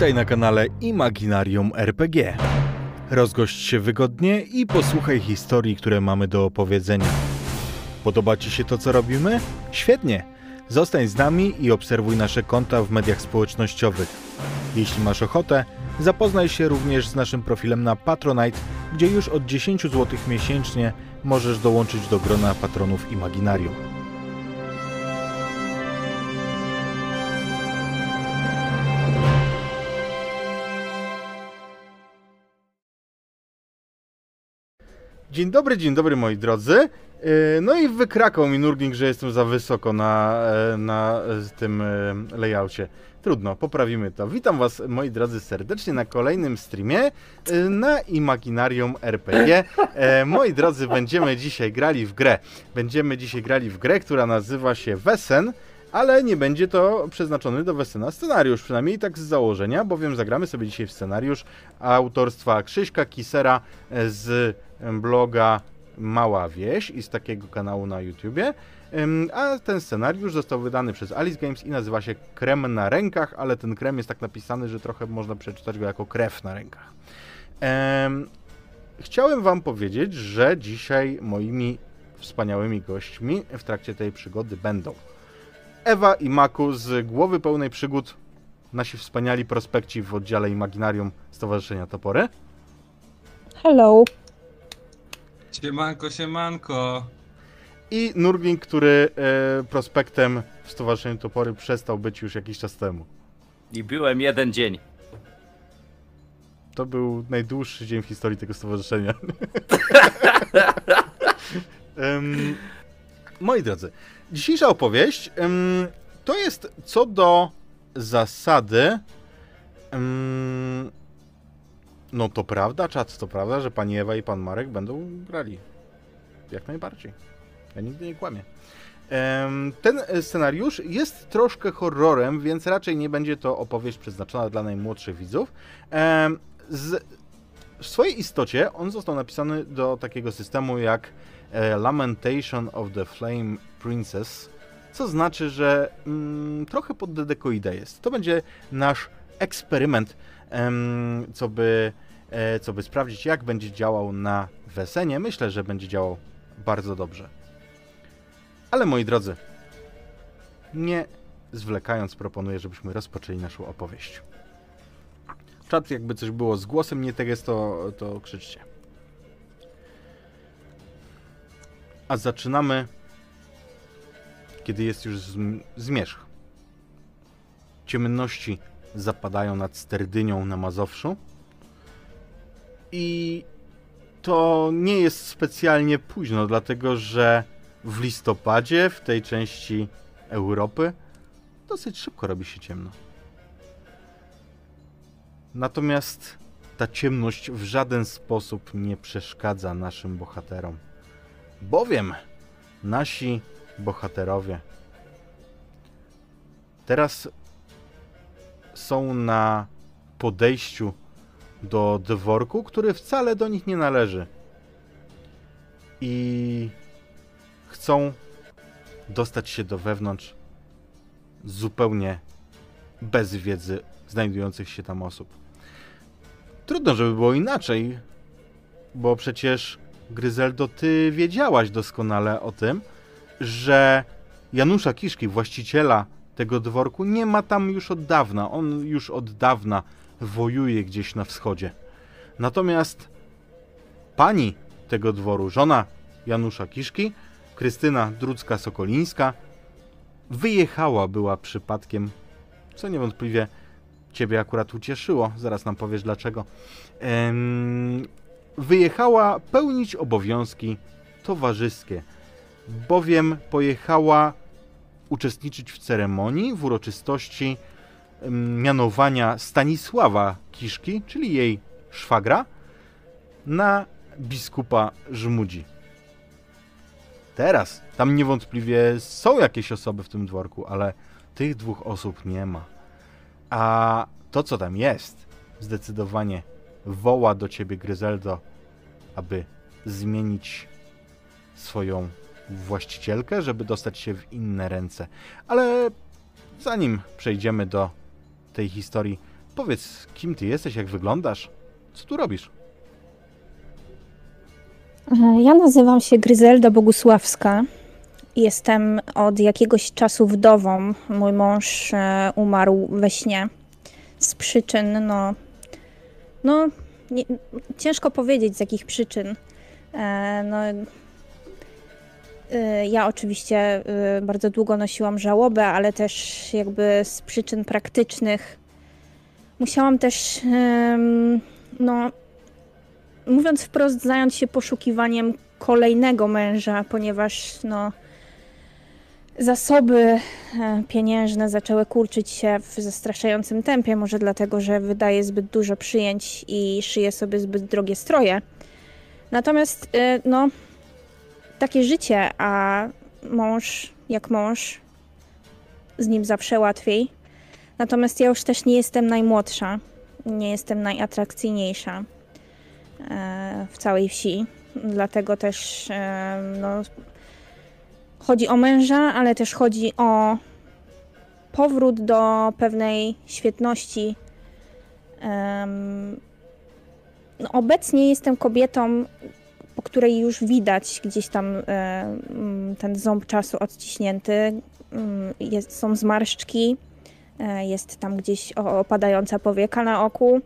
Witaj na kanale Imaginarium RPG. Rozgość się wygodnie i posłuchaj historii, które mamy do opowiedzenia. Podoba Ci się to, co robimy? Świetnie! Zostań z nami i obserwuj nasze konta w mediach społecznościowych. Jeśli masz ochotę, zapoznaj się również z naszym profilem na Patronite, gdzie już od 10 zł miesięcznie możesz dołączyć do grona patronów Imaginarium. Dzień dobry, dzień dobry moi drodzy. Yy, No i wykrakał mi Nurgling, że jestem za wysoko na, e, na e, tym e, layoutie. Trudno, poprawimy to. Witam was moi drodzy serdecznie na kolejnym streamie e, na Imaginarium RPG. Moi drodzy, będziemy dzisiaj grali w grę. Będziemy dzisiaj grali w grę, która nazywa się Wesen. Ale nie będzie to przeznaczony do Wesena scenariusz, przynajmniej tak z założenia, bowiem zagramy sobie dzisiaj w scenariusz autorstwa Krzyśka Kisera z bloga Mała Wieś i z takiego kanału na YouTubie. A ten scenariusz został wydany przez Alice Games i nazywa się Krem na rękach, ale ten krem jest tak napisany, że trochę można przeczytać go jako krew na rękach. Em, Chciałem Wam powiedzieć, że dzisiaj moimi wspaniałymi gośćmi w trakcie tej przygody będą Ewa i Maku z Głowy Pełnej Przygód, nasi wspaniali prospekci w oddziale Imaginarium Stowarzyszenia Topory. Hello. Siemanko, siemanko. I Nurgling, który e, prospektem w Stowarzyszeniu Topory przestał być już jakiś czas temu. I byłem jeden dzień. To był najdłuższy dzień w historii tego stowarzyszenia. Em, moi drodzy, dzisiejsza opowieść to jest co do zasady. no to prawda, czat, to prawda, że pani Ewa i pan Marek będą grali. Jak najbardziej. Ja nigdy nie kłamię. Ten scenariusz jest troszkę horrorem, więc raczej nie będzie to opowieść przeznaczona dla najmłodszych widzów. Z, w swojej istocie on został napisany do takiego systemu jak e, Lamentation of the Flame Princess, co znaczy, że mm, trochę pod dedekoidę jest. To będzie nasz eksperyment, em, co, by, e, co by sprawdzić, jak będzie działał na Wesenie. Myślę, że będzie działał bardzo dobrze. Ale moi drodzy, nie zwlekając, proponuję, żebyśmy rozpoczęli naszą opowieść. Czat, jakby coś było z głosem nie tak jest, to, to krzyczcie. A zaczynamy, kiedy jest już zm- zmierzch. Ciemności zapadają nad Sterdynią na Mazowszu. I to nie jest specjalnie późno, dlatego że w listopadzie w tej części Europy dosyć szybko robi się ciemno. Natomiast ta ciemność w żaden sposób nie przeszkadza naszym bohaterom. Bowiem nasi bohaterowie teraz są na podejściu do dworku, który wcale do nich nie należy. I chcą dostać się do wewnątrz zupełnie bez wiedzy znajdujących się tam osób. Trudno, żeby było inaczej, bo przecież Gryzeldo, ty wiedziałaś doskonale o tym, że Janusza Kiszki, właściciela tego dworku, nie ma tam już od dawna. On już od dawna wojuje gdzieś na wschodzie. Natomiast pani tego dworu, żona Janusza Kiszki, Krystyna Drucka-Sokolińska, wyjechała była przypadkiem, co niewątpliwie ciebie akurat ucieszyło, zaraz nam powiesz dlaczego, wyjechała pełnić obowiązki towarzyskie, bowiem pojechała uczestniczyć w ceremonii, w uroczystości em, mianowania Stanisława Kiszki, czyli jej szwagra, na biskupa Żmudzi. Teraz, tam niewątpliwie są jakieś osoby w tym dworku, ale tych dwóch osób nie ma. A to, co tam jest, zdecydowanie woła do ciebie Gryzeldo, aby zmienić swoją właścicielkę, żeby dostać się w inne ręce. Ale zanim przejdziemy do tej historii, Opowiedz, kim ty jesteś, jak wyglądasz, co tu robisz? E, Ja nazywam się Gryzelda Bogusławska. Jestem od jakiegoś czasu wdową. Mój mąż e, umarł we śnie z przyczyn, no, no nie, ciężko powiedzieć z jakich przyczyn. E, No, ja oczywiście e, bardzo długo nosiłam żałobę, ale też jakby z przyczyn praktycznych musiałam też, no, mówiąc wprost, zająć się poszukiwaniem kolejnego męża, ponieważ no, zasoby e, pieniężne zaczęły kurczyć się w zastraszającym tempie, może dlatego, że wydaje zbyt dużo przyjęć i szyje sobie zbyt drogie stroje. Natomiast e, no, takie życie, a mąż jak mąż, z nim zawsze łatwiej. Natomiast ja już też nie jestem najmłodsza, nie jestem najatrakcyjniejsza e, w całej wsi. Dlatego też e, no, chodzi o męża, ale też chodzi o powrót do pewnej świetności. No, obecnie jestem kobietą, po której już widać gdzieś tam e, mm, ten ząb czasu odciśnięty. Mm, Jest, są zmarszczki, e, jest tam gdzieś opadająca powieka na oku.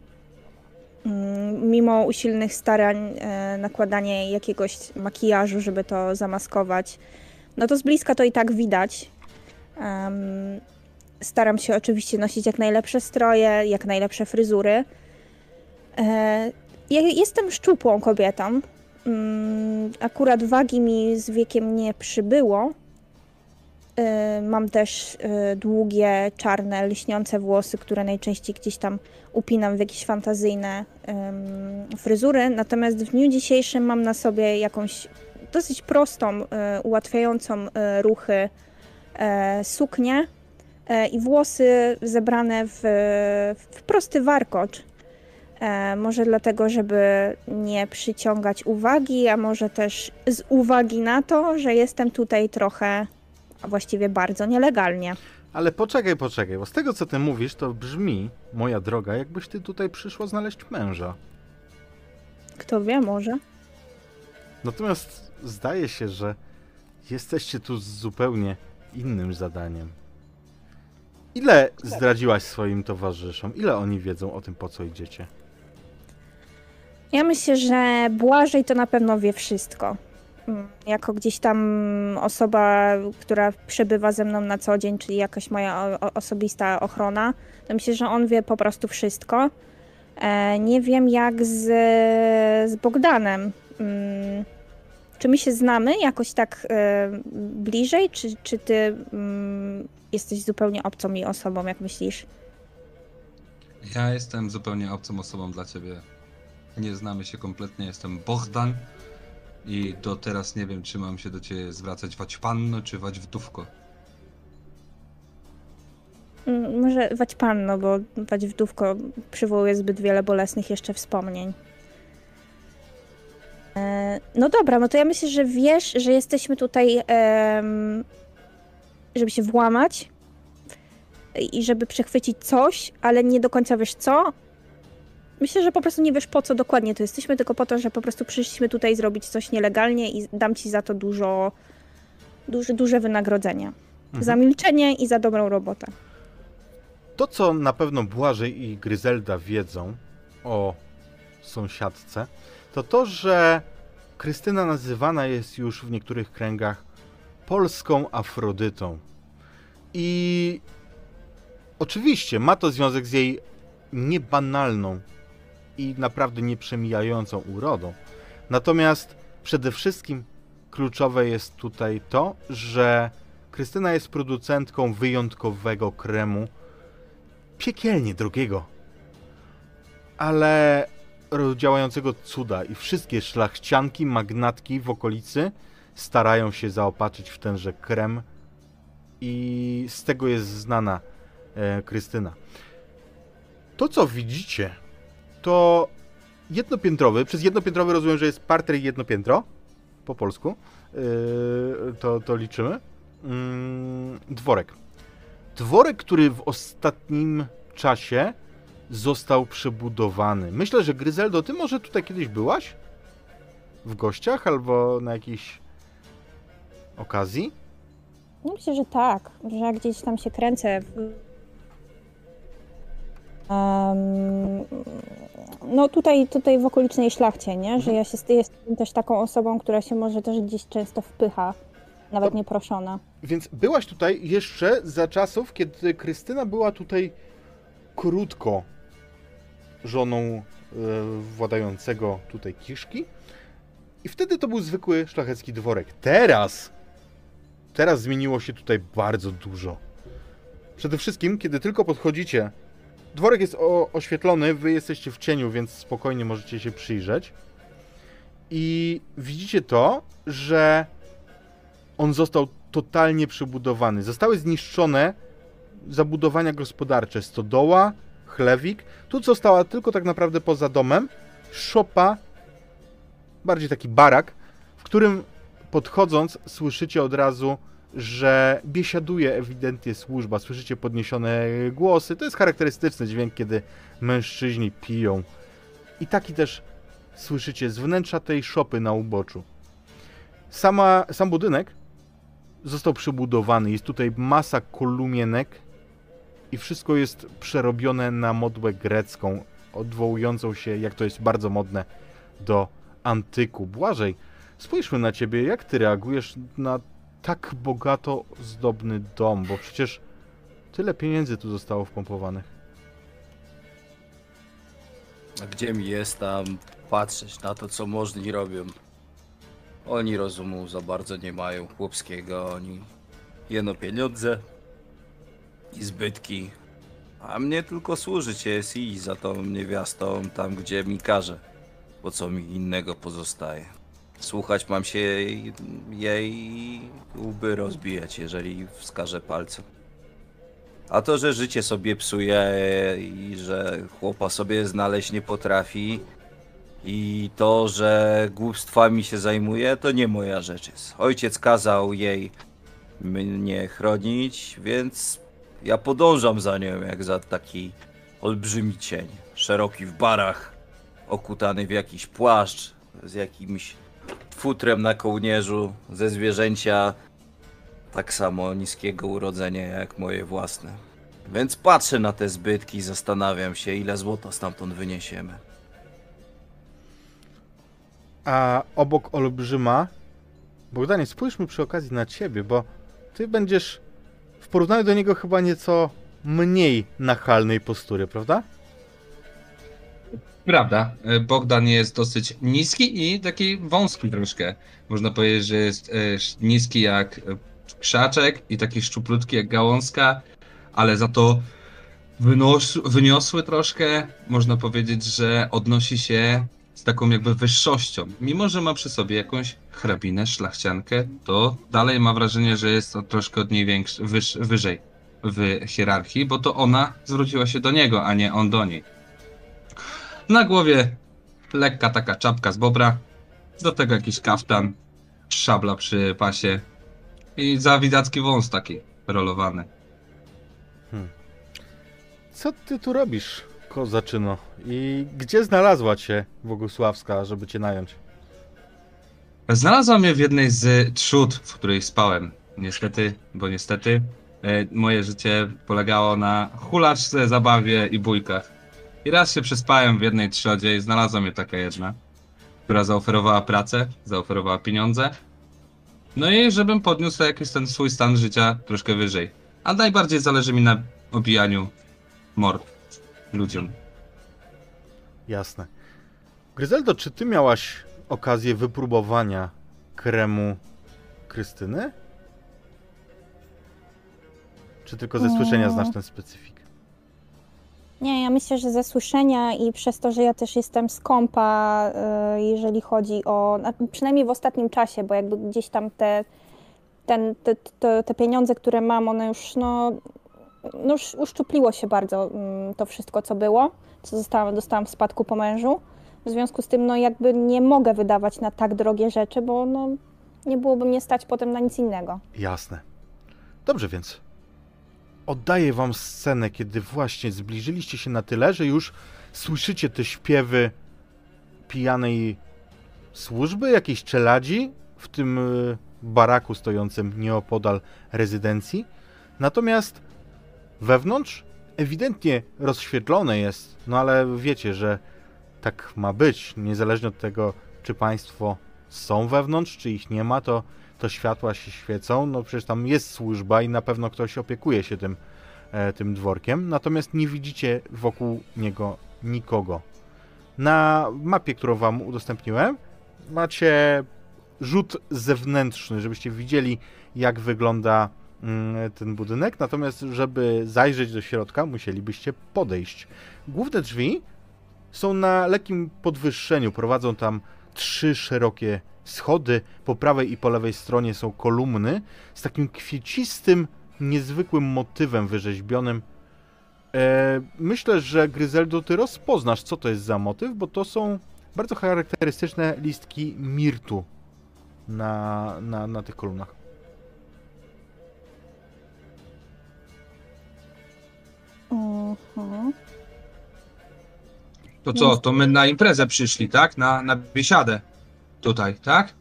Mm, Mimo usilnych starań, e, nakładanie jakiegoś makijażu, żeby to zamaskować, no to z bliska to i tak widać. Staram się oczywiście nosić jak najlepsze stroje, jak najlepsze fryzury. Ja jestem szczupłą kobietą. Mm, Akurat wagi mi z wiekiem nie przybyło. E, Mam też e, długie, czarne, lśniące włosy, które najczęściej gdzieś tam upinam w jakieś fantazyjne fryzury. Natomiast w dniu dzisiejszym mam na sobie jakąś dosyć prostą, e, ułatwiającą ruchy e, suknię e, i włosy zebrane w, w prosty warkocz. E, Może dlatego, żeby nie przyciągać uwagi, a może też z uwagi na to, że jestem tutaj trochę, a właściwie bardzo nielegalnie. Ale poczekaj, poczekaj, bo z tego co ty mówisz, to brzmi, moja droga, jakbyś ty tutaj przyszła znaleźć męża. Kto wie, może. Natomiast zdaje się, że jesteście tu z zupełnie innym zadaniem. Ile zdradziłaś swoim towarzyszom? Ile oni wiedzą o tym, po co idziecie? Ja myślę, że Błażej to na pewno wie wszystko. Mm, Jako gdzieś tam osoba, która przebywa ze mną na co dzień, czyli jakaś moja osobista ochrona, to myślę, że on wie po prostu wszystko. E, Nie wiem jak z, z Bogdanem. Mm, Czy my się znamy jakoś tak e, bliżej, czy, czy ty mm, jesteś zupełnie obcą mi osobą, jak myślisz? Ja jestem zupełnie obcą osobą dla ciebie. Nie znamy się kompletnie, jestem Bohdan i do teraz nie wiem, czy mam się do ciebie zwracać wać panno, czy wać wdówko. Mm, Może wać panno, bo wać wdówko przywołuje zbyt wiele bolesnych jeszcze wspomnień. E, No dobra, no to ja myślę, że wiesz, że jesteśmy tutaj, żeby się włamać i żeby przechwycić coś, ale nie do końca wiesz co. Myślę, że po prostu nie wiesz po co dokładnie tu jesteśmy, tylko po to, że po prostu przyszliśmy tutaj zrobić coś nielegalnie i dam ci za to dużo, duże, duże wynagrodzenie. Mhm. Za milczenie i za dobrą robotę. To, co na pewno Błażej i Gryzelda wiedzą o sąsiadce, to to, że Krystyna nazywana jest już w niektórych kręgach polską Afrodytą. I oczywiście ma to związek z jej niebanalną i naprawdę nieprzemijającą urodą. Natomiast przede wszystkim kluczowe jest tutaj to, że Krystyna jest producentką wyjątkowego kremu, piekielnie drogiego, ale działającego cuda i wszystkie szlachcianki, magnatki w okolicy starają się zaopatrzyć w tenże krem i z tego jest znana e, Krystyna. To, co widzicie, to jednopiętrowy, przez jednopiętrowy rozumiem, że jest parter i jedno piętro, po polsku, Yy, to, to liczymy, Mm, dworek. Dworek, który w ostatnim czasie został przebudowany. Myślę, że Gryzeldo, ty może tutaj kiedyś byłaś? W gościach albo na jakiejś okazji? Myślę, że tak, że jak gdzieś tam się kręcę. Em, no tutaj, tutaj w okolicznej szlachcie, nie? Że ja się jestem też taką osobą, która się może też gdzieś często wpycha, nawet To- nieproszona. Więc byłaś tutaj jeszcze za czasów, kiedy Krystyna była tutaj krótko żoną e, władającego tutaj Kiszki. I wtedy to był zwykły szlachecki dworek. Teraz, teraz zmieniło się tutaj bardzo dużo. Przede wszystkim, kiedy tylko podchodzicie, dworek jest o, oświetlony, wy jesteście w cieniu, więc spokojnie możecie się przyjrzeć. I widzicie to, że on został totalnie przebudowany. Zostały zniszczone zabudowania gospodarcze, stodoła, chlewik. Tu została tylko tak naprawdę poza domem szopa, bardziej taki barak, w którym podchodząc słyszycie od razu, że biesiaduje ewidentnie służba. Słyszycie podniesione głosy. To jest charakterystyczny dźwięk, kiedy mężczyźni piją. I taki też słyszycie z wnętrza tej szopy na uboczu. Sama, sam budynek został przebudowany. Jest tutaj masa kolumienek i wszystko jest przerobione na modłę grecką, odwołującą się, jak to jest bardzo modne, do antyku. Błażej, spójrzmy na ciebie, jak ty reagujesz na tak bogato zdobny dom, bo przecież tyle pieniędzy tu zostało wpompowanych. A gdzie mi jest tam patrzeć na to, co możni robią? Oni rozumu za bardzo nie mają chłopskiego, oni jeno pieniądze i zbytki. A mnie tylko służyć jest i za tą niewiastą tam, gdzie mi każe. Po co mi innego pozostaje? Słuchać mam się jej, łby rozbijać, jeżeli wskaże palcem. A to, że życie sobie psuje i że chłopa sobie znaleźć nie potrafi i to, że głupstwami się zajmuje, to nie moja rzecz jest. Ojciec kazał jej mnie chronić, więc ja podążam za nią jak za taki olbrzymi cień. Szeroki w barach, okutany w jakiś płaszcz, z jakimś futrem na kołnierzu, ze zwierzęcia tak samo niskiego urodzenia jak moje własne. Więc patrzę na te zbytki i zastanawiam się, ile złota stamtąd wyniesiemy. A obok olbrzyma, Bogdanie, spójrzmy przy okazji na ciebie, bo ty będziesz w porównaniu do niego chyba nieco mniej nachalnej postury, prawda? Prawda, e, Bogdan jest dosyć niski i taki wąski troszkę. Można powiedzieć, że jest e, niski jak e, krzaczek i taki szczuplutki jak gałązka, ale za to wynos, wyniosły troszkę. Można powiedzieć, że odnosi się z taką jakby wyższością. Mimo, że ma przy sobie jakąś hrabinę, szlachciankę, to dalej ma wrażenie, że jest troszkę od niej większy, wyż, wyżej w hierarchii, bo to ona zwróciła się do niego, a nie on do niej. Na głowie lekka taka czapka z bobra, do tego jakiś kaftan, szabla przy pasie i zawidacki wąs taki rolowany. Co ty tu robisz, kozaczyno? I gdzie znalazła cię Bogusławska, żeby cię nająć? Znalazła mnie w jednej z trzód, w której spałem. Niestety, bo niestety, e, moje życie polegało na hulaczce, zabawie i bójkach. I raz się przespałem w jednej trzodzie i znalazła mnie taka jedna, która zaoferowała pracę, zaoferowała pieniądze. No i żebym podniósł jakiś ten swój stan życia troszkę wyżej. A najbardziej zależy mi na obijaniu mord ludziom. Jasne. Gryzeldo, czy ty miałaś okazję wypróbowania kremu Krystyny? Czy tylko ze słyszenia znasz ten specyfik? Nie, ja myślę, że ze słyszenia i przez to, że ja też jestem skąpa, y, jeżeli chodzi o, na- przynajmniej w ostatnim czasie, bo jakby gdzieś tam te, ten, te, te, te pieniądze, które mam, one już, no, no już uszczupliło się bardzo mm, to wszystko, co było, co zostałam, dostałam w spadku po mężu. W związku z tym, no jakby nie mogę wydawać na tak drogie rzeczy, bo no, nie byłoby mnie stać potem na nic innego. Jasne. Dobrze więc. Oddaję wam scenę, kiedy właśnie zbliżyliście się na tyle, że już słyszycie te śpiewy pijanej służby, jakiejś czeladzi w tym y, baraku stojącym nieopodal rezydencji. Natomiast wewnątrz ewidentnie rozświetlone jest, no ale wiecie, że tak ma być, niezależnie od tego, czy państwo są wewnątrz, czy ich nie ma, to, to światła się świecą, no przecież tam jest służba i na pewno ktoś opiekuje się tym, e, tym dworkiem, natomiast nie widzicie wokół niego nikogo. Na mapie, którą wam udostępniłem, macie rzut zewnętrzny, żebyście widzieli, jak wygląda mm, ten budynek. Natomiast, żeby zajrzeć do środka, musielibyście podejść. Główne drzwi są na lekkim podwyższeniu. Prowadzą tam trzy szerokie schody. Po prawej i po lewej stronie są kolumny z takim kwiecistym, niezwykłym motywem wyrzeźbionym. E, myślę, że Gryzeldo, ty rozpoznasz, co to jest za motyw, bo to są bardzo charakterystyczne listki mirtu na, na, na tych kolumnach. Mhm. To co, to my na imprezę przyszli, tak? Na, na biesiadę. Tutaj, tak?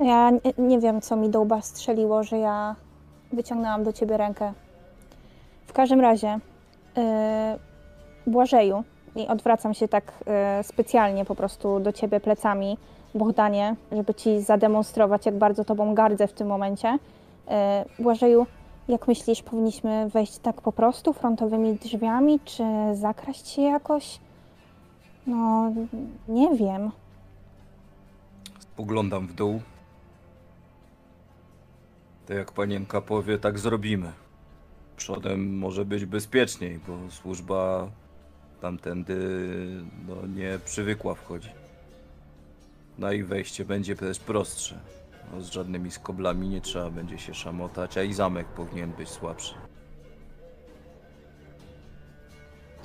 Ja nie, nie wiem, co mi do łba strzeliło, że ja wyciągnęłam do ciebie rękę. W każdym razie, yy, Błażeju, i odwracam się tak yy, specjalnie po prostu do ciebie plecami, Bohdanie, żeby ci zademonstrować, jak bardzo tobą gardzę w tym momencie. Yy, Błażeju, jak myślisz, powinniśmy wejść tak po prostu, frontowymi drzwiami, czy zakraść się jakoś? No, nie wiem. Spoglądam w dół. To jak panienka powie, tak zrobimy. Przodem może być bezpieczniej, bo służba tamtędy no, nie przywykła wchodzić. No i wejście będzie też prostsze. No, z żadnymi skoblami nie trzeba będzie się szamotać, a i zamek powinien być słabszy.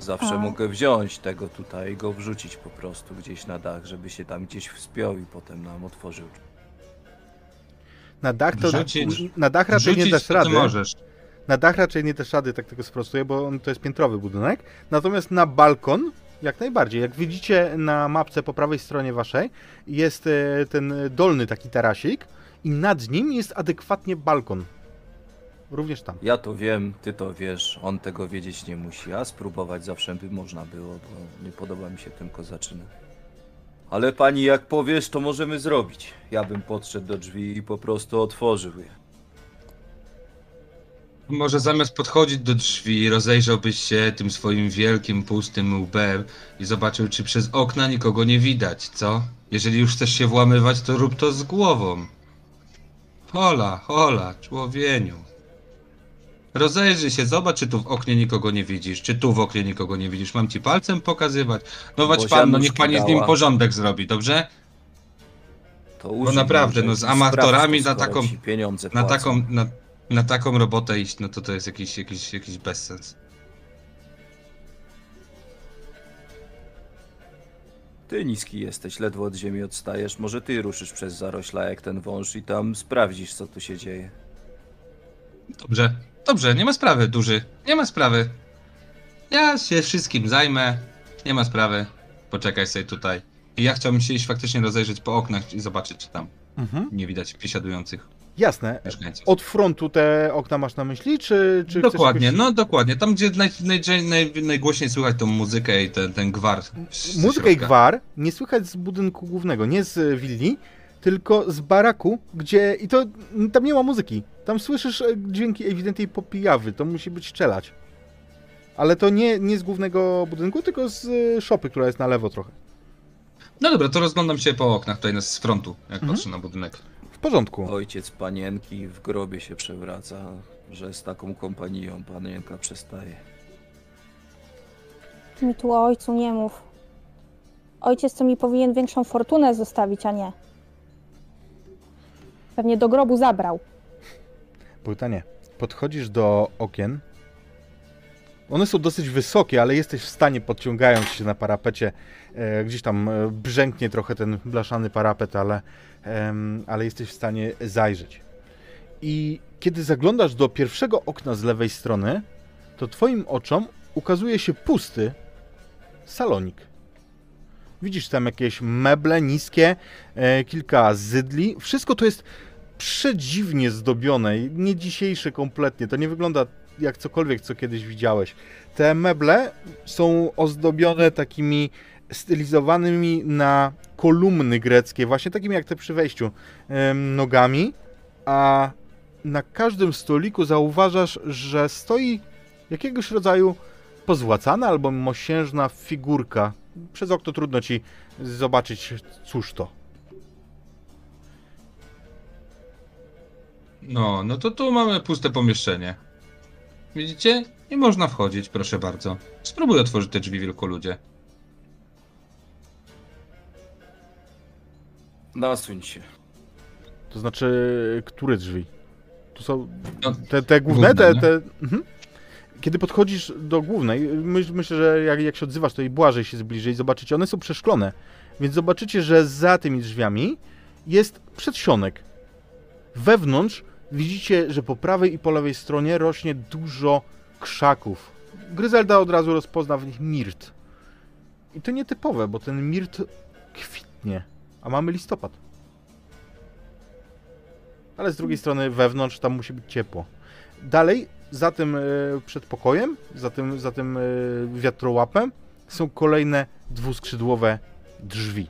Zawsze A. mogę wziąć tego tutaj i go wrzucić po prostu gdzieś na dach, żeby się tam gdzieś wspiął i potem nam otworzył. Na dach to Wrzucić- na dach raczej nie dasz to rady. możesz. Na dach raczej nie dasz rady, tak tego sprostuję, bo on to jest piętrowy budynek. Natomiast na balkon jak najbardziej. Jak widzicie na mapce po prawej stronie waszej jest e, ten dolny taki tarasik i nad nim jest adekwatnie balkon. Również tam. Ja to wiem, ty to wiesz, on tego wiedzieć nie musi, a spróbować zawsze by można było, bo nie podoba mi się ten kozaczyny. Ale pani, jak powiesz, to możemy zrobić. Ja bym podszedł do drzwi i po prostu otworzył je. Może zamiast podchodzić do drzwi, rozejrzałbyś się tym swoim wielkim, pustym łbem i zobaczył, czy przez okna nikogo nie widać, co? Jeżeli już chcesz się włamywać, to rób to z głową. Hola, hola, człowieniu. Rozejrzyj się, zobacz, czy tu w oknie nikogo nie widzisz, czy tu w oknie nikogo nie widzisz. Mam ci palcem pokazywać. No wać pan, no niech pani z nim dała. porządek zrobi, dobrze? To użyj naprawdę, no z amatorami na taką- Na taką, na, na taką robotę iść, no to to jest jakiś, jakiś, jakiś bezsens. Ty niski jesteś, ledwo od ziemi odstajesz. Może ty ruszysz przez zarośla jak ten wąż i tam sprawdzisz, co tu się dzieje. Dobrze, dobrze, nie ma sprawy, duży. Nie ma sprawy. Ja się wszystkim zajmę. Nie ma sprawy. Poczekaj sobie tutaj. I ja chciałbym się iść faktycznie rozejrzeć po oknach i zobaczyć, czy tam Mhm. nie widać biesiadujących Jasne. Od frontu te okna masz na myśli, czy, czy dokładnie, no dokładnie. Tam, gdzie naj, naj, naj, najgłośniej słychać tą muzykę i ten, ten gwar. Muzykę i gwar nie słychać z budynku głównego, nie z willi, tylko z baraku, gdzie. I to tam nie ma muzyki. Tam słyszysz e, dźwięki ewidentnej popijawy, to musi być strzelać. Ale to nie, nie z głównego budynku, tylko z e, szopy, która jest na lewo trochę. No dobra, to rozglądam się po oknach tutaj z frontu, jak Mhm. patrzę na budynek. W porządku. Ojciec panienki w grobie się przewraca, że z taką kompanią panienka przestaje. Ty mi tu o ojcu nie mów. Ojciec to mi powinien większą fortunę zostawić, a nie. Pewnie do grobu zabrał. Pytanie. Podchodzisz do okien. One są dosyć wysokie, ale jesteś w stanie, podciągając się na parapecie, e, gdzieś tam e, brzęknie trochę ten blaszany parapet, ale, ale jesteś w stanie zajrzeć. I kiedy zaglądasz do pierwszego okna z lewej strony, to twoim oczom ukazuje się pusty salonik. Widzisz tam jakieś meble niskie, e, kilka zydli. Wszystko to jest przedziwnie zdobione, nie dzisiejsze kompletnie. To nie wygląda jak cokolwiek, co kiedyś widziałeś. Te meble są ozdobione takimi stylizowanymi na kolumny greckie, właśnie takimi jak te przy wejściu, nogami, a na każdym stoliku zauważasz, że stoi jakiegoś rodzaju pozłacana albo mosiężna figurka. Przez okno trudno ci zobaczyć, cóż to. No, no to tu mamy puste pomieszczenie. Widzicie? Nie można wchodzić, proszę bardzo. Spróbuj otworzyć te drzwi, wielkoludzie. Nasuń się. To znaczy, które drzwi? Tu są No, te, te główne, te, główne, te... Mhm. Kiedy podchodzisz do głównej, myśl, myślę, że jak, jak się odzywasz, to i błażej się zbliży i zobaczycie, one są przeszklone. Więc zobaczycie, że za tymi drzwiami jest przedsionek. Wewnątrz widzicie, że po prawej i po lewej stronie rośnie dużo krzaków. Gryzelda od razu rozpozna w nich mirt. I to nietypowe, bo ten mirt kwitnie, a mamy listopad. Ale z drugiej strony wewnątrz tam musi być ciepło. Dalej, za tym e, przedpokojem, za tym, za tym e, wiatrołapem są kolejne dwuskrzydłowe drzwi.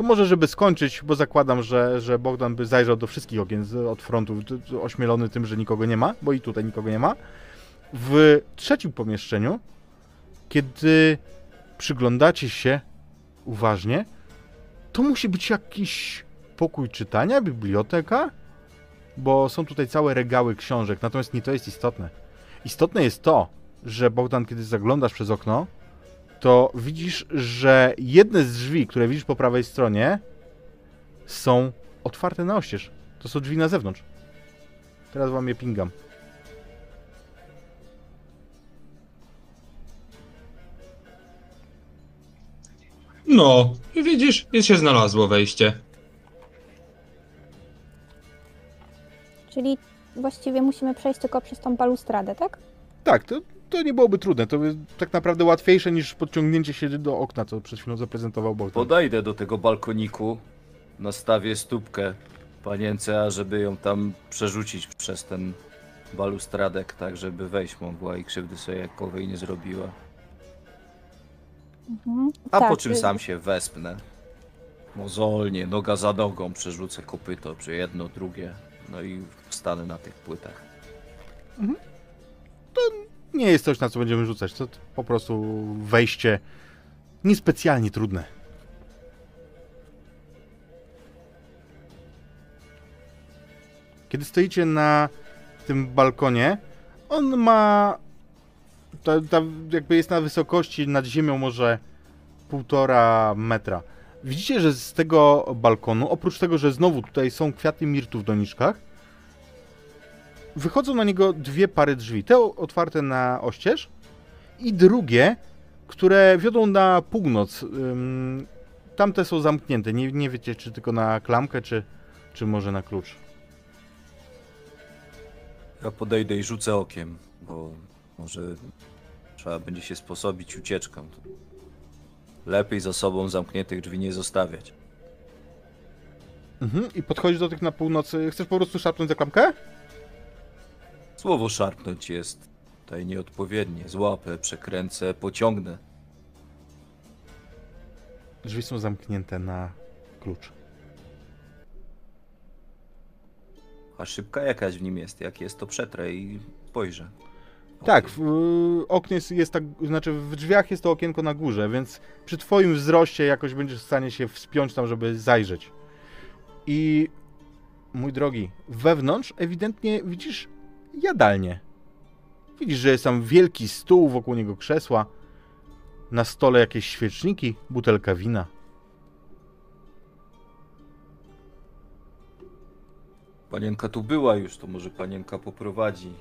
To może, żeby skończyć, bo zakładam, że, że Bogdan by zajrzał do wszystkich okien od frontu, ośmielony tym, że nikogo nie ma, bo i tutaj nikogo nie ma. W trzecim pomieszczeniu, kiedy przyglądacie się uważnie, to musi być jakiś pokój czytania, biblioteka, bo są tutaj całe regały książek, natomiast nie to jest istotne. Istotne jest to, że Bogdan, kiedy zaglądasz przez okno, to widzisz, że jedne z drzwi, które widzisz po prawej stronie, są otwarte na oścież. To są drzwi na zewnątrz. Teraz wam je pingam. No, i widzisz, jest się znalazło wejście. Czyli właściwie musimy przejść tylko przez tą balustradę, tak? Tak, to, to nie byłoby trudne. To jest tak naprawdę łatwiejsze niż podciągnięcie się do okna, co przed chwilą zaprezentował Bogdan. Podejdę do tego balkoniku, nastawię stópkę panience, a żeby ją tam przerzucić przez ten balustradek, tak żeby wejść mogła i krzywdy sobie jakowej nie zrobiła. Mhm. A tak, po czym y, sam się wespnę. Mozolnie, noga za nogą, przerzucę kopyto, czy jedno, drugie. No i wstanę na tych płytach. Nie jest coś, na co będziemy rzucać. To po prostu wejście niespecjalnie trudne. Kiedy stoicie na tym balkonie, on ma. Ta, ta jakby jest na wysokości nad ziemią może półtora metra. Widzicie, że z tego balkonu, oprócz tego, że znowu tutaj są kwiaty mirtu w doniczkach, wychodzą na niego dwie pary drzwi. Te otwarte na oścież i drugie, które wiodą na północ. Tamte są zamknięte. Nie, nie wiecie, czy tylko na klamkę, czy, czy może na klucz. Ja podejdę i rzucę okiem, bo może trzeba będzie się sposobić ucieczką. Lepiej za sobą zamkniętych drzwi nie zostawiać. Mhm. I podchodzisz do tych na północy. Chcesz po prostu szarpnąć za klamkę? Słowo szarpnąć jest tutaj nieodpowiednie. Złapę, przekręcę, pociągnę. Drzwi są zamknięte na klucz. A szybka jakaś w nim jest. Jak jest, to przetrę i spojrzę. Tak, w y, oknie jest, jest tak, znaczy w drzwiach jest to okienko na górze, więc przy twoim wzroście jakoś będziesz w stanie się wspiąć tam, żeby zajrzeć. I mój drogi, wewnątrz ewidentnie widzisz jadalnię. Widzisz, że jest tam wielki stół, wokół niego krzesła, na stole jakieś świeczniki, butelka wina. Panienka tu była już, to może panienka poprowadzi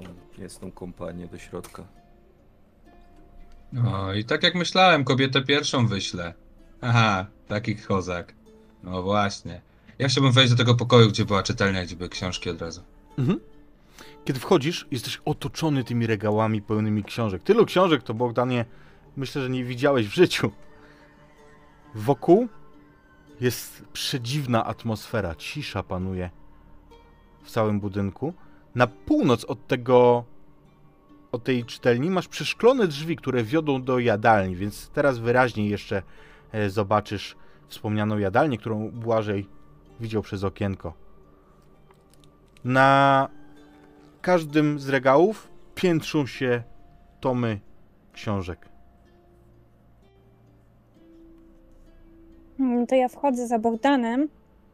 no, jest tą kompanię do środka. No i tak jak myślałem, kobietę pierwszą wyślę. Aha, taki kozak. No właśnie. Ja chciałbym wejść do tego pokoju, gdzie była czytelnia, gdzie były książki od razu. Mhm. Kiedy wchodzisz, jesteś otoczony tymi regałami pełnymi książek. Tylu książek to Bogdanie myślę, że nie widziałeś w życiu. Wokół jest przedziwna atmosfera, cisza panuje w całym budynku. Na północ od tego od tej czytelni masz przeszklone drzwi, które wiodą do jadalni, więc teraz wyraźniej jeszcze e, zobaczysz wspomnianą jadalnię, którą Błażej widział przez okienko. Na każdym z regałów piętrzą się tomy książek. Mm, To ja wchodzę za Bogdanem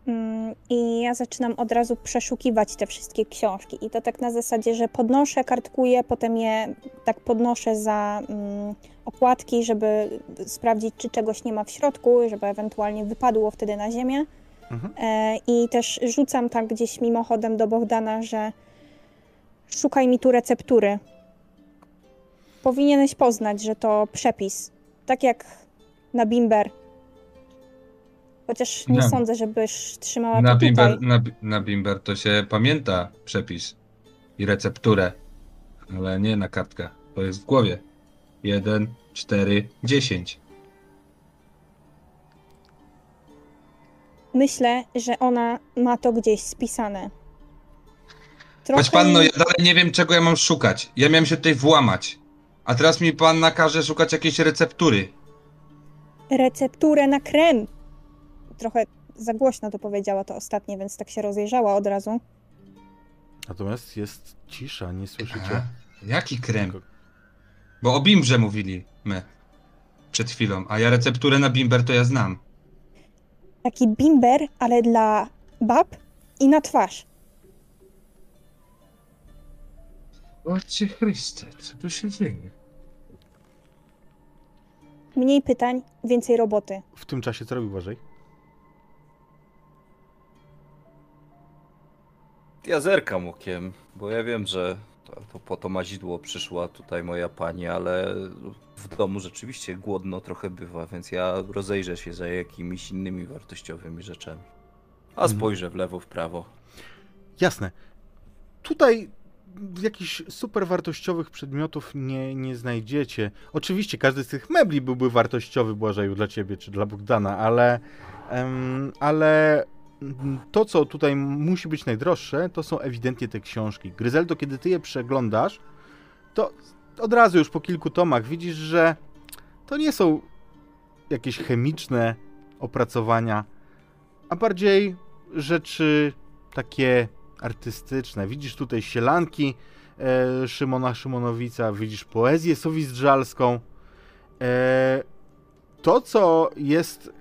mm, i ja zaczynam od razu przeszukiwać te wszystkie książki. I to tak na zasadzie, że podnoszę, kartkuję, potem je tak podnoszę za mm, okładki, żeby sprawdzić, czy czegoś nie ma w środku, żeby ewentualnie wypadło wtedy na ziemię. Mhm. E, I też rzucam tak gdzieś mimochodem do Bogdana, że szukaj mi tu receptury. Powinieneś poznać, że to przepis. Tak jak na bimber. Chociaż nie Na- sądzę, żebyś trzymała Na to tutaj. bimber, na, bi- na bimber to się pamięta przepis i recepturę, ale nie na kartkach. To jest w głowie. 1, 4, 10. Myślę, że ona ma to gdzieś spisane. Trochę Choć panno, jej- ja dalej nie wiem, czego ja mam szukać. Ja miałem się tutaj włamać. A teraz mi pan nakaże szukać jakiejś receptury. recepturę na krem. Trochę za głośno to powiedziała to ostatnie, więc tak się rozejrzała od razu. Natomiast jest cisza, nie słyszycie. Aha. Jaki krem? Bo o bimbrze mówili my przed chwilą, a ja recepturę na bimber to ja znam. Taki bimber, ale dla bab i na twarz. Ojcze Chryste, co tu się dzieje? Mniej pytań, więcej roboty. W tym czasie co robi Błażej? Ja zerkam okiem, bo ja wiem, że to, to po to mazidło przyszła tutaj moja pani, ale w domu rzeczywiście głodno trochę bywa, więc ja rozejrzę się za jakimiś innymi wartościowymi rzeczami. A Mhm. spojrzę w lewo, w prawo. Jasne. Tutaj jakichś super wartościowych przedmiotów nie, nie znajdziecie. Oczywiście każdy z tych mebli byłby wartościowy, Błażeju, dla ciebie czy dla Bogdana, ale, ale to, co tutaj musi być najdroższe, to są ewidentnie te książki. Gryzeldo, kiedy ty je przeglądasz, to od razu już po kilku tomach widzisz, że to nie są jakieś chemiczne opracowania, a bardziej rzeczy takie artystyczne. Widzisz tutaj sielanki e, Szymona Szymonowica, widzisz poezję sowizdrzalską. E, to, co jest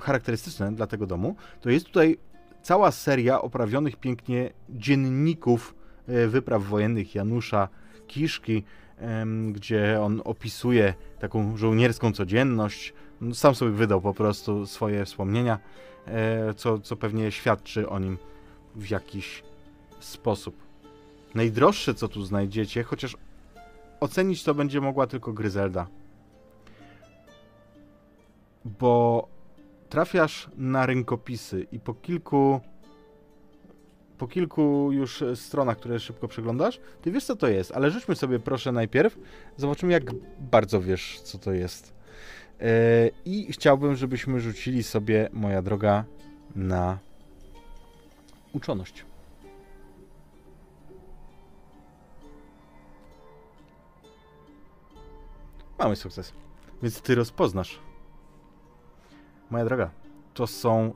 charakterystyczne dla tego domu, to jest tutaj cała seria oprawionych pięknie dzienników e, wypraw wojennych Janusza Kiszki, gdzie on opisuje taką żołnierską codzienność. No, Sam sobie wydał po prostu swoje wspomnienia, e, co, co pewnie świadczy o nim w jakiś sposób. Najdroższe, co tu znajdziecie, chociaż ocenić to będzie mogła tylko Gryzelda. Bo trafiasz na rękopisy i po kilku po kilku już stronach, które szybko przeglądasz, ty wiesz co to jest, ale rzućmy sobie proszę najpierw, zobaczymy jak bardzo wiesz co to jest. E, I chciałbym, żebyśmy rzucili sobie, moja droga, na uczoność. Mamy sukces. Więc ty rozpoznasz. Moja droga, to są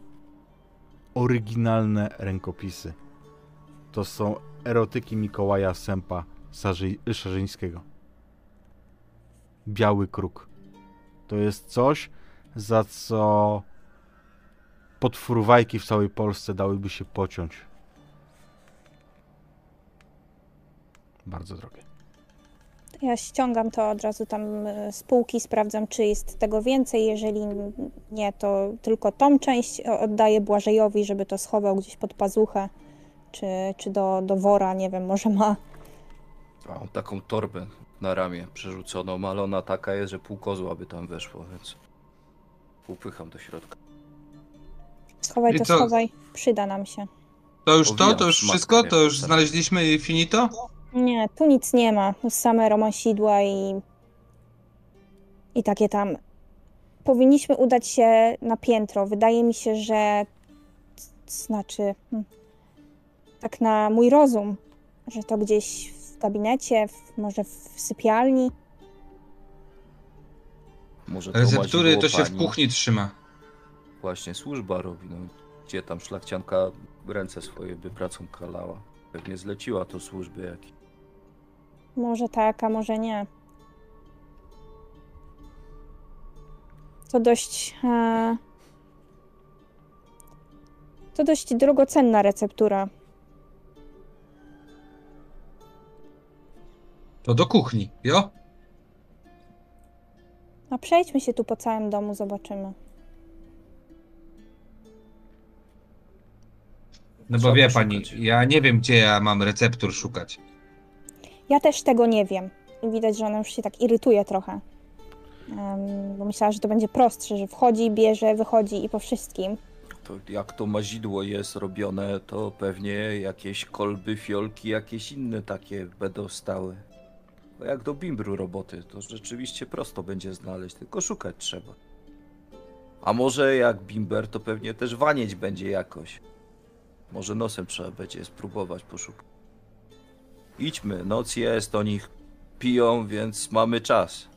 oryginalne rękopisy. To są erotyki Mikołaja Sarzy- Szarzyńskiego. Biały kruk. To jest coś, za co potwórwajki w całej Polsce dałyby się pociąć. Bardzo drogie. Ja ściągam to od razu tam e, z półki, sprawdzam, czy jest tego więcej. Jeżeli nie, to tylko tą część oddaję Błażejowi, żeby to schował gdzieś pod pazuchę, czy, czy do, do wora, nie wiem, może ma. Mam taką torbę na ramię przerzuconą, ale ona taka jest, że pół kozła by tam weszło, więc upycham do środka. Schowaj I to, co? schowaj. Przyda nam się. To już to? Owijam To już wszystko? To już jak znaleźliśmy i finito? Nie, tu nic nie ma. Same romansidła i... I takie tam. Powinniśmy udać się na piętro. Wydaje mi się, że... Znaczy... hmm, Tak na mój rozum. Że to gdzieś w gabinecie, w, może w sypialni. Może to Receptury mazidło to się w pani kuchni trzyma. Właśnie służba robi. No, gdzie tam szlachcianka ręce swoje by pracą kalała. Pewnie zleciła to służby jakiej. Może tak, a może nie. To dość. E... To dość drogocenna receptura. To do kuchni, jo? A przejdźmy się tu po całym domu, zobaczymy. No bo wie pani, ja nie wiem gdzie ja mam receptur szukać. Ja też tego nie wiem. I widać, że ona już się tak irytuje trochę. Em, bo myślała, że to będzie prostsze, że wchodzi, bierze, wychodzi i po wszystkim. To jak to mazidło jest robione, to pewnie jakieś kolby, fiolki, jakieś inne takie będą stały. Bo jak do bimbru roboty, to rzeczywiście prosto będzie znaleźć, tylko szukać trzeba. A może jak bimber, to pewnie też wanieć będzie jakoś. Może nosem trzeba będzie spróbować poszukać. Idźmy, noc jest, oni piją, więc mamy czas.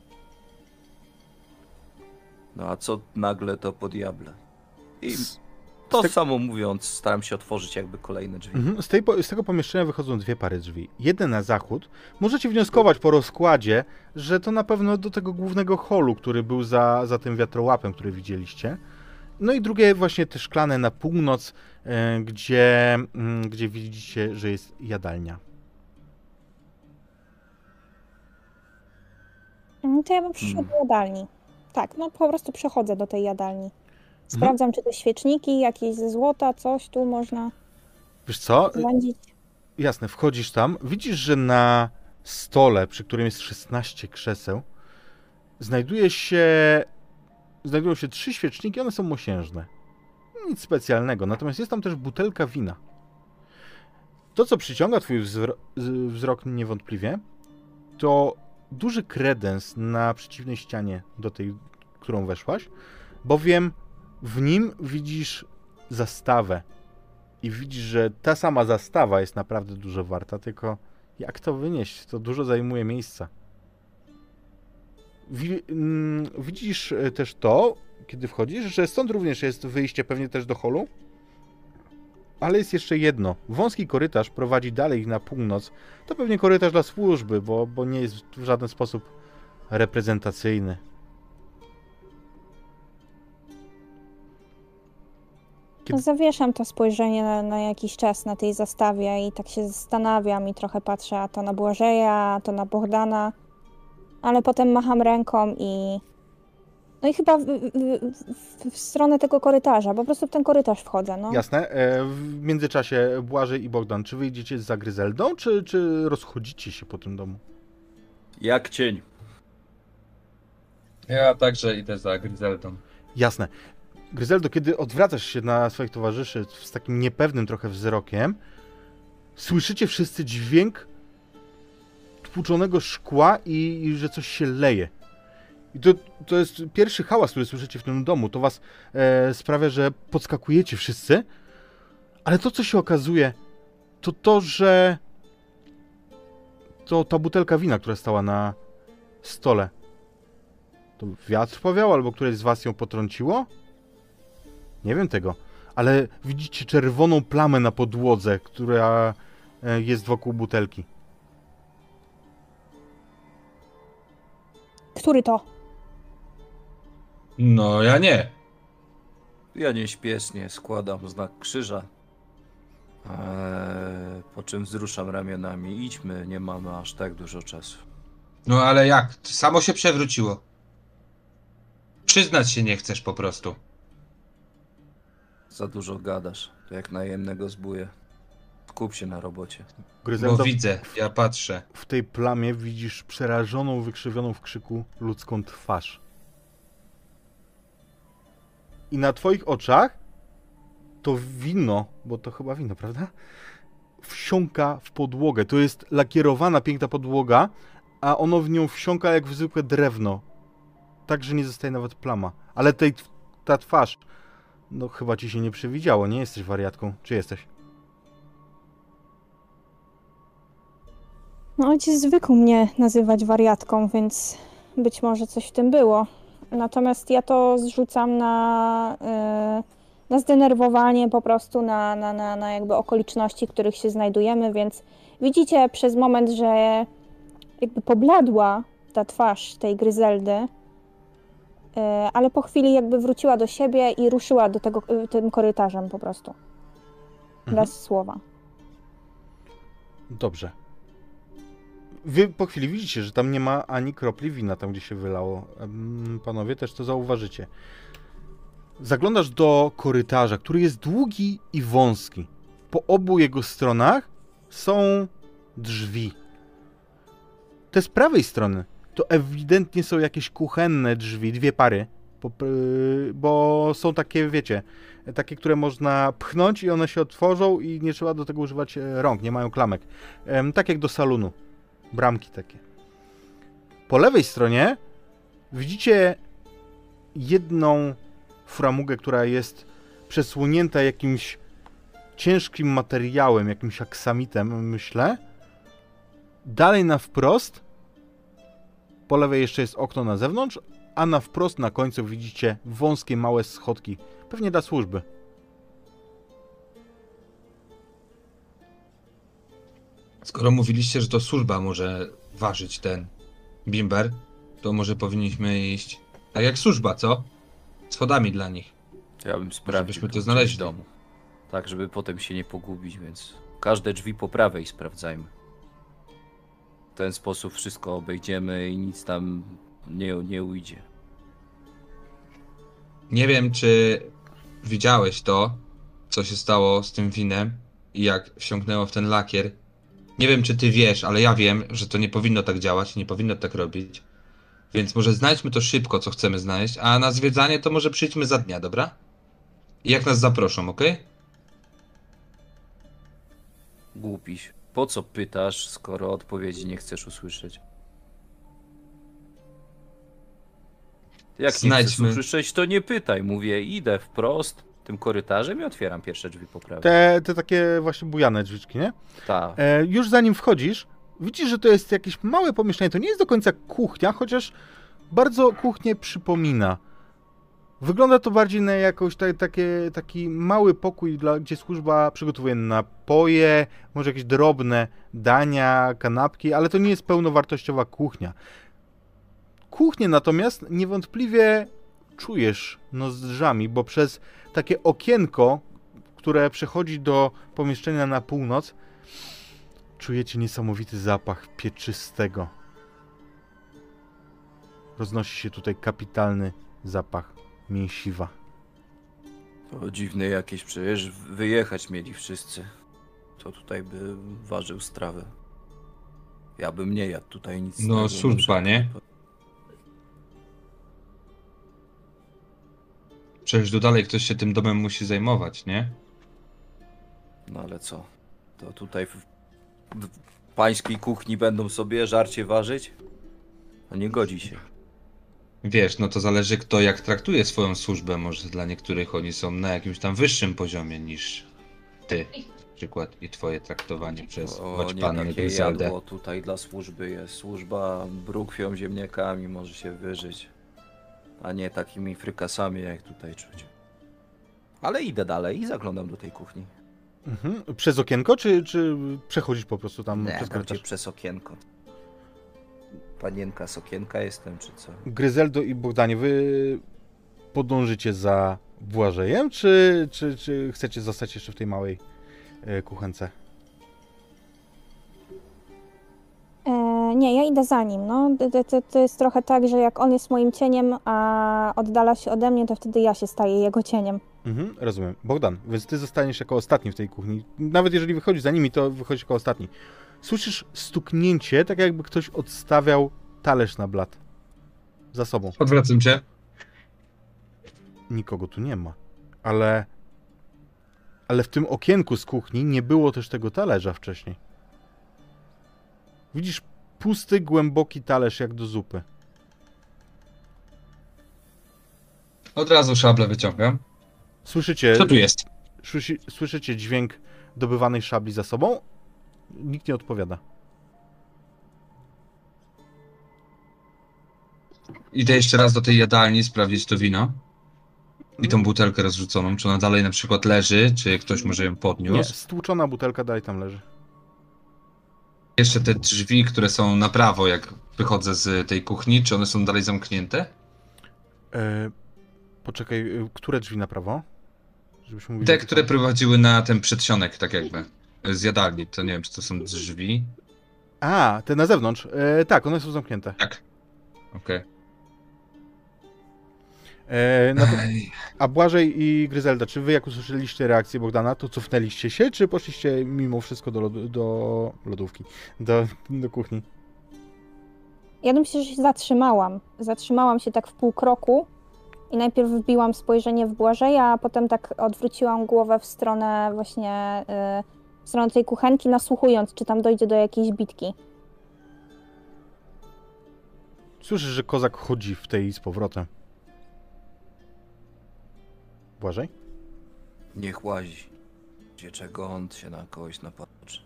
No a co nagle to po diable? I to tak- samo mówiąc, staram się otworzyć jakby kolejne drzwi. Mhm. Z, tej, z tego pomieszczenia wychodzą dwie pary drzwi. Jedne na zachód. Możecie wnioskować po rozkładzie, że to na pewno do tego głównego holu, który był za, za tym wiatrołapem, który widzieliście. No i drugie właśnie te szklane na północ, e, gdzie, mm, gdzie widzicie, że jest jadalnia. Mm, To ja bym przyszła Mm. do jadalni. Tak, no po prostu przechodzę do tej jadalni. Sprawdzam, czy te świeczniki, jakieś ze złota, coś tu można Wiesz co? zbędzić. Jasne, wchodzisz tam, widzisz, że na stole, przy którym jest 16 krzeseł, znajduje się, znajdują się trzy świeczniki, one są mosiężne. Nic specjalnego, natomiast jest tam też butelka wina. To, co przyciąga twój wzrok niewątpliwie, to duży kredens na przeciwnej ścianie do tej, którą weszłaś, bowiem w nim widzisz zastawę i widzisz, że ta sama zastawa jest naprawdę dużo warta, tylko jak to wynieść? To dużo zajmuje miejsca. Mm, widzisz e, też to, kiedy wchodzisz, że stąd również jest wyjście pewnie też do holu, ale jest jeszcze jedno. Wąski korytarz prowadzi dalej na północ. To pewnie korytarz dla służby, bo, bo nie jest w żaden sposób reprezentacyjny. Kiedy- zawieszam to spojrzenie na, na jakiś czas na tej zastawie i tak się zastanawiam i trochę patrzę a to na Błażeja, a to na Bogdana, ale potem macham ręką i no i chyba w, w, w, w stronę tego korytarza, po prostu w ten korytarz wchodzę, no. Jasne. E, W międzyczasie Błażej i Bogdan, czy wyjdziecie za Gryzeldą, czy, czy rozchodzicie się po tym domu? Jak cień. Ja także idę za Gryzeldą. Jasne. Gryzeldo, kiedy odwracasz się na swoich towarzyszy z takim niepewnym trochę wzrokiem, słyszycie wszyscy dźwięk tłuczonego szkła i, i że coś się leje. I to, to jest pierwszy hałas, który słyszycie w tym domu. To was e, sprawia, że podskakujecie wszyscy, ale to, co się okazuje, to to, że to ta butelka wina, która stała na stole. To wiatr powiał, albo któreś z was ją potrąciło? Nie wiem tego, ale widzicie czerwoną plamę na podłodze, która e, jest wokół butelki. Który to? No ja nie. Ja nieśpiesznie składam znak krzyża. Eee, po czym wzruszam ramionami. Idźmy, nie mamy aż tak dużo czasu. No ale jak? Samo się przewróciło. Przyznać się nie chcesz po prostu. Za dużo gadasz. To jak najemnego zbuje. Skup się na robocie. Bo Gryzeldo, widzę, ja patrzę. w tej plamie widzisz przerażoną, wykrzywioną w krzyku ludzką twarz. I na twoich oczach to wino, bo to chyba wino, prawda? Wsiąka w podłogę. To jest lakierowana, piękna podłoga, a ono w nią wsiąka jak w zwykłe drewno. Tak, że nie zostaje nawet plama. Ale tej, ta twarz, no chyba ci się nie przewidziało, nie jesteś wariatką. Czy jesteś? No, ojciec zwykł mnie nazywać wariatką, więc być może coś w tym było. Natomiast ja to zrzucam na, e, na zdenerwowanie po prostu, na, na, na, na jakby okoliczności, w których się znajdujemy, więc widzicie przez moment, że jakby pobladła ta twarz tej Gryzeldy, e, ale po chwili jakby wróciła do siebie i ruszyła do tego, e, tym korytarzem po prostu. Bez słowa. Dobrze. Wy po chwili widzicie, że tam nie ma ani kropli wina, tam gdzie się wylało. Panowie też to zauważycie. Zaglądasz do korytarza, który jest długi i wąski. Po obu jego stronach są drzwi. Te z prawej strony to ewidentnie są jakieś kuchenne drzwi, dwie pary, bo są takie, wiecie, takie, które można pchnąć i one się otworzą i nie trzeba do tego używać e, rąk, nie mają klamek. Tak jak do salonu. Bramki takie. Po lewej stronie widzicie jedną framugę, która jest przesłonięta jakimś ciężkim materiałem, jakimś aksamitem, myślę. Dalej na wprost, po lewej jeszcze jest okno na zewnątrz, a na wprost na końcu widzicie wąskie, małe schodki. Pewnie dla służby. Skoro mówiliście, że to służba może ważyć ten bimber, to może powinniśmy iść tak jak służba, co? Z wodami dla nich. Ja bym sprawdził byśmy to znaleźli. w domu. Tak, żeby potem się nie pogubić, więc każde drzwi po prawej sprawdzajmy. W ten sposób wszystko obejdziemy i nic tam nie, nie ujdzie. Nie wiem, czy widziałeś to, co się stało z tym winem i jak wsiąknęło w ten lakier. Nie wiem, czy ty wiesz, ale ja wiem, że to nie powinno tak działać, nie powinno tak robić. Więc może znajdźmy to szybko, co chcemy znaleźć, a na zwiedzanie to może przyjdźmy za dnia, dobra? I jak nas zaproszą, ok? Głupiś. Po co pytasz, skoro odpowiedzi nie chcesz usłyszeć? Jak nie Znajdźmy. chcesz usłyszeć, to nie pytaj. Mówię, idę wprost tym korytarzem i otwieram pierwsze drzwi po prawej. Te, te takie właśnie bujane drzwiczki, nie? Ta. E, już zanim wchodzisz, widzisz, że to jest jakieś małe pomieszczenie. To nie jest do końca kuchnia, chociaż bardzo kuchnię przypomina. Wygląda to bardziej na jakąś ta, takie, taki mały pokój, dla, gdzie służba przygotowuje napoje, może jakieś drobne dania, kanapki, ale to nie jest pełnowartościowa kuchnia. Kuchnię natomiast niewątpliwie czujesz nozdrzami, bo przez takie okienko, które przechodzi do pomieszczenia na północ, czujecie niesamowity zapach pieczystego. Roznosi się tutaj kapitalny zapach mięsiwa. To dziwne jakieś, przecież wyjechać mieli wszyscy. To tutaj by ważył strawę. Ja bym nie jadł tutaj nic. No, służba, nie? Przecież tu dalej ktoś się tym domem musi zajmować, nie? No ale co? To tutaj w, w pańskiej kuchni będą sobie żarcie ważyć? No nie godzi się. Wiesz, no to zależy kto jak traktuje swoją służbę. Może dla niektórych oni są na jakimś tam wyższym poziomie niż ty. Na przykład i twoje traktowanie przez O, nie Gryzeldę. jadło tutaj dla służby jest. Służba brukwią, ziemniakami może się wyżyć. A nie takimi frykasami jak tutaj czuć. Ale idę dalej i zaglądam do tej kuchni. Mhm. Przez okienko, czy, czy przechodzisz po prostu tam Nie, przez korytarz? przez okienko. Panienka z okienka jestem, czy co? Gryzeldo i Bogdanie, wy podążycie za Błażejem, czy, czy, czy chcecie zostać jeszcze w tej małej e, kuchence? Nie, ja idę za nim. No. To, to, jest trochę tak, że jak on jest moim cieniem, a oddala się ode mnie, to wtedy ja się staję jego cieniem. Mhm, rozumiem. Bogdan, więc ty zostaniesz jako ostatni w tej kuchni. Nawet jeżeli wychodzisz za nimi, to wychodzisz jako ostatni. Słyszysz stuknięcie, tak jakby ktoś odstawiał talerz na blat. Za sobą. Odwracam się. Nikogo tu nie ma. Ale Ale w tym okienku z kuchni nie było też tego talerza wcześniej. Widzisz pusty, głęboki talerz jak do zupy. Od razu szablę wyciągam. Słyszycie, Co tu jest? słyszy, słyszycie dźwięk dobywanej szabli za sobą? Nikt nie odpowiada. Idę jeszcze raz do tej jadalni sprawdzić to wino. I tą butelkę rozrzuconą. Czy ona dalej na przykład leży, czy ktoś może ją Nie, podniósł? stłuczona butelka dalej tam leży. Jeszcze te drzwi, które są na prawo, jak wychodzę z tej kuchni, czy one są dalej zamknięte? E, poczekaj, e, które drzwi na prawo? Mówili, Te, które są. prowadziły na ten przedsionek, tak jakby. Z jadalni. To nie wiem, czy to są drzwi. A, te na zewnątrz. E, tak, one są zamknięte. Tak. Okej. E, no to, a Błażej i Gryzelda, czy wy jak usłyszeliście reakcję Bogdana, to cofnęliście się, czy poszliście mimo wszystko do, lodu, do lodówki, do, do kuchni? Ja myślę, że się zatrzymałam. Zatrzymałam się tak w pół kroku i najpierw wbiłam spojrzenie w Błażeja, a potem tak odwróciłam głowę w stronę właśnie y, w stronę tej kuchenki, nasłuchując, czy tam dojdzie do jakiejś bitki. Słyszysz, że kozak chodzi w tej z powrotem. Błażej? Niech łazi. Gdzie czego on się na kogoś napatrzy.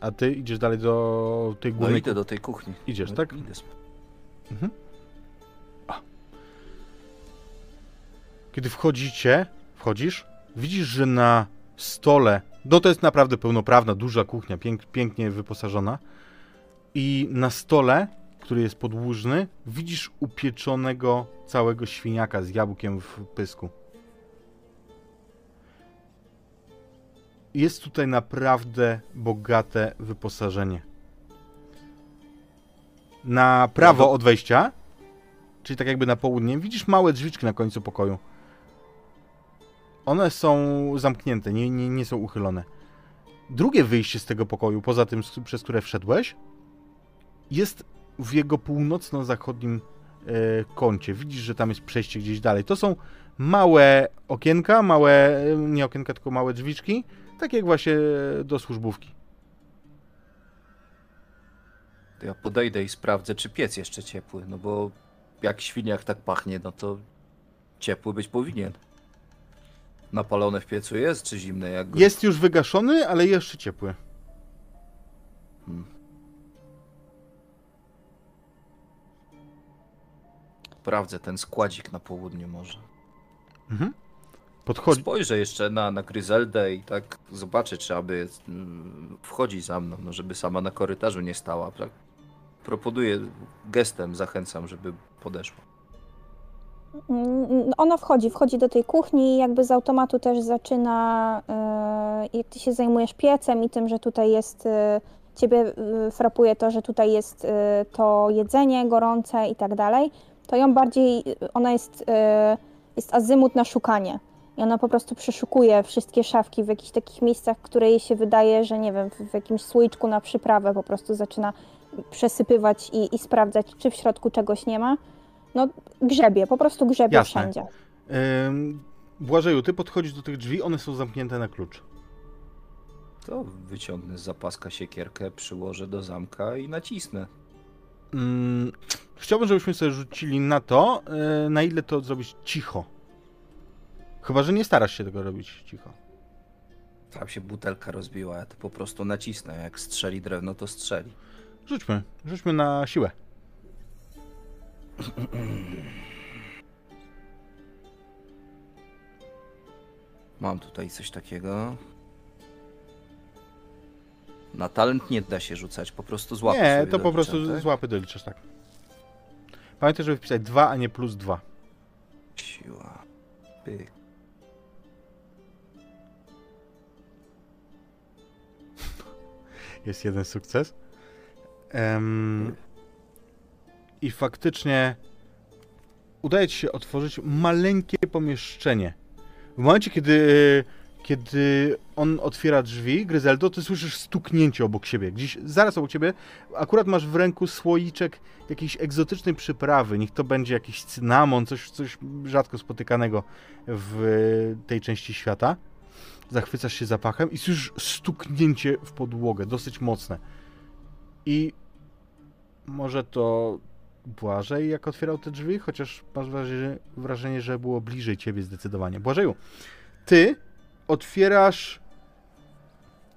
A ty idziesz dalej do tej No głównej idę do tej kuchni. Idziesz, No, tak? Idę. Mhm. A. Kiedy wchodzicie, wchodzisz, widzisz, że na stole, no to jest naprawdę pełnoprawna, duża kuchnia, pięk, pięknie wyposażona i na stole, który jest podłużny, widzisz upieczonego całego świniaka z jabłkiem w pysku. Jest tutaj naprawdę bogate wyposażenie. Na prawo od wejścia, czyli tak jakby na południe, widzisz małe drzwiczki na końcu pokoju. One są zamknięte, nie, nie, nie są uchylone. Drugie wyjście z tego pokoju, poza tym, przez które wszedłeś, jest w jego północno-zachodnim e, kącie. Widzisz, że tam jest przejście gdzieś dalej. To są małe okienka, małe, e, nie okienka, tylko małe drzwiczki, tak jak właśnie do służbówki. To ja podejdę i sprawdzę, czy piec jeszcze ciepły. No bo jak świniak tak pachnie, no to ciepły być powinien. Napalone w piecu jest, czy zimne? Jak go... Jest już wygaszony, ale jeszcze ciepły. Sprawdzę ten składzik na południu może. Mhm. Podchodzi. Spojrzę jeszcze na, na Gryzeldę i tak zobaczę, czy aby mm, wchodzi za mną, no żeby sama na korytarzu nie stała. Tak? Proponuję gestem, zachęcam, żeby podeszła. Mm, Ona wchodzi, wchodzi do tej kuchni i jakby z automatu też zaczyna, y, jak ty się zajmujesz piecem i tym, że tutaj jest, y, ciebie y, frapuje to, że tutaj jest to jedzenie gorące i tak dalej, to ją bardziej, y, ona jest, y, jest azymut na szukanie. I ona po prostu przeszukuje wszystkie szafki w jakichś takich miejscach, które jej się wydaje, że nie wiem, w, w jakimś słoiczku na przyprawę po prostu zaczyna przesypywać i, i sprawdzać, czy w środku czegoś nie ma. No, grzebie, po prostu grzebie Jasne. wszędzie. Ym, Błażeju, ty podchodzisz do tych drzwi, one są zamknięte na klucz. To wyciągnę z zapaska siekierkę, przyłożę do zamka i nacisnę. Ym, chciałbym, żebyśmy sobie rzucili na to, y, na ile to zrobić cicho. Chyba, że nie starasz się tego robić cicho. Tam się butelka rozbiła, ja to po prostu nacisnę. Jak strzeli drewno, to strzeli. Rzućmy, rzućmy na siłę. Mam tutaj coś takiego. Na talent nie da się rzucać, po prostu z łapy nie, to po prostu tak? z łapy doliczasz, tak. Pamiętaj, żeby wpisać 2, a nie plus 2. Siła. Pyk. Jest jeden sukces. Em, I faktycznie udaje ci się otworzyć maleńkie pomieszczenie. W momencie, kiedy kiedy on otwiera drzwi, Gryzeldo, ty słyszysz stuknięcie obok siebie. Gdzieś zaraz obok ciebie akurat masz w ręku słoiczek jakiejś egzotycznej przyprawy. Niech to będzie jakiś cynamon, coś, coś rzadko spotykanego w tej części świata. Zachwycasz się zapachem i słyszysz stuknięcie w podłogę, dosyć mocne. I może to Błażej, jak otwierał te drzwi, chociaż masz wrażenie, wrażenie, że było bliżej ciebie zdecydowanie. Błażeju, ty otwierasz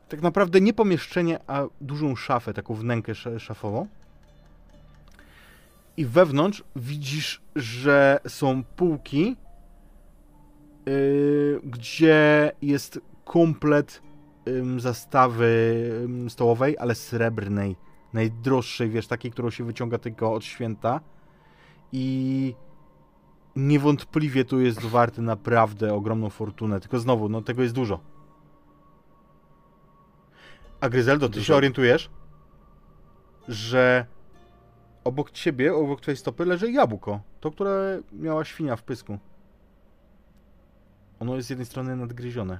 tak naprawdę nie pomieszczenie, a dużą szafę, taką wnękę sz- szafową. I wewnątrz widzisz, że są półki, yy, gdzie jest komplet ym, zastawy stołowej, ale srebrnej, najdroższej, wiesz, takiej, którą się wyciąga tylko od święta. I niewątpliwie tu jest warty naprawdę ogromną fortunę. Tylko znowu, no tego jest dużo. A Gryzeldo, ty Dużo. się orientujesz, że obok ciebie, obok twojej stopy leży jabłko. To, które miała świnia w pysku. Ono jest z jednej strony nadgryzione.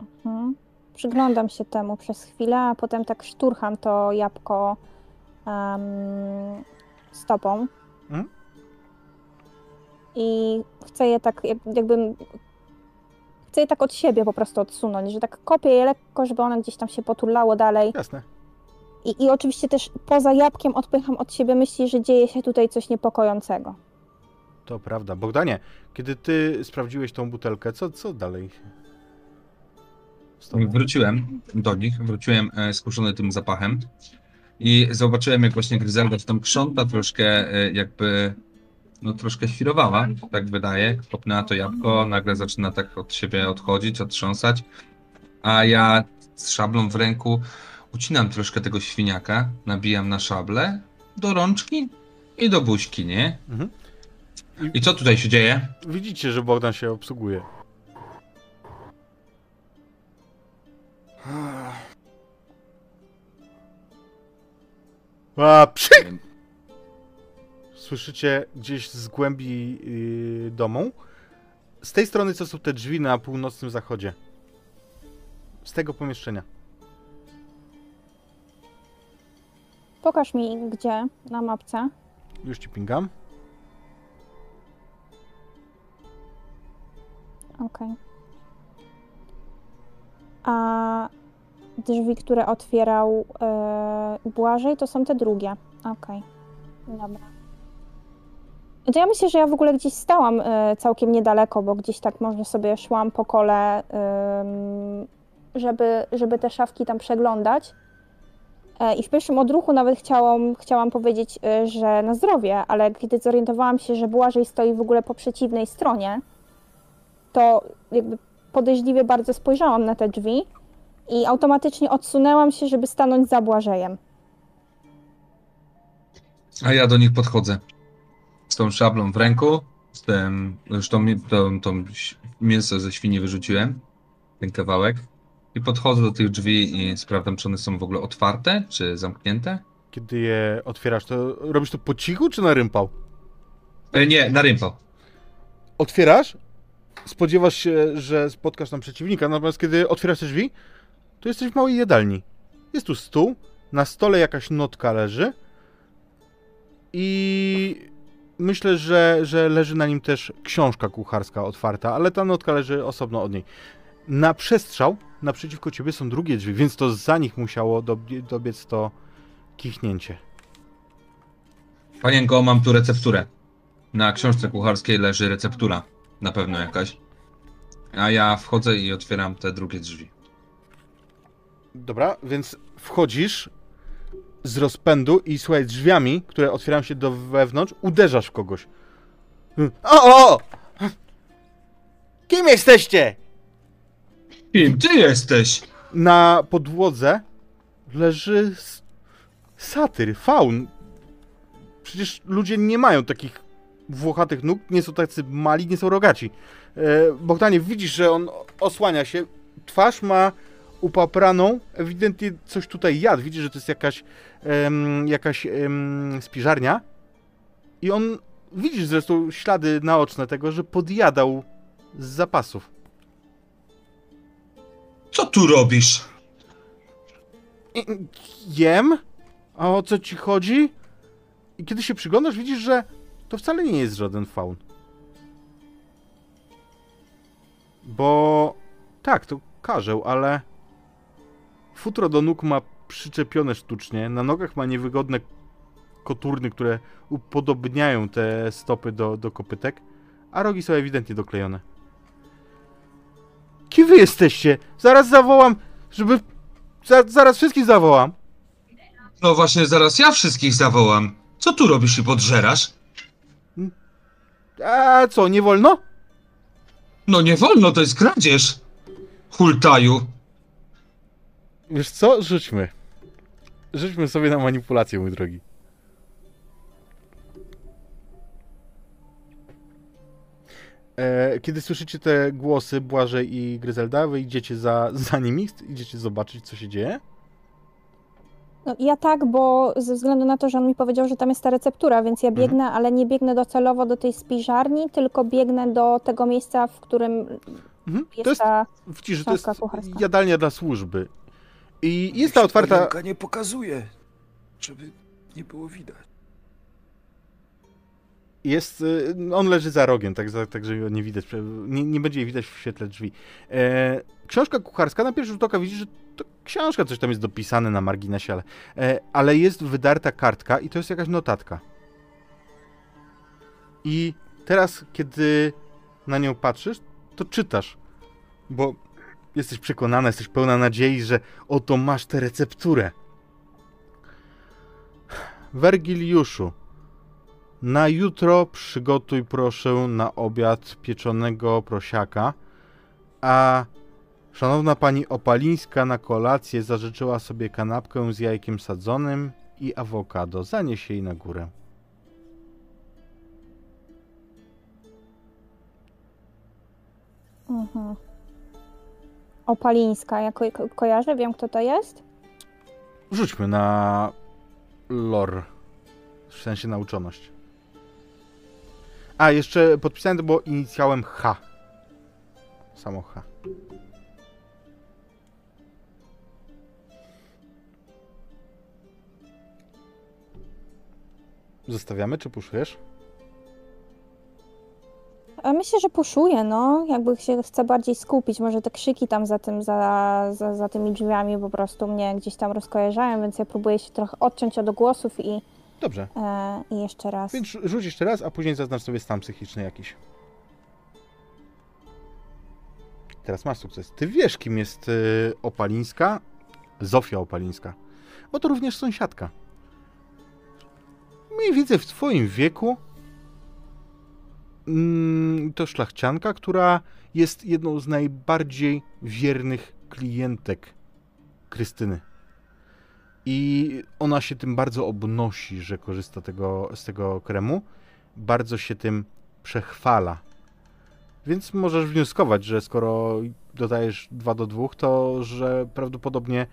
Mhm. Przyglądam się temu przez chwilę, a potem tak szturcham to jabłko em, stopą. Mhm. I chcę je tak, jak, jakbym. Chcę je tak od siebie po prostu odsunąć, że tak kopię je lekko, żeby one gdzieś tam się potulało dalej. Jasne. I, I oczywiście też poza jabłkiem odpycham od siebie myśli, że dzieje się tutaj coś niepokojącego. To prawda. Bogdanie, kiedy ty sprawdziłeś tą butelkę, co, co dalej? Wróciłem do nich, wróciłem e, skuszony tym zapachem i zobaczyłem, jak właśnie Gryzelda w tam krząta troszkę e, jakby, no troszkę świrowała, tak wydaje. Kopnęła to jabłko, nagle zaczyna tak od siebie odchodzić, otrząsać, a ja z szablą w ręku ucinam troszkę tego świniaka, nabijam na szablę do rączki i do buźki, nie? Mhm. I co tutaj się dzieje? Widzicie, że Bogdan się obsługuje. A, psik! Słyszycie gdzieś z głębi yy, domu. Z tej strony, co są te drzwi na północnym zachodzie. Z tego pomieszczenia. Pokaż mi gdzie na mapce. Już ci pingam. Okej. A drzwi, które otwierał e, Błażej, to są te drugie. Okej. Dobra. To ja myślę, że ja w ogóle gdzieś stałam e, całkiem niedaleko, bo gdzieś tak może sobie szłam po kole, żeby, żeby te szafki tam przeglądać. E, I w pierwszym odruchu nawet chciałam, chciałam powiedzieć, że na zdrowie, ale kiedy zorientowałam się, że Błażej stoi w ogóle po przeciwnej stronie, to jakby podejrzliwie bardzo spojrzałam na te drzwi i automatycznie odsunęłam się, żeby stanąć za Błażejem. A ja do nich podchodzę. Z tą szablą w ręku, z tym, już tą, tą, mięso ze świni wyrzuciłem, ten kawałek. I podchodzę do tych drzwi i sprawdzam, czy one są w ogóle otwarte, czy zamknięte. Kiedy je otwierasz, to robisz to po cichu czy na rympał? E, nie, na rympał. otwierasz, spodziewasz się, że spotkasz tam przeciwnika, natomiast kiedy otwierasz te drzwi, to jesteś w małej jadalni. Jest tu stół, na stole jakaś notka leży i myślę, że, że leży na nim też książka kucharska otwarta, ale ta notka leży osobno od niej. Na przestrzał naprzeciwko ciebie są drugie drzwi, więc to za nich musiało dobie- dobiec to kichnięcie. Panienko, mam tu recepturę. Na książce kucharskiej leży receptura. Na pewno jakaś. A ja wchodzę i otwieram te drugie drzwi. Dobra, więc wchodzisz z rozpędu i słuchaj, drzwiami, które otwierają się do wewnątrz, uderzasz w kogoś. O! o! Kim jesteście? Kim ty jesteś? Na podłodze leży satyr, faun. Przecież ludzie nie mają takich włochatych nóg, nie są tacy mali, nie są rogaci. E, Bogdanie, widzisz, że on osłania się, twarz ma upapraną, ewidentnie coś tutaj jadł, widzisz, że to jest jakaś, em, jakaś em, spiżarnia i on widzisz zresztą ślady naoczne tego, że podjadał z zapasów. Co tu robisz? Jem? A o co ci chodzi? I kiedy się przyglądasz, widzisz, że to wcale nie jest żaden faun. Bo tak, to karzeł, ale futro do nóg ma przyczepione sztucznie, na nogach ma niewygodne koturny, które upodobniają te stopy do, do kopytek, a rogi są ewidentnie doklejone. Kim wy jesteście? Zaraz zawołam, żeby... Za, zaraz wszystkich zawołam. No właśnie, zaraz ja wszystkich zawołam. Co tu robisz i podżerasz? A co, nie wolno? No nie wolno, to jest kradzież. Hultaju. Wiesz co? Rzućmy. Rzućmy sobie na manipulację, mój drogi. E, kiedy słyszycie te głosy Błażej i Gryzelda, wy idziecie za, za nimi, idziecie zobaczyć, co się dzieje. No, ja tak, bo ze względu na to, że on mi powiedział, że tam jest ta receptura, więc ja Mhm. biegnę, ale nie biegnę docelowo do tej spiżarni, tylko biegnę do tego miejsca, w którym Mhm. jest, To jest, ta... widzisz, że to jest kucharska. jadalnia dla służby. I jest ta otwarta... nie pokazuje, żeby nie było widać. Jest, y, on leży za rogiem, tak, tak że nie widać, nie, nie będzie jej widać w świetle drzwi. E, książka kucharska, na pierwszy rzut oka widzisz, że to książka, coś tam jest dopisane na marginesie, ale, e, ale jest wydarta kartka i to jest jakaś notatka. I teraz, kiedy na nią patrzysz, to czytasz, bo jesteś przekonana, jesteś pełna nadziei, że oto masz tę recepturę. Wergiliuszu, na jutro przygotuj proszę na obiad pieczonego prosiaka, a szanowna pani Opalińska na kolację zażyczyła sobie kanapkę z jajkiem sadzonym i awokado. Zanieś jej na górę. Mhm. Opalińska, ja ko- ko- kojarzę, wiem kto to jest. Rzućmy na lore, w sensie nauczoność. A, jeszcze podpisane to było inicjałem H. Samo H. Zostawiamy, czy puszujesz? A myślę, że puszuję, no. Jakby się chce bardziej skupić. Może te krzyki tam za, tym, za, za, za tymi drzwiami po prostu mnie gdzieś tam rozkojarzają, więc ja próbuję się trochę odciąć od głosów i, Dobrze. e, i jeszcze raz. Więc rzuć jeszcze raz, a później zaznacz sobie stan psychiczny jakiś. Teraz masz sukces. Ty wiesz, kim jest y, Opalińska? Zofia Opalińska. Bo to również sąsiadka. Mniej więcej w twoim wieku. Mm, to szlachcianka, która jest jedną z najbardziej wiernych klientek Krystyny. I ona się tym bardzo obnosi, że korzysta tego, z tego kremu. Bardzo się tym przechwala. Więc możesz wnioskować, że skoro dodajesz 2 do 2, to że prawdopodobnie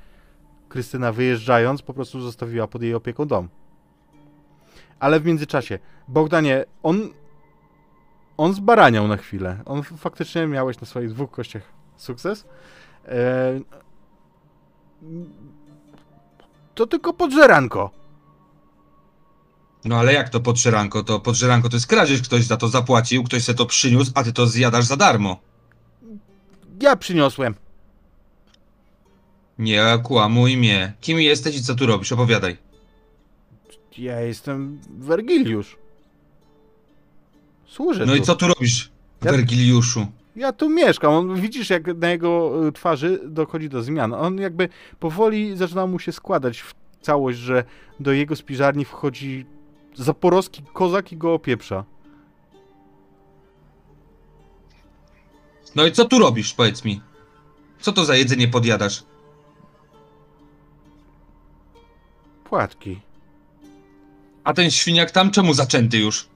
Krystyna wyjeżdżając po prostu zostawiła pod jej opieką dom. Ale w międzyczasie, Bogdanie, on on zbaraniał na chwilę. On faktycznie miałeś na swoich dwóch kościach sukces. E, to tylko podżeranko. No ale jak to podżeranko? To podżeranko to jest kradzież, ktoś za to zapłacił, ktoś se to przyniósł, a ty to zjadasz za darmo. Ja przyniosłem. Nie kłamuj mnie. Kim jesteś i co tu robisz? Opowiadaj. Ja jestem Wergiliusz. Służę No tu. i co tu robisz, Ja- Wergiliuszu? Ja tu mieszkam. On, widzisz, jak na jego y, twarzy dochodzi do zmian. On jakby powoli zaczyna mu się składać w całość, że do jego spiżarni wchodzi zaporowski kozak i go opieprza. No i co tu robisz, powiedz mi? Co to za jedzenie podjadasz? Płatki. A ten świniak tam czemu zaczęty już?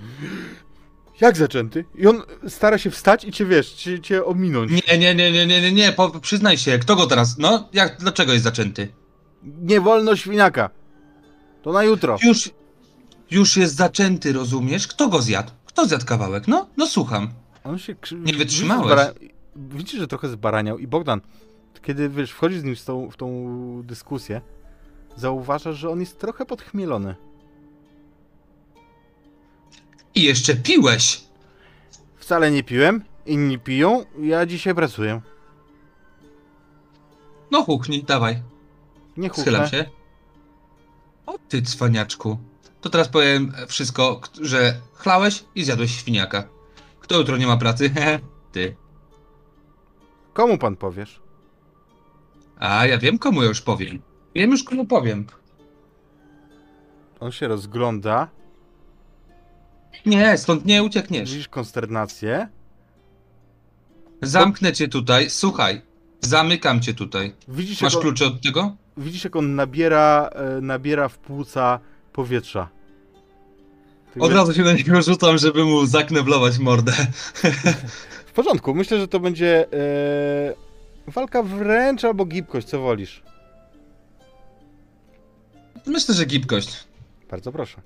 Jak zaczęty? I on stara się wstać i cię, wiesz, cię, cię ominąć. Nie, nie, nie, nie, nie, nie, nie, po, przyznaj się, kto go teraz, no, jak, dlaczego jest zaczęty? Nie wolno świniaka. To na jutro. Już, już jest zaczęty, rozumiesz? Kto go zjadł? Kto zjadł kawałek? No, no słucham. On się krzy... Nie wytrzymałeś. Widzisz, zbara- Widzisz, że trochę zbaraniał i Bogdan, kiedy wiesz, wchodzisz z nim w tą, w tą dyskusję, zauważasz, że on jest trochę podchmielony. I jeszcze piłeś! Wcale nie piłem, inni piją, ja dzisiaj pracuję. No huchnij, dawaj. Nie Schylam chuchnę. się. O ty cwaniaczku. To teraz powiem wszystko, że chlałeś i zjadłeś świniaka. Kto jutro nie ma pracy? Ty. Komu pan powiesz? A ja wiem komu ja już powiem. Wiem już komu powiem. On się rozgląda, Nie, stąd nie uciekniesz. widzisz konsternację, Zamknę cię tutaj. Słuchaj, zamykam cię tutaj. widzisz, Masz jak on, klucze od tego? widzisz jak on nabiera, e, nabiera w płuca powietrza. Tak Od razu się na niego rzucam, żeby mu zakneblować mordę. W porządku, myślę, że to będzie e, walka wręcz albo gibkość, co wolisz. Myślę, że gibkość. Bardzo proszę.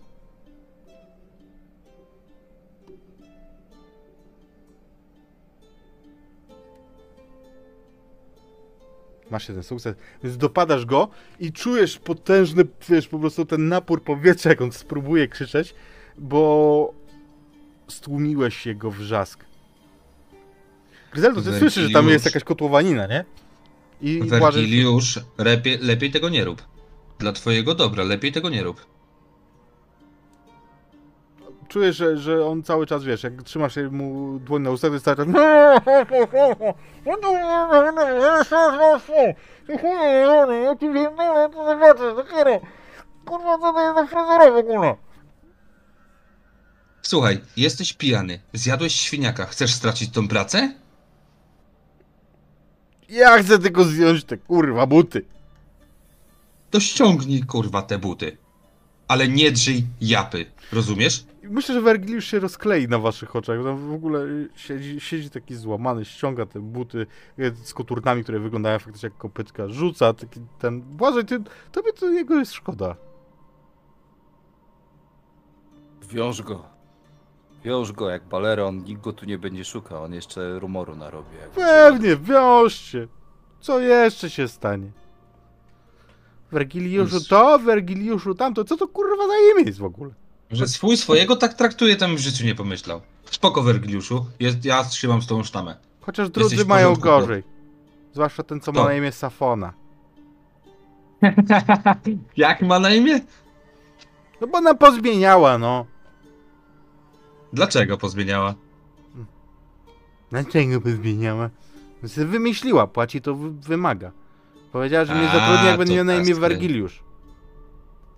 Masz jeden sukces, więc dopadasz go i czujesz potężny, wiesz, po prostu ten napór powietrza, jak on spróbuje krzyczeć, bo stłumiłeś jego wrzask. Gryzeldo, ty słyszysz, że tam jest jakaś kotłowanina, nie? I Wergiliusz, lepiej, lepiej tego nie rób. Dla twojego dobra, lepiej tego nie rób. Czujesz, że, że on cały czas, wiesz, jak trzymasz jej mu dłoń na ustach, to jest cały czas... Kurwa, co to jest za fryzura w ogóle? Słuchaj, jesteś pijany, zjadłeś świniaka, chcesz stracić tą pracę? Ja chcę tylko zdjąć te kurwa buty. To ściągnij kurwa te buty. Ale nie drzyj japy, rozumiesz? Myślę, że Wergiliusz się rozklei na waszych oczach. Tam w ogóle siedzi, siedzi taki złamany, ściąga te buty e, z koturnami, które wyglądają faktycznie jak kopytka. Rzuca taki ten... Błażej, ty, tobie to jego jest szkoda. Wiąż go. Wiąż go jak baleron, nikt go tu nie będzie szukał, on jeszcze rumoru narobi. Pewnie, wiążcie. Co jeszcze się stanie? Wergiliuszu to, Wergiliuszu tamto. Co to kurwa za imię jest w ogóle? Że swój swojego tak traktuje, tam w życiu nie pomyślał. Spoko, Wergiliuszu, jest, ja trzymam z tą sztamę. Chociaż drudzy Jesteś mają porządku, gorzej. Zwłaszcza ten, co ma Kto? na imię Safona. Jak ma na imię? No bo nam pozmieniała, no. Dlaczego pozmieniała? Dlaczego pozmieniała? No sobie Wymyśliła, płaci to wy- wymaga. Powiedziała, że mnie A, zatrudni, jak to będzie miał na imię pastwy. Wergiliusz.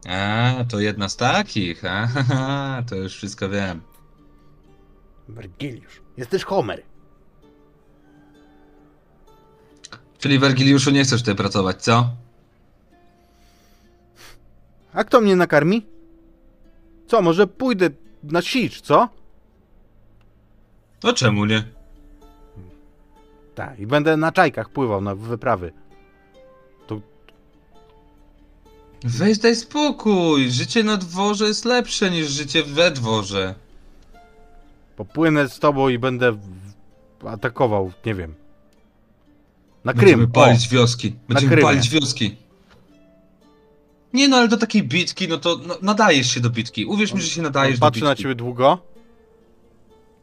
A, to jedna z takich, a, to już wszystko wiem. Wergiliusz. Jesteś Homer. Czyli Wergiliuszu nie chcesz tutaj pracować, co? A kto mnie nakarmi? Co, może pójdę na sicz, co? To czemu nie? Tak, i będę na czajkach pływał na wyprawy. Weź daj spokój, życie na dworze jest lepsze niż życie we dworze. Popłynę z tobą i będę w- atakował, nie wiem. Na Będziemy Krym. palić O, wioski. Będziemy Krymie. palić wioski. Nie no, ale do takiej bitki, no to no, nadajesz się do bitki. Uwierz mi, że się nadajesz do patrzy bitki. na ciebie długo.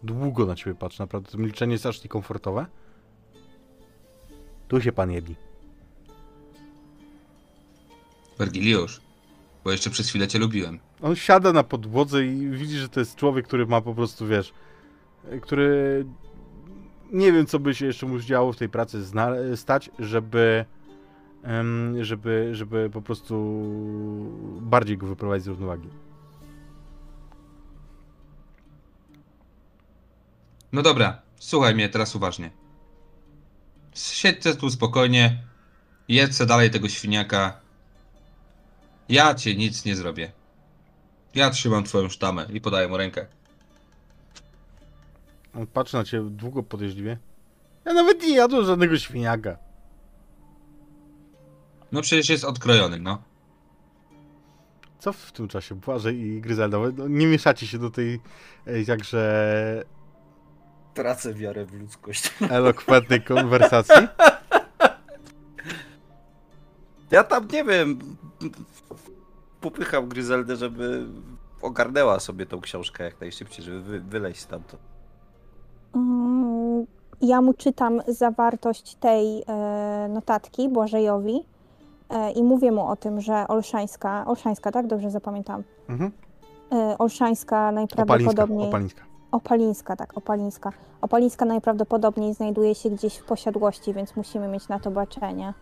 Długo na ciebie patrzy, naprawdę. To milczenie jest aż niekomfortowe. Tu się pan jedni. Wergiliusz, bo jeszcze przez chwilę cię lubiłem. On siada na podłodze i widzi, że to jest człowiek, który ma po prostu, wiesz, który nie wiem, co by się jeszcze mu działo w tej pracy stać, żeby, żeby, żeby po prostu bardziej go wyprowadzić z równowagi. No dobra, słuchaj mnie teraz uważnie. Siedźcie tu spokojnie, jedz se dalej tego świniaka. Ja cię nic nie zrobię. Ja trzymam twoją sztamę i podaję mu rękę. On patrzy na ciebie długo podejrzliwie. Ja nawet nie jadłem żadnego świniaka. No przecież jest odkrojony, no. Co w tym czasie Błażej i Gryzelda? No, nie mieszacie się do tej e, jakże Tracę wiarę w ludzkość. elokwentnej konwersacji. Ja tam nie wiem. Popycham Gryzeldę, żeby ogarnęła sobie tą książkę jak najszybciej, żeby wy, wyleźć stamtąd. Mm, Ja mu czytam zawartość tej e, notatki Błażejowi e, i mówię mu o tym, że Olszańska, Olszańska, tak? Dobrze zapamiętam. Mhm. E, Olszańska najprawdopodobniej... Opalińska. Opalińska, tak, Opalińska. Opalińska najprawdopodobniej znajduje się gdzieś w posiadłości, więc musimy mieć na to baczenie.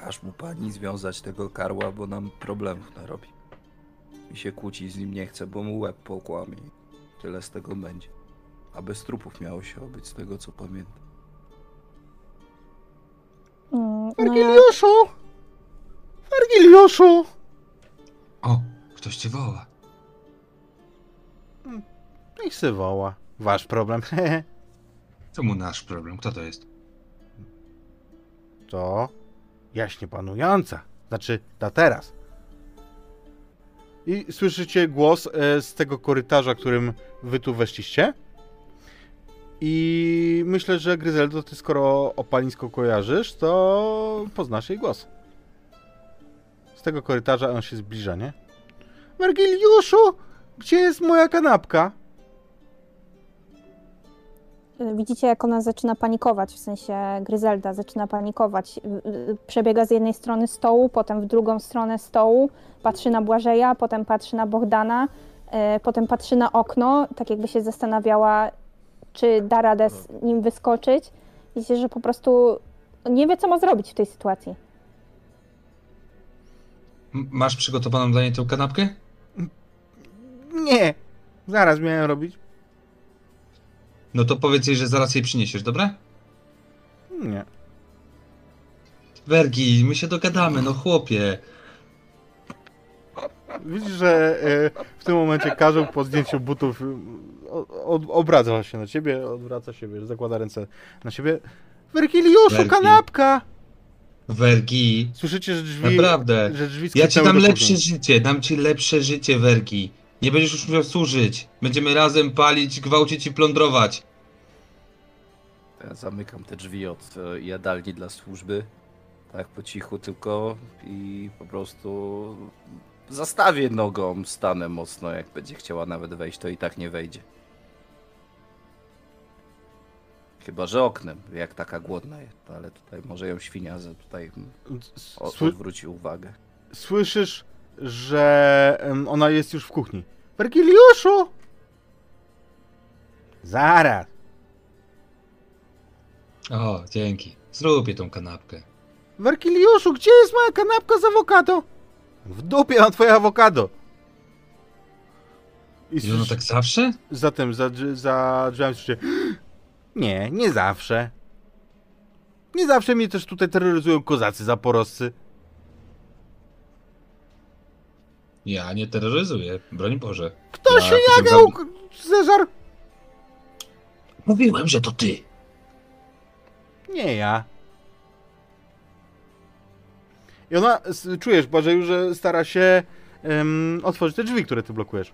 Każ mu pani związać tego karła, bo nam problemów narobi. Mi się kłócić z nim nie chce, bo mu łeb połkłamie. Tyle z tego będzie. A bez trupów miało się obyć, z tego co pamiętam. Mm, no ja! O, ktoś cię woła. Niech se woła. Wasz problem. To mu nasz problem. Kto to jest? to jaśnie panująca. Znaczy, ta teraz. I słyszycie głos e, z tego korytarza, którym wy tu weszliście. I myślę, że Gryzeldo, ty skoro Opalińską kojarzysz, to poznasz jej głos. Z tego korytarza on się zbliża, nie? Wergiliuszu, gdzie jest moja kanapka? Widzicie, jak ona zaczyna panikować, w sensie Gryzelda zaczyna panikować. Y, y, Przebiega z jednej strony stołu, potem w drugą stronę stołu, patrzy na Błażeja, potem patrzy na Bohdana, y, potem patrzy na okno, tak jakby się zastanawiała, czy da radę z nim wyskoczyć. Widzicie, że po prostu nie wie, co ma zrobić w tej sytuacji. M- masz przygotowaną dla niej tę kanapkę? Nie, zaraz miałem robić. No to powiedz jej, że zaraz jej przyniesiesz, dobra? Nie. Wergi, my się dogadamy, no chłopie. Widzisz, że e, w tym momencie Karzeł po zdjęciu butów e, o- obraca się na ciebie, odwraca się, wiesz, zakłada ręce na siebie. Wergiliuszu, Wergi. kanapka! Wergi, Słyszycie, że drzwi, naprawdę. że drzwi Ja ci skrzypnęły dam do lepsze życie, dam ci lepsze życie, Wergi. Nie będziesz już miał służyć. Będziemy razem palić, gwałcić i plądrować. Ja zamykam te drzwi od e, jadalni dla służby. Tak po cichu tylko i po prostu zastawię nogą, stanę mocno. Jak będzie chciała nawet wejść, to i tak nie wejdzie. Chyba, że oknem, jak taka głodna jest, ale tutaj może ją świnia za- tutaj S- o- Sły, odwróci uwagę. słyszysz, że ona jest już w kuchni. Wergiliuszu! Zaraz. O, dzięki. Zrób jej tą kanapkę. Wergiliuszu, gdzie jest moja kanapka z awokado? W dupie mam twoje awokado. I I ono tak zawsze? Zatem za, za drzwiami słyszycie Nie, nie zawsze. Nie zawsze mnie też tutaj terroryzują kozacy zaporoscy. Ja nie terroryzuję, broń Boże. Kto Ja się jagał, Cezar? Mówiłem, że to ty. Nie ja. I ona, czujesz, Błażeju, że stara się em, otworzyć te drzwi, które ty blokujesz.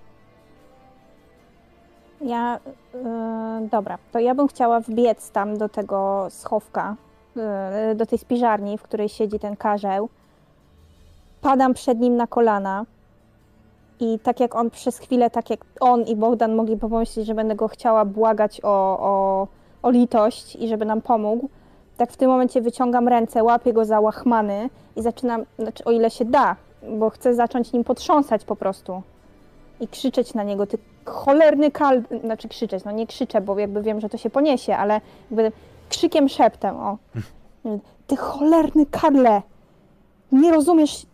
Ja, y, dobra, to ja bym chciała wbiec tam do tego schowka, y, do tej spiżarni, w której siedzi ten karzeł. Padam przed nim na kolana i tak jak on przez chwilę, tak jak on i Bogdan mogli pomyśleć, że będę go chciała błagać o, o, o litość i żeby nam pomógł, tak w tym momencie wyciągam ręce, łapię go za łachmany i zaczynam, znaczy o ile się da, bo chcę zacząć nim potrząsać po prostu i krzyczeć na niego, ty cholerny kal... Znaczy krzyczeć, no nie krzyczę, bo jakby wiem, że to się poniesie, ale jakby krzykiem szeptem, o. Ty cholerny Karle! Nie rozumiesz...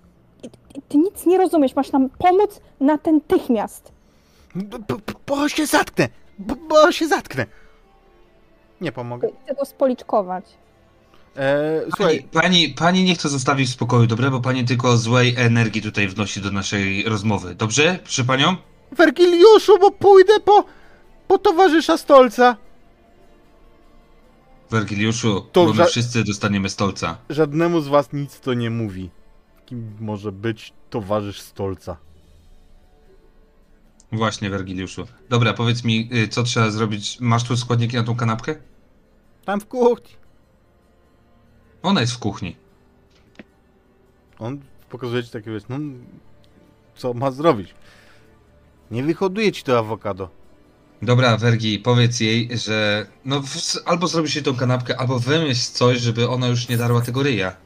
Ty nic nie rozumiesz, masz nam pomóc natychmiast. Bo się zatknę! Bo się zatknę! Nie pomogę. Chcę go spoliczkować. E, Pani, słuchaj, pani, pani nie chce zostawić w spokoju, dobrze? Bo pani tylko złej energii tutaj wnosi do naszej rozmowy. Dobrze? Proszę panią? Wergiliuszu, bo pójdę po, po towarzysza Stolca. Wergiliuszu, To bo my wszyscy dostaniemy stolca. Żadnemu z was nic to nie mówi. Kim może być towarzysz stolca? Właśnie, Wergiliuszu. Dobra, powiedz mi, y, co trzeba zrobić? Masz tu składniki na tą kanapkę? Tam w kuchni. Ona jest w kuchni. On pokazuje ci takie, wiesz, no, co ma zrobić. Nie wyhoduje ci to awokado. Dobra, Wergi, powiedz jej, że no w, albo zrobisz jej tą kanapkę, albo wymyśl coś, żeby ona już nie darła tego ryja.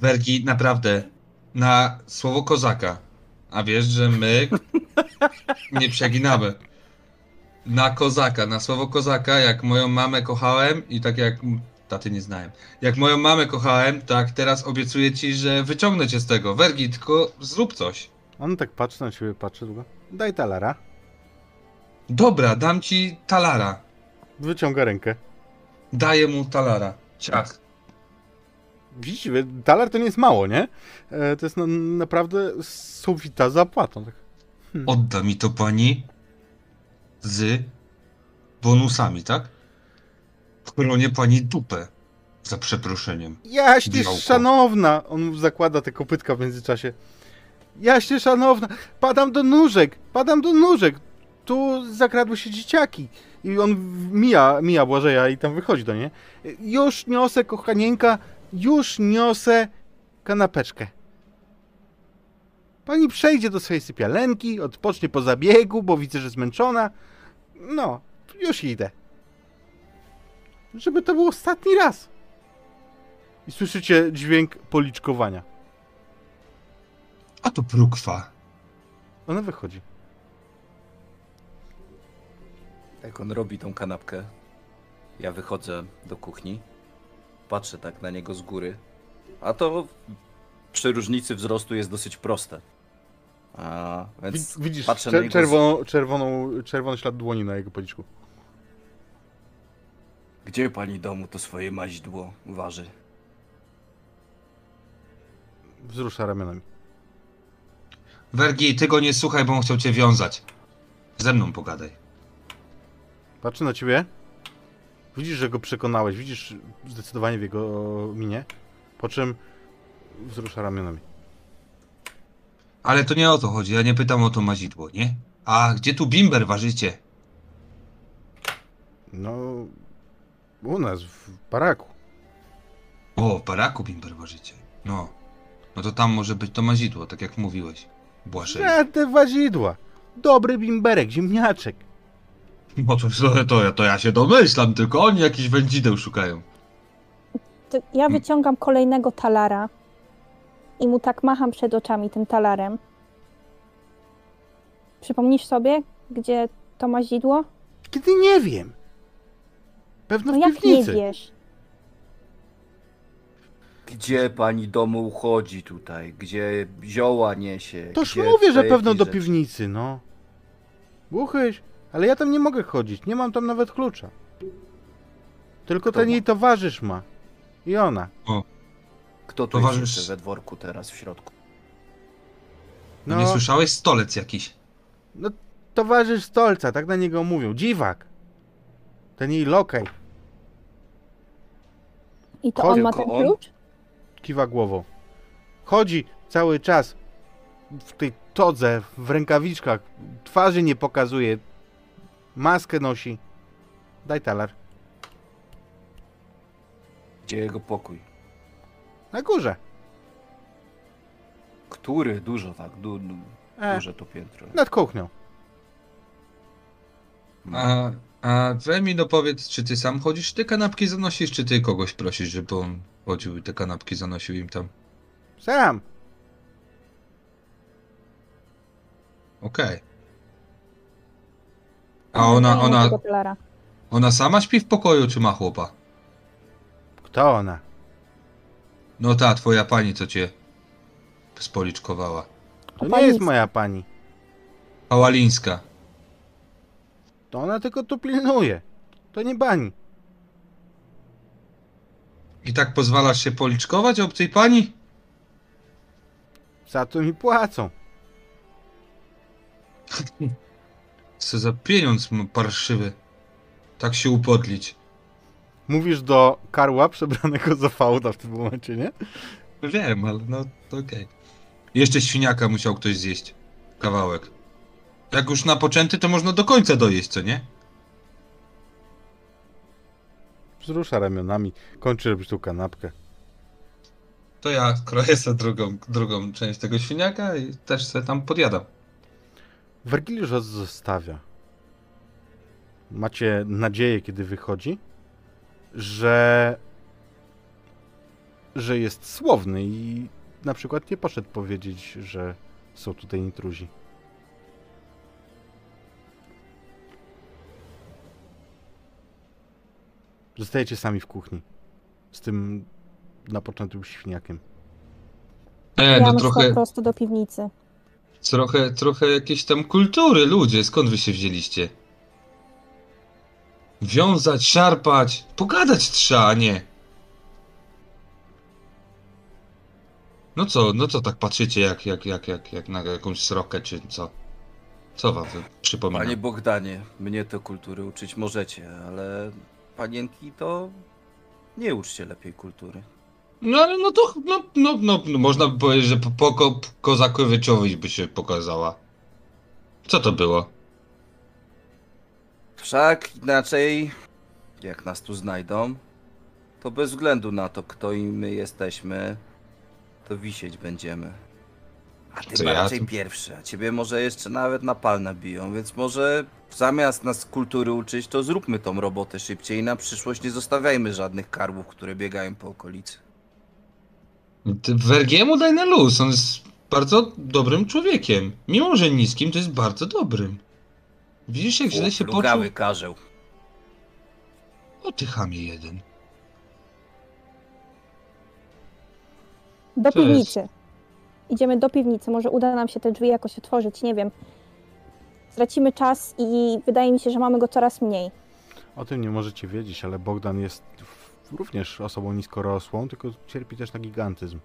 Wergi, naprawdę, na słowo kozaka, a wiesz, że my nie przeginamy. Na kozaka, na słowo kozaka, jak moją mamę kochałem i tak jak taty nie znałem. Jak moją mamę kochałem, tak teraz obiecuję ci, że wyciągnę cię z tego. Wergi, tylko zrób coś. On tak patrzy na ciebie, patrzy długo. Daj talara. Dobra, dam ci talara. Wyciąga rękę. Daję mu talara. Ciach. Widzicie, talar to nie jest mało, nie? E, to jest na, naprawdę sowita zapłata. Tak. Odda mi to pani z bonusami, tak? Chronie pani dupę. Za przeproszeniem. Jaśnie Białko. szanowna! On zakłada te kopytka w międzyczasie. Jaśnie szanowna! Padam do nóżek! Padam do nóżek! Tu zakradły się dzieciaki. I on mija, mija Błażeja i tam wychodzi do niej. Już niosę, kochanieńka, już niosę kanapeczkę. Pani przejdzie do swojej sypialenki, odpocznie po zabiegu, bo widzę, że zmęczona. No, już idę. Żeby to był ostatni raz. I słyszycie dźwięk policzkowania. A to prukwa. Ona wychodzi. Jak on robi tą kanapkę, ja wychodzę do kuchni, patrzę tak na niego z góry, a to przy różnicy wzrostu jest dosyć proste. A, więc Wi- Widzisz patrzę na czer- niego z- czerwoną, czerwoną, czerwony ślad dłoni na jego policzku. Gdzie pani domu to swoje maźdło waży? Wzrusza ramionami. Wergi, ty go nie słuchaj, bo on chciał cię wiązać. Ze mną pogadaj. Patrzy na ciebie. Widzisz, że go przekonałeś. Widzisz zdecydowanie w jego minie. Po czym wzrusza ramionami. Ale to nie o to chodzi, ja nie pytam o to mazidło, nie? A gdzie tu bimber ważycie? No, u nas w baraku. O, w baraku bimber ważycie. No. No to tam może być to mazidło, tak jak mówiłeś. Błaszej. Żadne wazidła. Dobry bimberek, ziemniaczek. No to, to, to, to ja się domyślam, tylko oni jakiś wędzideł szukają. To ja wyciągam kolejnego talara i mu tak macham przed oczami tym talarem. Przypomnisz sobie, gdzie to mazidło? Kiedy nie wiem. Pewno No w jak nie piwnicy. wiesz? Gdzie pani domu uchodzi tutaj? Gdzie zioła niesie? Toż gdzie mówię, że pewno do rzeczy? piwnicy, no. Głuchyś, ale ja tam nie mogę chodzić. Nie mam tam nawet klucza. Tylko Kto ten ma? jej towarzysz ma. I ona. Kto tu Towarzysz- jest jeszcze we dworku teraz w środku? No. No, nie słyszałeś? Stolec jakiś. no towarzysz stolca, tak na niego mówią. Dziwak. Ten jej lokaj. I to on ma tylko ten on? klucz? Kiwa głową. Chodzi cały czas w tej todze, w rękawiczkach. Twarzy nie pokazuje. Maskę nosi. Daj talar. Gdzie jego pokój? Na górze. Który? Dużo tak, du, du, E, duże to piętro. nad kuchnią. A, a Remi, no powiedz, czy ty sam chodzisz, te kanapki zanosisz, czy ty kogoś prosisz, żeby on chodził i te kanapki zanosił im tam? Sam. Okej. A ona, ona, ona sama śpi w pokoju, czy ma chłopa? Kto ona? No ta, twoja pani, co cię spoliczkowała. To nie Pani jest moja pani. Pałalińska. To ona tylko tu pilnuje. To nie bani. I tak pozwalasz się policzkować obcej pani? Za to mi płacą. Co za pieniądz parszywy. Tak się upodlić. Mówisz do karła przebranego za fałda w tym momencie, nie? Wiem, ale no to okej. Jeszcze świniaka musiał ktoś zjeść. Kawałek. Jak już napoczęty, to można do końca dojeść, co nie? Wzrusza ramionami, kończy robić tą kanapkę. To ja kroję sobie drugą, drugą część tego świniaka i też sobie tam podjadam. Wergiliusz was zostawia. Macie nadzieję, kiedy wychodzi, że że jest słowny i na przykład nie poszedł powiedzieć, że są tutaj intruzi. Zostajecie sami w kuchni. Z tym napoczętym świniakiem. E, ja no muszę po trochę, prostu do piwnicy. Trochę, trochę jakieś tam kultury, ludzie. Skąd wy się wzięliście? Wiązać, szarpać, pogadać trzeba, a nie. No co, no co tak patrzycie jak, jak, jak, jak, jak na jakąś srokę, czy co? Co wam przypomina? Panie Bogdanie, mnie to kultury uczyć możecie, ale panienki to nie uczcie lepiej kultury. No ale no to, no, no, no, no można by powiedzieć, że po, po ko, Kozakowiczowi by się pokazała. Co to było? Wszak inaczej, jak nas tu znajdą, to bez względu na to, kto i my jesteśmy, to wisieć będziemy. A ty Co ja raczej tu- pierwszy, a ciebie może jeszcze nawet na pal nabiją, więc może zamiast nas kultury uczyć, to zróbmy tą robotę szybciej i na przyszłość nie zostawiajmy żadnych karłów, które biegają po okolicy. Wergiemu daj na luz, on jest bardzo dobrym człowiekiem. Mimo, że niskim, to jest bardzo dobrym. Widzisz, jak źle się poczuł? Karzeł. O ty chamie jeden. Do Co jest? piwnicy. Idziemy do piwnicy. Może uda nam się te drzwi jakoś otworzyć, nie wiem. Stracimy czas i wydaje mi się, że mamy go coraz mniej. O tym nie możecie wiedzieć, ale Bogdan jest w- również osobą niskorosłą, tylko cierpi też na gigantyzm.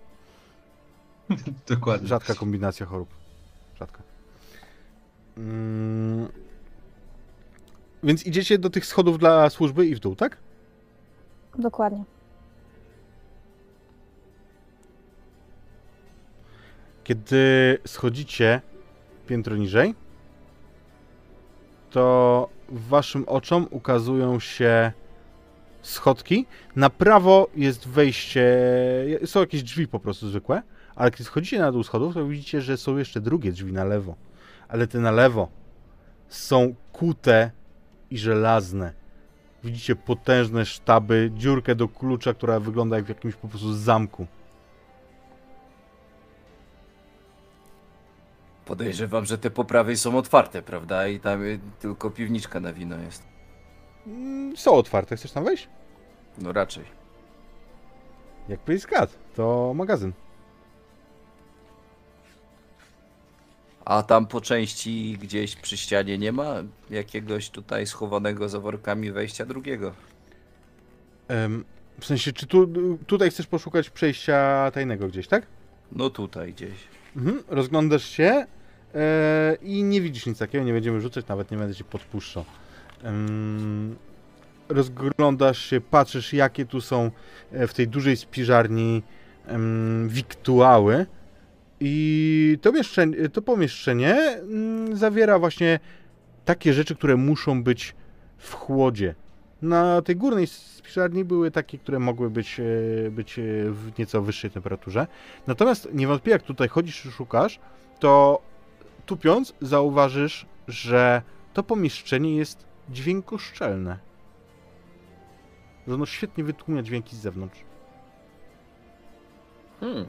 Dokładnie. Rzadka kombinacja chorób. Rzadka. Mm. Więc idziecie do tych schodów dla służby i w dół, tak? Dokładnie. Kiedy schodzicie piętro niżej, to waszym oczom ukazują się schodki. Na prawo jest wejście, są jakieś drzwi po prostu zwykłe, ale kiedy schodzicie na dół schodów, to widzicie, że są jeszcze drugie drzwi na lewo. Ale te na lewo są kute i żelazne. Widzicie potężne sztaby, dziurkę do klucza, która wygląda jak w jakimś po prostu zamku. Podejrzewam, że te po prawej są otwarte, prawda? I tam tylko piwniczka na wino jest. Mm, Są otwarte, chcesz tam wejść? No raczej. Jakbyś zgadł, to magazyn. A tam po części gdzieś przy ścianie nie ma jakiegoś tutaj schowanego za workami wejścia drugiego. Em, w sensie, czy tu, tutaj chcesz poszukać przejścia tajnego gdzieś, tak? No tutaj gdzieś. Mhm. Rozglądasz się e, i nie widzisz nic takiego, nie będziemy rzucać, nawet nie będę cię podpuszczał. Rozglądasz się, patrzysz jakie tu są e, w tej dużej spiżarni wiktuały i to, mieszczenie, to pomieszczenie mm, zawiera właśnie takie rzeczy, które muszą być w chłodzie. Na tej górnej spiżarni były takie, które mogły być, e, być e, w nieco wyższej temperaturze. Natomiast niewątpliwie jak tutaj chodzisz i szukasz, to tupiąc zauważysz, że to pomieszczenie jest dźwiękoszczelne. Że ono świetnie wytłumia dźwięki z zewnątrz. Hmm.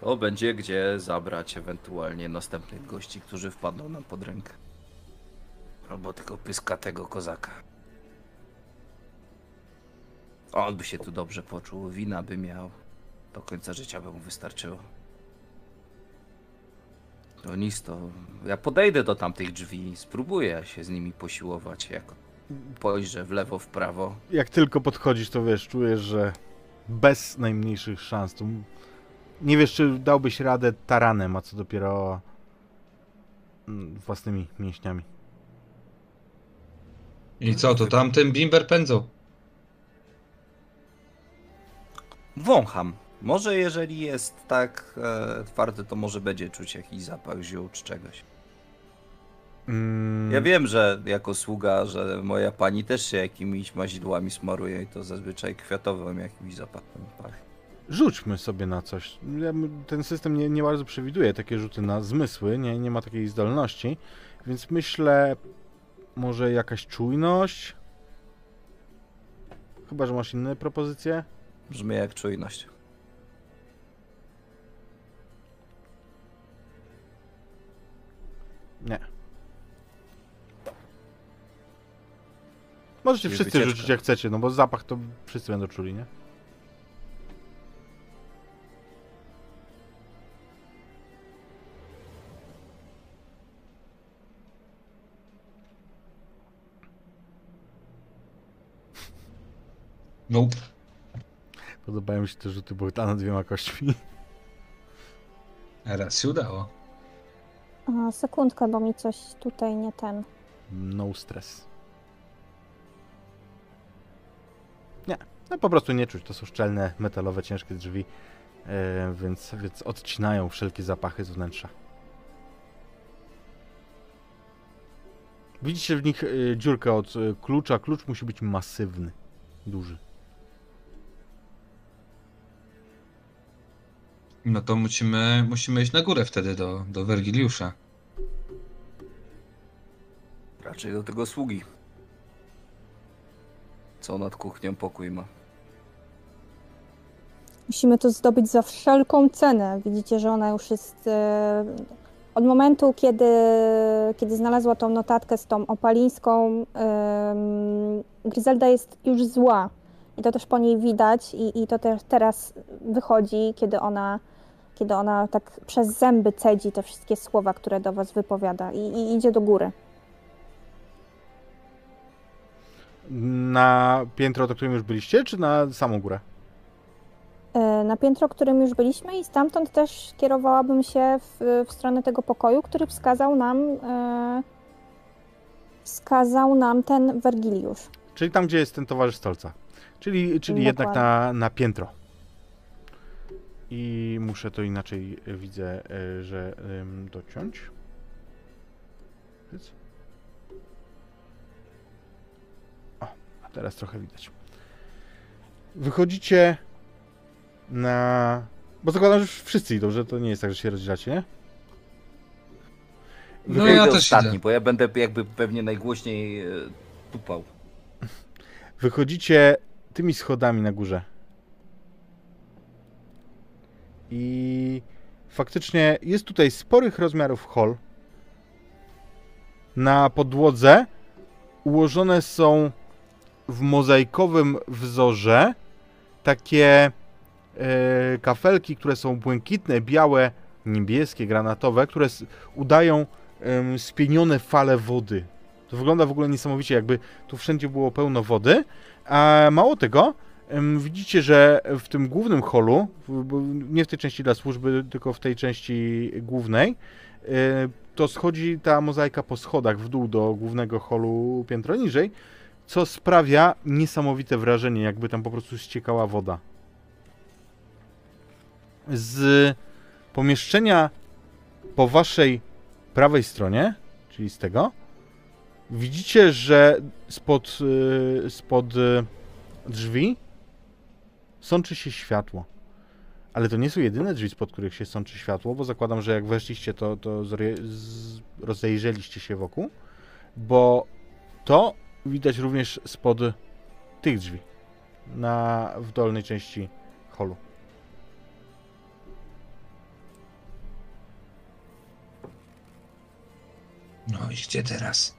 To będzie gdzie zabrać ewentualnie następnych gości, którzy wpadną nam pod rękę. Albo tego pyskatego kozaka. On by się tu dobrze poczuł, wina by miał. Do końca życia by mu wystarczyło. To nic, to ja podejdę do tamtych drzwi, spróbuję się z nimi posiłować, jak pojrzę w lewo, w prawo. Jak tylko podchodzisz, to wiesz, czujesz, że bez najmniejszych szans. Tu nie wiesz, czy dałbyś radę taranem, a co dopiero własnymi mięśniami. I co, to tamten bimber pędzą? Wącham. Może jeżeli jest tak e, twardy, to może będzie czuć jakiś zapach ziół czy czegoś. Mm, Ja wiem, że jako sługa, że moja pani też się jakimiś mazidłami smaruje i to zazwyczaj kwiatowym jakimś zapachem pachnie. Rzućmy sobie na coś. Ja Ten system nie, nie bardzo przewiduje takie rzuty na zmysły, nie, nie ma takiej zdolności, więc myślę, może jakaś czujność? Chyba, że masz inne propozycje? Brzmi jak czujność. Nie. Możecie Czyli wszyscy wycieczka. rzucić jak chcecie, no bo zapach to wszyscy będą czuli, nie? Nope. Podobają mi się te rzuty Bogdana dwiema kośćmi. Raz się udało. A, sekundkę, bo mi coś tutaj nie ten. No stres. Nie, no po prostu nie czuć. To są szczelne, metalowe, ciężkie drzwi, e, więc, więc odcinają wszelkie zapachy z wnętrza. Widzicie w nich e, dziurkę od e, klucza. Klucz musi być masywny, duży. No to musimy, musimy iść na górę wtedy do, do Wergiliusza. Raczej do tego sługi. Co nad kuchnią pokój ma. Musimy to zdobyć za wszelką cenę. Widzicie, że ona już jest. E, od momentu, kiedy, kiedy znalazła tą notatkę z tą opalińską, em, Gryzelda jest już zła. I to też po niej widać, i, i to też teraz wychodzi, kiedy ona, kiedy ona tak przez zęby cedzi te wszystkie słowa, które do was wypowiada, i, i idzie do góry. Na piętro, do którym już byliście, czy na samą górę? E, na piętro, którym już byliśmy i stamtąd też kierowałabym się w, w stronę tego pokoju, który wskazał nam e, wskazał nam ten Wergiliusz. Czyli tam, gdzie jest ten towarzysz stolca. Czyli, czyli jednak na, na piętro. I muszę to inaczej, e, widzę, e, że dociąć. O, a teraz trochę widać. Wychodzicie na... Bo zakładam, że wszyscy idą, że to nie jest tak, że się rozdzielacie, nie? No ja też ostatni, idę. bo ja będę jakby pewnie najgłośniej e, tupał. Wychodzicie tymi schodami na górze. I faktycznie jest tutaj sporych rozmiarów hol. Na podłodze ułożone są w mozaikowym wzorze takie e, kafelki, które są błękitne, białe, niebieskie, granatowe, które udają em, spienione fale wody. To wygląda w ogóle niesamowicie, jakby tu wszędzie było pełno wody. A mało tego, widzicie, że w tym głównym holu, nie w tej części dla służby, tylko w tej części głównej, e, to schodzi ta mozaika po schodach w dół do głównego holu piętro niżej, co sprawia niesamowite wrażenie, jakby tam po prostu ściekała woda. Z pomieszczenia po waszej prawej stronie, czyli z tego, widzicie, że spod, y, spod y, drzwi sączy się światło. Ale to nie są jedyne drzwi, spod których się sączy światło, bo zakładam, że jak weszliście, to, to z- rozejrzeliście się wokół, bo to widać również spod tych drzwi na, w dolnej części holu. No i gdzie teraz?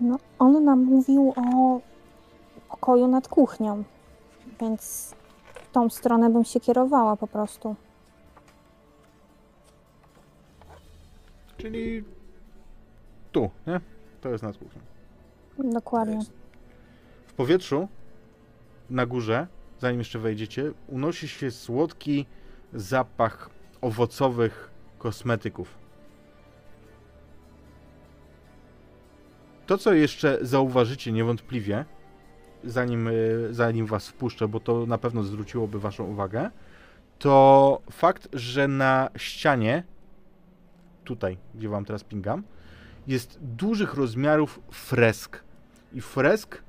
No, on nam mówił o pokoju nad kuchnią, więc tą stronę bym się kierowała po prostu. Czyli tu, nie? To jest nad kuchnią. Dokładnie. W powietrzu na górze, zanim jeszcze wejdziecie, unosi się słodki zapach owocowych kosmetyków. to, co jeszcze zauważycie niewątpliwie, zanim, y, zanim was wpuszczę, bo to na pewno zwróciłoby waszą uwagę, to fakt, że na ścianie, tutaj, gdzie wam teraz pingam, jest dużych rozmiarów fresk. I fresk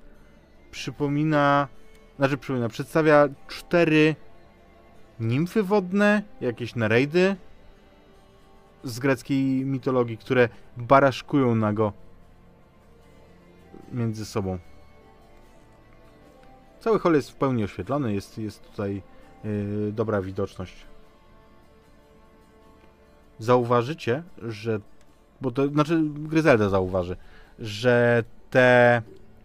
przypomina, znaczy przypomina, przedstawia cztery nimfy wodne, jakieś nerejdy z greckiej mitologii, które baraszkują nago między sobą. Cały hol jest w pełni oświetlony, jest, jest tutaj yy, dobra widoczność. Zauważycie, że. Bo to znaczy Gryzelda zauważy, że te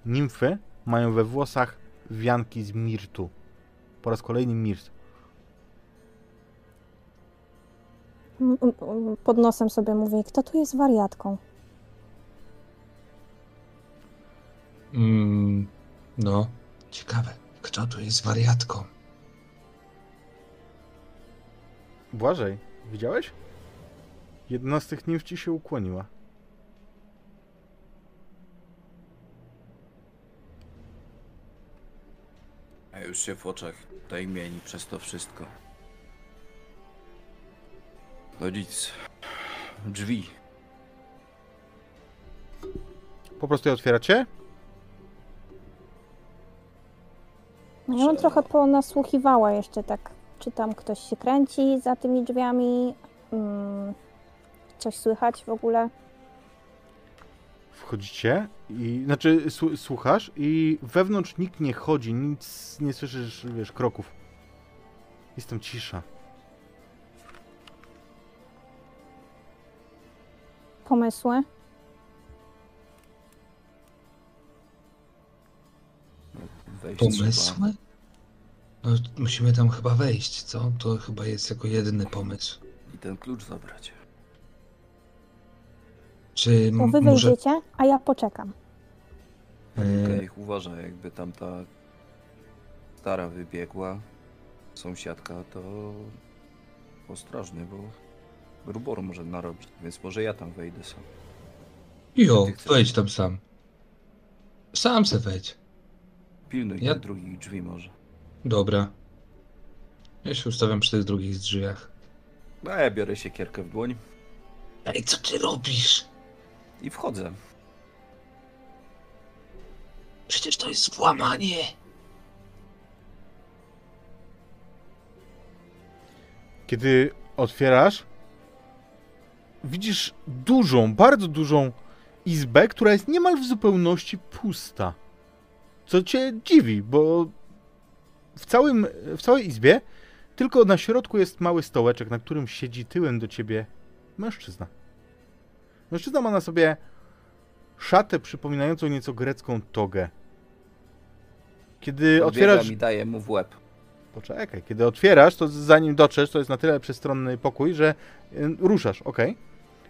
nimfy mają we włosach wianki z mirtu. Po raz kolejny mirt. Pod nosem sobie mówię, kto tu jest wariatką? Mm, no, ciekawe. Kto tu jest wariatką? Błażej, widziałeś? Jedna z tych nimf ci się ukłoniła. A już się w oczach tej mieni przez to wszystko. No nic. Drzwi. Po prostu je otwieracie? No ja bym trochę ponasłuchiwała jeszcze tak, czy tam ktoś się kręci za tymi drzwiami, mm, coś słychać w ogóle. Wchodzicie i. Znaczy, słu- słuchasz i wewnątrz nikt nie chodzi, nic nie słyszysz, wiesz, kroków. Jest tam cisza. Pomysły? Wejść trzeba. Pomysły? No, musimy tam chyba wejść, co? To chyba jest jako jedyny pomysł. I ten klucz zabrać. Czy To wy może... wejdziecie, a ja poczekam. e, Niech uważa, jakby tam ta stara wybiegła, sąsiadka, to ostrożny, bo ruboru może narobić, więc może ja tam wejdę sam. Jo, wejdź tam sam. Sam se wejdź. Pilnuj Ja- tych drugich drzwi może. Dobra. Ja się ustawiam przy tych drugich drzwiach. A ja biorę siekierkę w dłoń Ej, co ty robisz? i wchodzę. Przecież to jest włamanie. Kiedy otwierasz, widzisz dużą, bardzo dużą izbę, która jest niemal w zupełności pusta. Co cię dziwi, bo w, całym, w całej izbie tylko na środku jest mały stołeczek, na którym siedzi tyłem do ciebie mężczyzna. Mężczyzna ma na sobie szatę przypominającą nieco grecką togę. Kiedy Odbiega otwierasz... mi daje mu w łeb. Poczekaj, kiedy otwierasz, to zanim dotrzesz, to jest na tyle przestronny pokój, że y, ruszasz, ok.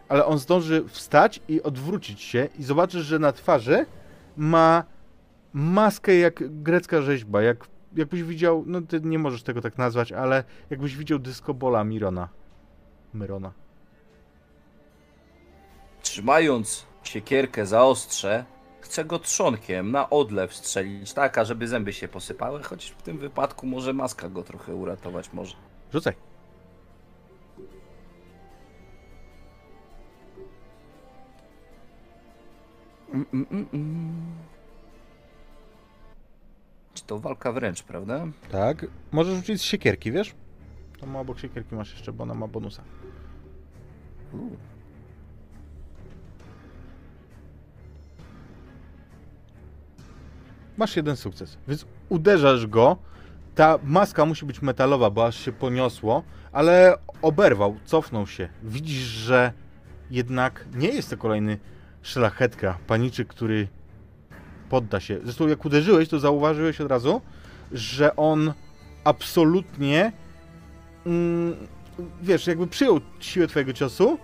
Ale on zdąży wstać i odwrócić się i zobaczysz, że na twarzy ma maskę jak grecka rzeźba, jak, jakbyś widział, no ty nie możesz tego tak nazwać, ale jakbyś widział dyskobola Mirona. Myrona. Trzymając siekierkę za ostrze, chcę go trzonkiem na odlew strzelić, tak, a żeby zęby się posypały, choć w tym wypadku może maska go trochę uratować może. Rzucaj. Mm, mm, mm, mm. Czy to walka wręcz, prawda? Tak. Możesz rzucić z siekierki, wiesz? Tam obok siekierki masz jeszcze, bo ona ma bonusa. U. Masz jeden sukces, więc uderzasz go. Ta maska musi być metalowa, bo aż się poniosło, ale oberwał, cofnął się. Widzisz, że jednak nie jest to kolejny szlachetka, paniczyk, który podda się. Zresztą jak uderzyłeś, to zauważyłeś od razu, że on absolutnie mm, wiesz, jakby przyjął siłę twojego ciosu,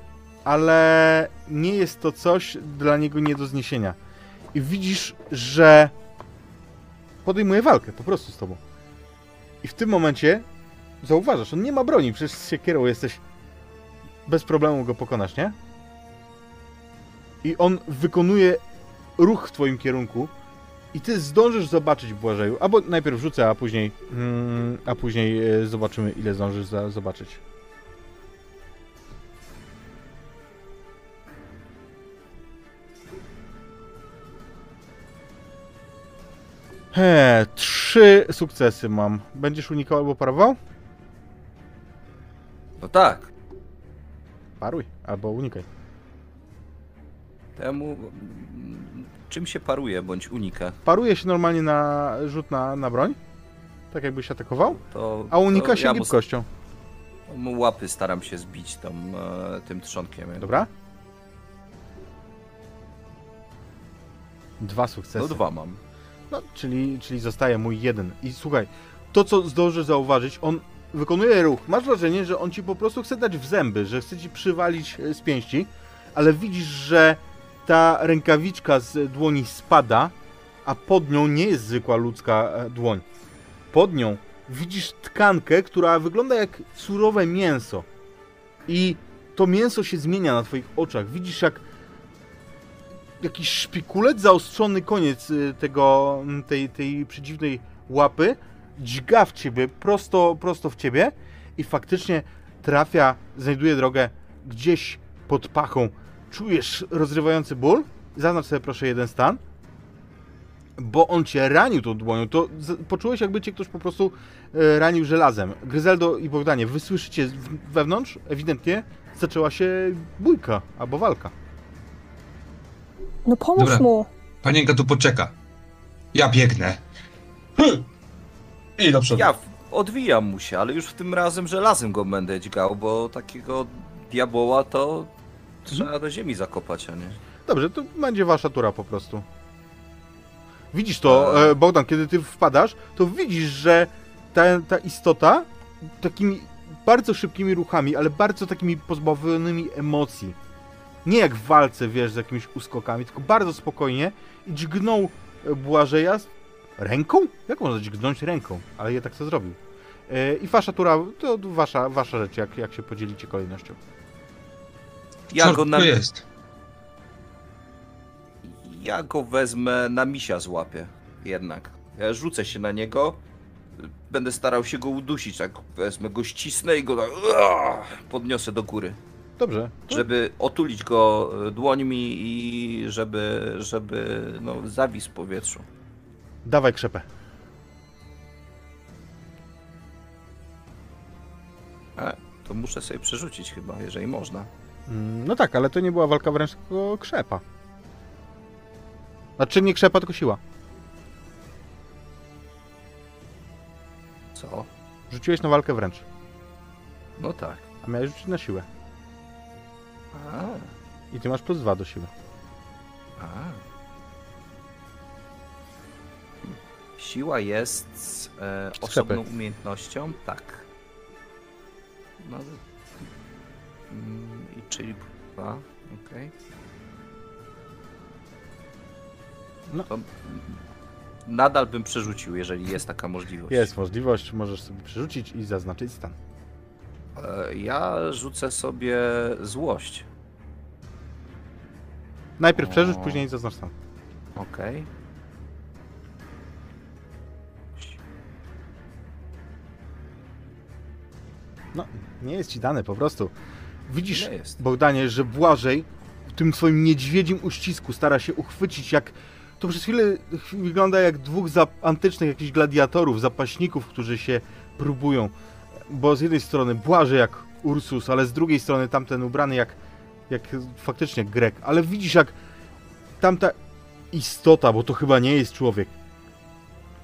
ale nie jest to coś dla niego nie do zniesienia. I widzisz, że podejmuje walkę po prostu z tobą. I w tym momencie zauważasz, on nie ma broni, przecież z siekierą jesteś bez problemu go pokonasz, nie? I on wykonuje ruch w twoim kierunku i ty zdążysz zobaczyć Błażeju, albo najpierw rzucę, a później, mm, a później e, zobaczymy, ile zdążysz za, zobaczyć. He, trzy sukcesy mam. Będziesz unikał albo parował? No tak. Paruj, albo unikaj. Temu... Czym się paruje bądź unika? Paruje się normalnie na rzut na, na broń, tak jakbyś atakował, To, a unika to się ja gibkością. łapy staram się zbić tam e, tym trzonkiem. Dobra? Dwa sukcesy. No dwa mam. No, czyli, czyli zostaje mój jeden. I słuchaj, to co zdążysz zauważyć, on wykonuje ruch. Masz wrażenie, że on ci po prostu chce dać w zęby, że chce ci przywalić e, z pięści, ale widzisz, że ta rękawiczka z dłoni spada, a pod nią nie jest zwykła ludzka e, dłoń. Pod nią widzisz tkankę, która wygląda jak surowe mięso. I to mięso się zmienia na twoich oczach. Widzisz, jak jakiś szpikulec, zaostrzony koniec y, tego, tej, tej przedziwnej łapy dźga w ciebie, prosto, prosto w ciebie i faktycznie trafia, znajduje drogę gdzieś pod pachą. Czujesz rozrywający ból? Zaznacz sobie proszę jeden stan. Bo on cię ranił tą dłonią. To poczułeś, jakby cię ktoś po prostu e, ranił żelazem. Gryzeldo i Bogdanie, wy słyszycie w- wewnątrz, ewidentnie zaczęła się bójka albo walka. No pomóż Dobra. mu. Panienka tu poczeka. Ja biegnę. Hm. I do przodu. Ja odwijam mu się, ale już w tym razem żelazem go będę dźgał, bo takiego diaboła to trzeba do ziemi zakopać, a nie? Dobrze, to będzie wasza tura po prostu. Widzisz to, A. e, Bogdan, kiedy ty wpadasz, to widzisz, że ta, ta istota takimi bardzo szybkimi ruchami, ale bardzo takimi pozbawionymi emocji. Nie jak w walce, wiesz, z jakimiś uskokami, tylko bardzo spokojnie i dźgnął e, Błażeja z ręką? Jak można dźgnąć ręką? Ale je tak co zrobił. E, I wasza tura, to wasza, wasza rzecz, jak, jak się podzielicie kolejnością. Ja Co go, na, jest? ja go wezmę na misia złapię, jednak. Ja rzucę się na niego, będę starał się go udusić, tak wezmę go, ścisnę i go tak podniosę do góry, Dobrze. żeby otulić go e, dłońmi i żeby, żeby no, zawisł w powietrzu. Dawaj krzepę. A, to muszę sobie przerzucić chyba, jeżeli można. Mm, No tak, ale to nie była walka wręcz, tylko krzepa. Znaczy nie krzepa, tylko siła. Co? Rzuciłeś na walkę wręcz, No tak. a miałeś rzucić na siłę. A, I ty masz plus dwa do siły. a. Siła jest e, osobną umiejętnością? Tak. No, mm, czyli dwa, okej. No. To, nadal bym przerzucił, jeżeli jest taka możliwość. Jest możliwość, możesz sobie przerzucić i zaznaczyć stan. E, ja rzucę sobie złość. Najpierw O. przerzuć, później zaznacz stan. Okej. No, nie jest ci dane po prostu. Widzisz, Nie jest. Bogdanie, że Błażej w tym swoim niedźwiedzim uścisku stara się uchwycić jak... To przez chwilę wygląda jak dwóch antycznych jakichś gladiatorów, zapaśników, którzy się próbują. Bo z jednej strony Błażej jak Ursus, ale z drugiej strony tamten ubrany jak, jak faktycznie Grek. Ale widzisz jak tamta istota, bo to chyba nie jest człowiek,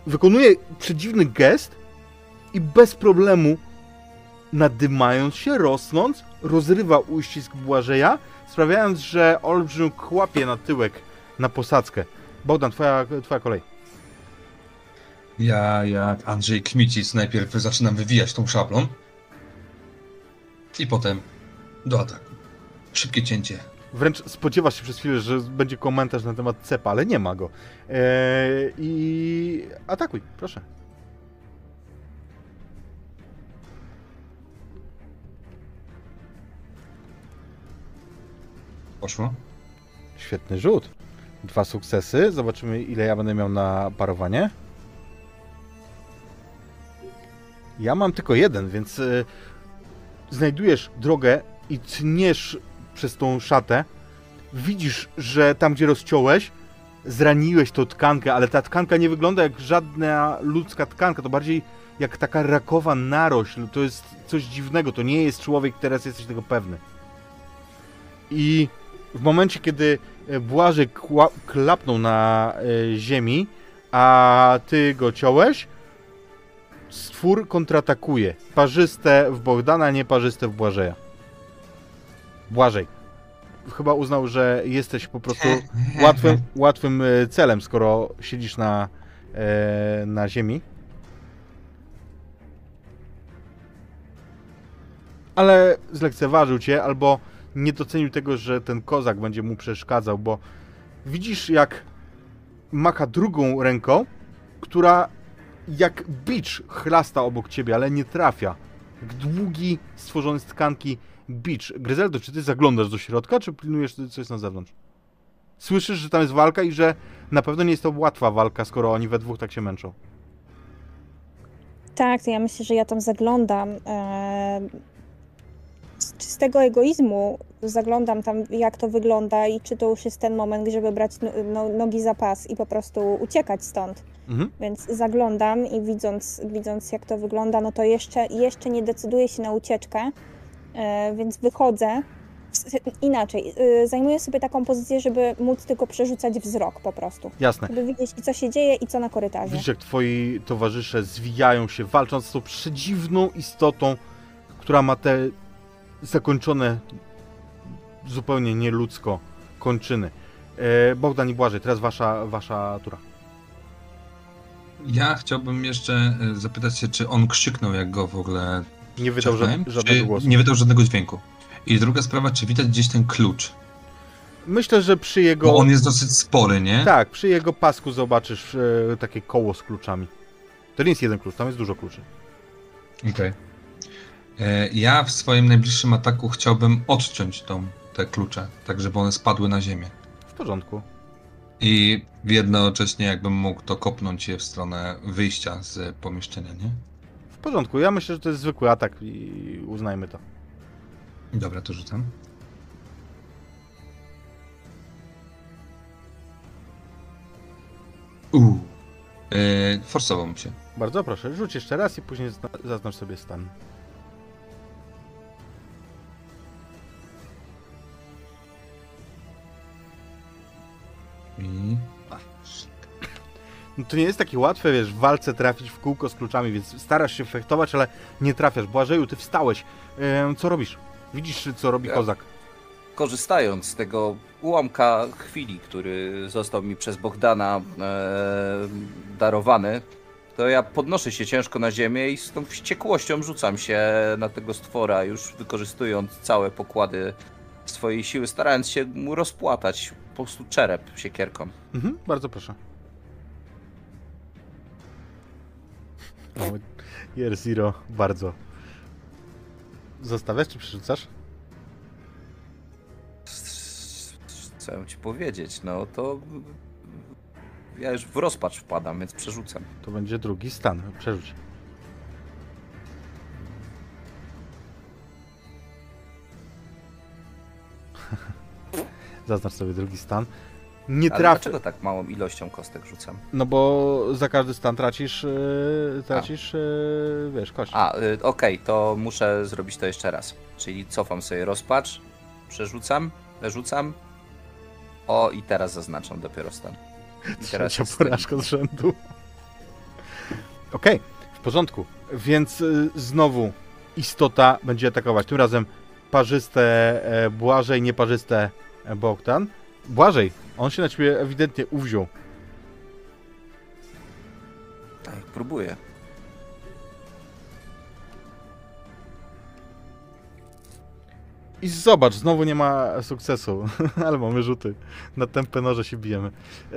wykonuje przedziwny gest i bez problemu nadymając się, rosnąc, rozrywa uścisk Błażeja, sprawiając, że olbrzym kłapie na tyłek na posadzkę. Bogdan, twoja, twoja kolej. Ja jak Andrzej Kmicic najpierw zaczynam wywijać tą szablą. I potem do ataku. Szybkie cięcie. Wręcz spodziewasz się przez chwilę, że będzie komentarz na temat cepa, ale nie ma go. Eee, I atakuj, proszę. Poszło. Świetny rzut. Dwa sukcesy. Zobaczymy, ile ja będę miał na parowanie. Ja mam tylko jeden, więc y, znajdujesz drogę i tniesz przez tą szatę. Widzisz, że tam, gdzie rozciąłeś, zraniłeś tą tkankę, ale ta tkanka nie wygląda jak żadna ludzka tkanka, to bardziej jak taka rakowa narośl. To jest coś dziwnego, to nie jest człowiek, teraz jesteś tego pewny. I w momencie, kiedy e, Błażej klapnął na e, ziemi, a ty go ciąłeś, stwór kontratakuje. Parzyste w Bogdana, nieparzyste w Błażeja. Błażej. Chyba uznał, że jesteś po prostu łatwym, łatwym e, celem, skoro siedzisz na, na ziemi. Ale zlekceważył cię, albo nie docenił tego, że ten kozak będzie mu przeszkadzał, bo widzisz, jak macha drugą ręką, która jak bicz chlasta obok ciebie, ale nie trafia. Długi, stworzony z tkanki bicz. Gryzeldo, czy ty zaglądasz do środka, czy pilnujesz, co jest na zewnątrz? Słyszysz, że tam jest walka i że na pewno nie jest to łatwa walka, skoro oni we dwóch tak się męczą. Tak, to ja myślę, że ja tam zaglądam. E, z czystego egoizmu zaglądam tam, jak to wygląda i czy to już jest ten moment, żeby brać no, no, nogi za pas i po prostu uciekać stąd. Mhm. Więc zaglądam i widząc, widząc jak to wygląda, no to jeszcze, jeszcze nie decyduję się na ucieczkę, e, więc wychodzę. Inaczej, e, zajmuję sobie taką pozycję, żeby móc tylko przerzucać wzrok po prostu. Jasne. Żeby widzieć, co się dzieje i co na korytarzu. Widzisz, jak twoi towarzysze zwijają się, walcząc z tą przedziwną istotą, która ma te zakończone zupełnie nieludzko kończyny. E, Bogdan i Błażej, teraz wasza, wasza tura. Ja chciałbym jeszcze e, zapytać się, czy on krzyknął, jak go w ogóle Nie wydał żadnego głosu. Nie wydał żadnego dźwięku. I druga sprawa, czy widać gdzieś ten klucz? Myślę, że przy jego... Bo on jest dosyć spory, nie? Tak, przy jego pasku zobaczysz e, takie koło z kluczami. To nie jest jeden klucz, tam jest dużo kluczy. Okej. E, Ja w swoim najbliższym ataku chciałbym odciąć tą, te klucze, tak żeby one spadły na ziemię. W porządku. I jednocześnie jakbym mógł to kopnąć je w stronę wyjścia z pomieszczenia, nie? W porządku, ja myślę, że to jest zwykły atak i uznajmy to. Dobra, to rzucam. Uuu. E, forsował mi się. Bardzo proszę, rzuć jeszcze raz i później zna- zaznacz sobie stan. I... No to nie jest takie łatwe, wiesz, w walce trafić w kółko z kluczami, więc starasz się fechtować, ale nie trafiasz. Błażeju, ty wstałeś. Em, co robisz? Widzisz, co robi Ja- kozak. Korzystając z tego ułamka chwili, który został mi przez Bogdana e, darowany, to ja podnoszę się ciężko na ziemię i z tą wściekłością rzucam się na tego stwora, już wykorzystując całe pokłady swojej siły, starając się mu rozpłatać po prostu czerep siekierką. Mhm, bardzo proszę. O, Year Zero, bardzo. Zostawiasz czy przerzucasz? Chcę ci powiedzieć, no to ja już w rozpacz wpadam, więc przerzucam. To będzie drugi stan. Przerzuć. Zaznacz sobie drugi stan. Nie Ale trafi. dlaczego tak małą ilością kostek rzucam? No bo za każdy stan tracisz, yy, tracisz, yy, wiesz, kość. A, y, okej, to muszę zrobić to jeszcze raz. Czyli cofam sobie rozpacz, przerzucam, rzucam. O, i teraz zaznaczam dopiero stan. I Trzecia jest porażka z rzędu. Okej, w porządku. Więc y, znowu istota będzie atakować. Tym razem parzyste e, Błażej, nieparzyste Bogdan. Błażej, on się na ciebie ewidentnie uwziął. Tak, próbuję. I zobacz, znowu nie ma sukcesu, ale mamy rzuty. Na tępe noże się bijemy. E,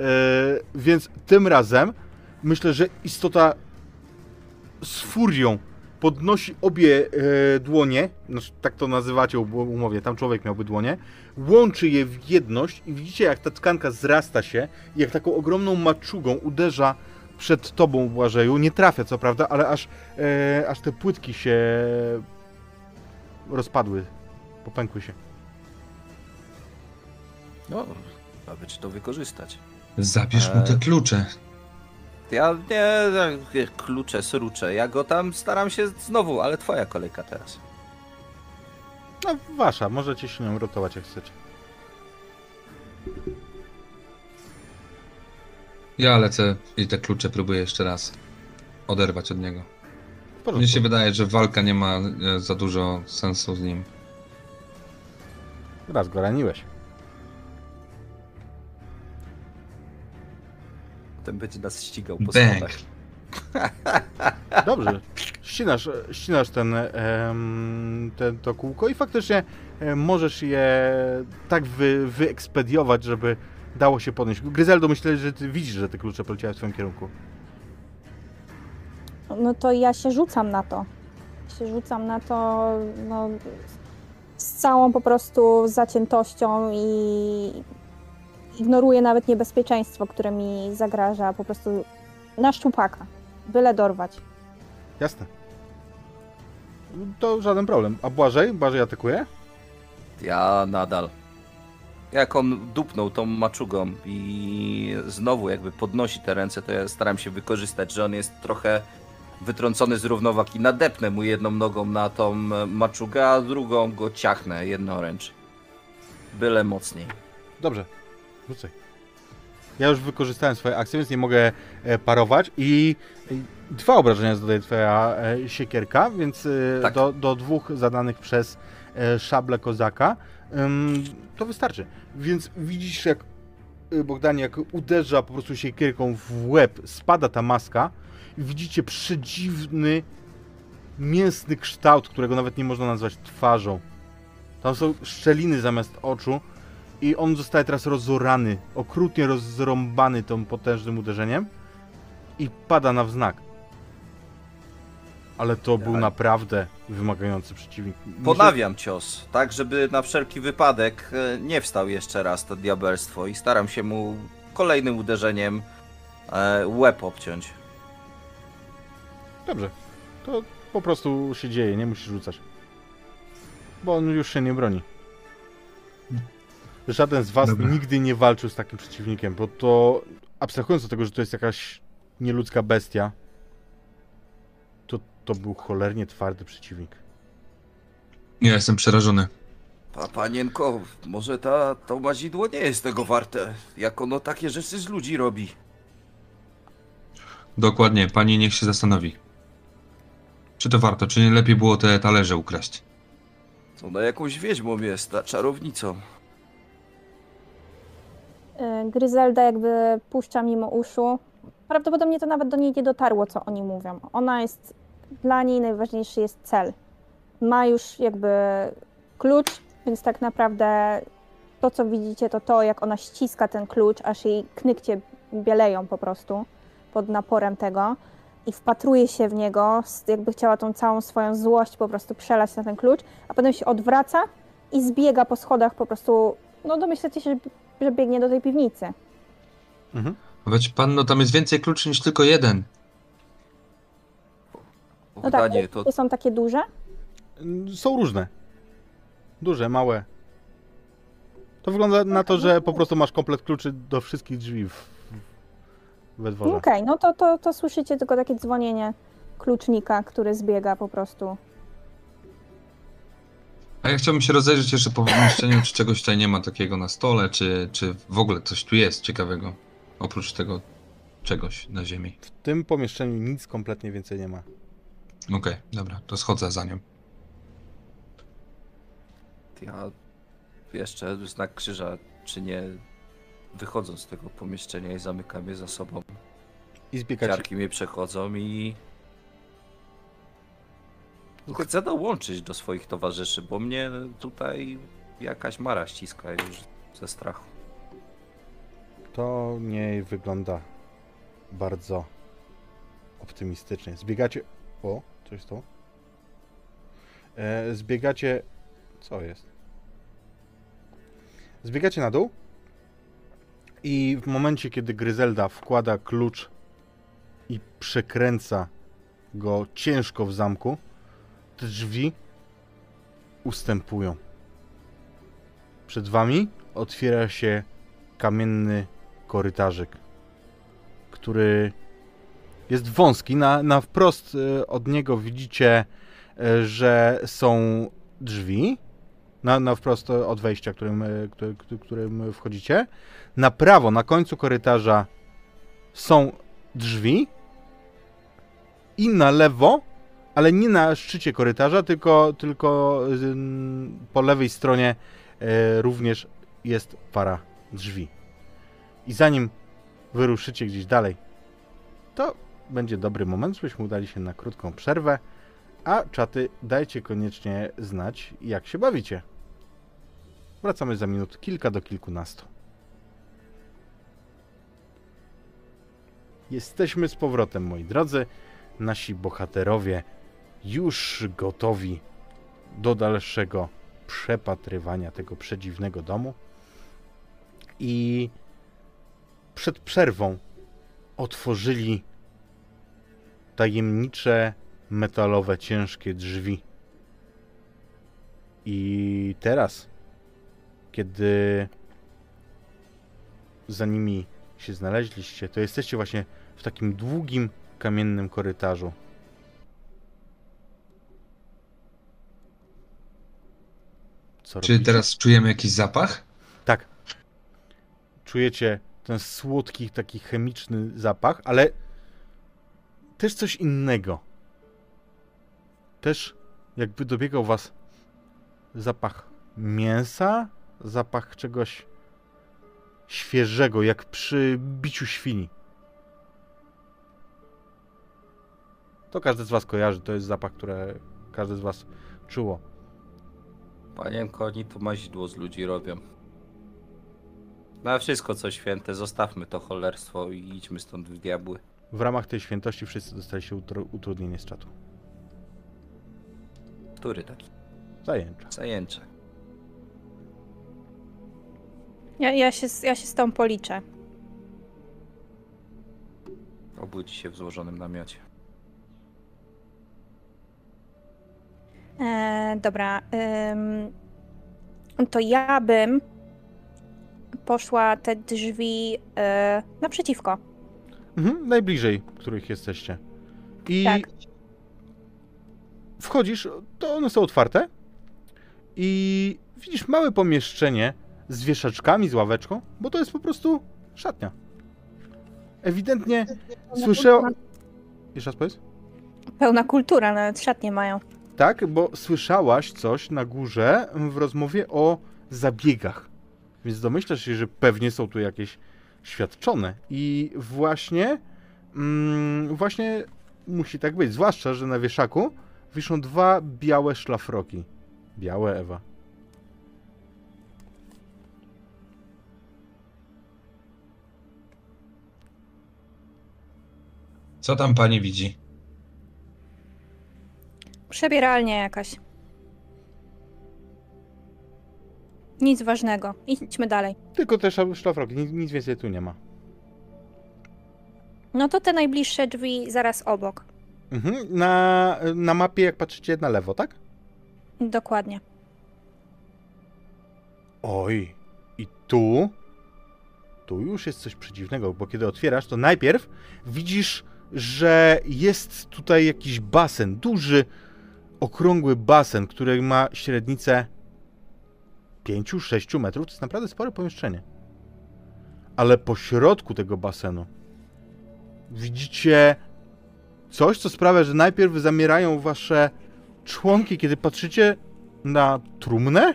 więc tym razem myślę, że istota z furią podnosi obie e, dłonie, znaczy, tak to nazywacie u- umowie, tam człowiek miałby dłonie, łączy je w jedność i widzicie jak ta tkanka zrasta się i jak taką ogromną maczugą uderza przed tobą, Błażeju. Nie trafia co prawda, ale aż, e, aż te płytki się rozpadły, popękły się. No, aby czy to wykorzystać. Zabierz mu te Eee. klucze. Ja nie, klucze, srucze. Ja go tam staram się znowu, ale twoja kolejka teraz. No wasza, możecie się nią rotować jak chcecie. Ja lecę i te klucze próbuję jeszcze raz oderwać od niego. Mnie się wydaje, że walka nie ma e, za dużo sensu z nim. Raz go raniłeś. Potem będzie nas ścigał po Bang. schodach. Dobrze. Ścinasz, ścinasz ten, em, ten, to kółko i faktycznie em, możesz je tak wy, wyekspediować, żeby dało się podnieść. Gryzeldo, myślę, że ty widzisz, że te klucze poleciały w twoim kierunku. No to ja się rzucam na to. Się rzucam na to no, z całą po prostu zaciętością i ignoruję nawet niebezpieczeństwo, które mi zagraża. Po prostu na szczupaka. Byle dorwać. Jasne. To żaden problem. A Błażej? Błażej atakuje? Ja nadal. Jak on dupnął tą maczugą i znowu jakby podnosi te ręce, to ja staram się wykorzystać, że on jest trochę wytrącony z równowagi. Nadepnę mu jedną nogą na tą maczugę, a drugą go ciachnę jednoręcz. Byle mocniej. Dobrze. Rzucaj. Ja już wykorzystałem swoje akcje, więc nie mogę e, parować i dwa obrażenia zadaje twoja e, siekierka, więc e, Tak. do, do dwóch zadanych przez szable kozaka to wystarczy. Więc widzisz jak Bogdanie, jak uderza po prostu siekierką w łeb, spada ta maska i widzicie przedziwny mięsny kształt, którego nawet nie można nazwać twarzą. Tam są szczeliny zamiast oczu i on zostaje teraz rozorany, okrutnie rozrąbany tą potężnym uderzeniem i pada na wznak. Ale to był Tak. naprawdę wymagający przeciwnik. Muszę- Ponawiam cios, tak żeby na wszelki wypadek e, nie wstał jeszcze raz to diabelstwo i staram się mu kolejnym uderzeniem e, łeb obciąć. Dobrze. To po prostu się dzieje, nie musisz rzucać. Bo on już się nie broni. Żaden z was Dobra. nigdy nie walczył z takim przeciwnikiem, bo to abstrahując od tego, że to jest jakaś nieludzka bestia, to to był cholernie twardy przeciwnik. Ja jestem przerażony. Pa, panienko, może ta, to mazidło nie jest tego warte, jak ono takie rzeczy z ludzi robi. Dokładnie, pani niech się zastanowi. Czy to warto, czy nie lepiej było te talerze ukraść? Ona jakąś wieźmą jest, ta czarownicą. Y, Gryzelda jakby puszcza mimo uszu. Prawdopodobnie to nawet do niej nie dotarło, co oni mówią. Ona jest, dla niej najważniejszy jest cel. Ma już jakby klucz, więc tak naprawdę to, co widzicie, to to, jak ona ściska ten klucz, aż jej knykcie bieleją po prostu pod naporem tego i wpatruje się w niego, jakby chciała tą całą swoją złość po prostu przelać na ten klucz, a potem się odwraca i zbiega po schodach po prostu, no domyślacie się, że biegnie do tej piwnicy. Mhm. Powiedz panno, tam jest więcej kluczy niż tylko jeden. No tak, to to są takie duże. Są różne. Duże, małe. To wygląda na to, że po prostu masz komplet kluczy do wszystkich drzwi w, we dworze. Okej, no to, to, to słyszycie tylko takie dzwonienie klucznika, który zbiega po prostu. A ja chciałbym się rozejrzeć jeszcze po pomieszczeniu, czy czegoś tutaj nie ma takiego na stole, czy, czy w ogóle coś tu jest ciekawego. Oprócz tego czegoś na ziemi. W tym pomieszczeniu nic kompletnie więcej nie ma. Okej, dobra, to schodzę za nią. ja jeszcze znak krzyża, czy nie wychodząc z tego pomieszczenia i zamykam je za sobą. I zbiegacie. Ciarki mnie przechodzą i chcę dołączyć do swoich towarzyszy, bo mnie tutaj jakaś mara ściska już ze strachu. To nie wygląda bardzo optymistycznie. Zbiegacie. O, coś tu. E, zbiegacie. Co jest? Zbiegacie na dół. I w momencie, kiedy Gryzelda wkłada klucz i przekręca go ciężko w zamku, drzwi ustępują. Przed wami otwiera się kamienny korytarzyk, który jest wąski. Na, na wprost e, od niego widzicie, e, że są drzwi. Na, na wprost od wejścia, e, którym, którym wchodzicie. Na prawo, na końcu korytarza są drzwi. I na lewo, ale nie na szczycie korytarza, tylko, tylko po lewej stronie e, również jest para drzwi. I zanim wyruszycie gdzieś dalej, to będzie dobry moment, żebyśmy udali się na krótką przerwę. A czaty, dajcie koniecznie znać, jak się bawicie. Wracamy za minut kilka do kilkunastu. Jesteśmy z powrotem, moi drodzy. Nasi bohaterowie już gotowi do dalszego przepatrywania tego przedziwnego domu. I przed przerwą otworzyli tajemnicze, metalowe, ciężkie drzwi. I teraz, kiedy za nimi się znaleźliście, to jesteście właśnie w takim długim, kamiennym korytarzu. Co Czy robicie? teraz czujemy jakiś zapach? Tak. Czujecie ten słodki, taki chemiczny zapach, ale też coś innego. Też jakby dobiegał was zapach mięsa, zapach czegoś świeżego, jak przy biciu świni. To każdy z was kojarzy, to jest zapach, który każdy z was czuło. Panienko, oni to mazidło z ludzi robią. Na wszystko co święte, zostawmy to cholerstwo i idźmy stąd w diabły. W ramach tej świętości wszyscy dostaliście utru- utrudnienie z czatu. Który taki? Zajęcza. Zajęcze. Ja, ja, się, ja się z tą policzę. Obudzi się w złożonym namiocie. E, dobra. ym, to ja bym poszła te drzwi e, naprzeciwko. Mhm, najbliżej, których jesteście. I Tak. wchodzisz, to one są otwarte. I widzisz małe pomieszczenie z wieszaczkami, z ławeczką, bo to jest po prostu szatnia. Ewidentnie słyszę. Jeszcze raz powiedz? Pełna kultura, nawet szatnie mają. Tak, bo słyszałaś coś na górze w rozmowie o zabiegach. Więc domyślasz się, że pewnie są tu jakieś świadczone. I właśnie, mm, właśnie musi tak być. Zwłaszcza, że na wieszaku wiszą dwa białe szlafroki. Białe, Ewa. Co tam pani widzi? Przebieralnia jakaś. Nic ważnego. Idźmy dalej. Tylko te szla- szlafroki, nic, nic więcej tu nie ma. No to te najbliższe drzwi zaraz obok. Mhm. Na, na mapie, jak patrzycie na lewo, tak? Dokładnie. Oj, i tu, tu już jest coś przedziwnego, bo kiedy otwierasz, to najpierw widzisz, że jest tutaj jakiś basen, duży, okrągły basen, który ma średnicę 5-6 metrów. To jest naprawdę spore pomieszczenie. Ale po środku tego basenu widzicie coś, co sprawia, że najpierw zamierają wasze członki, kiedy patrzycie na trumnę.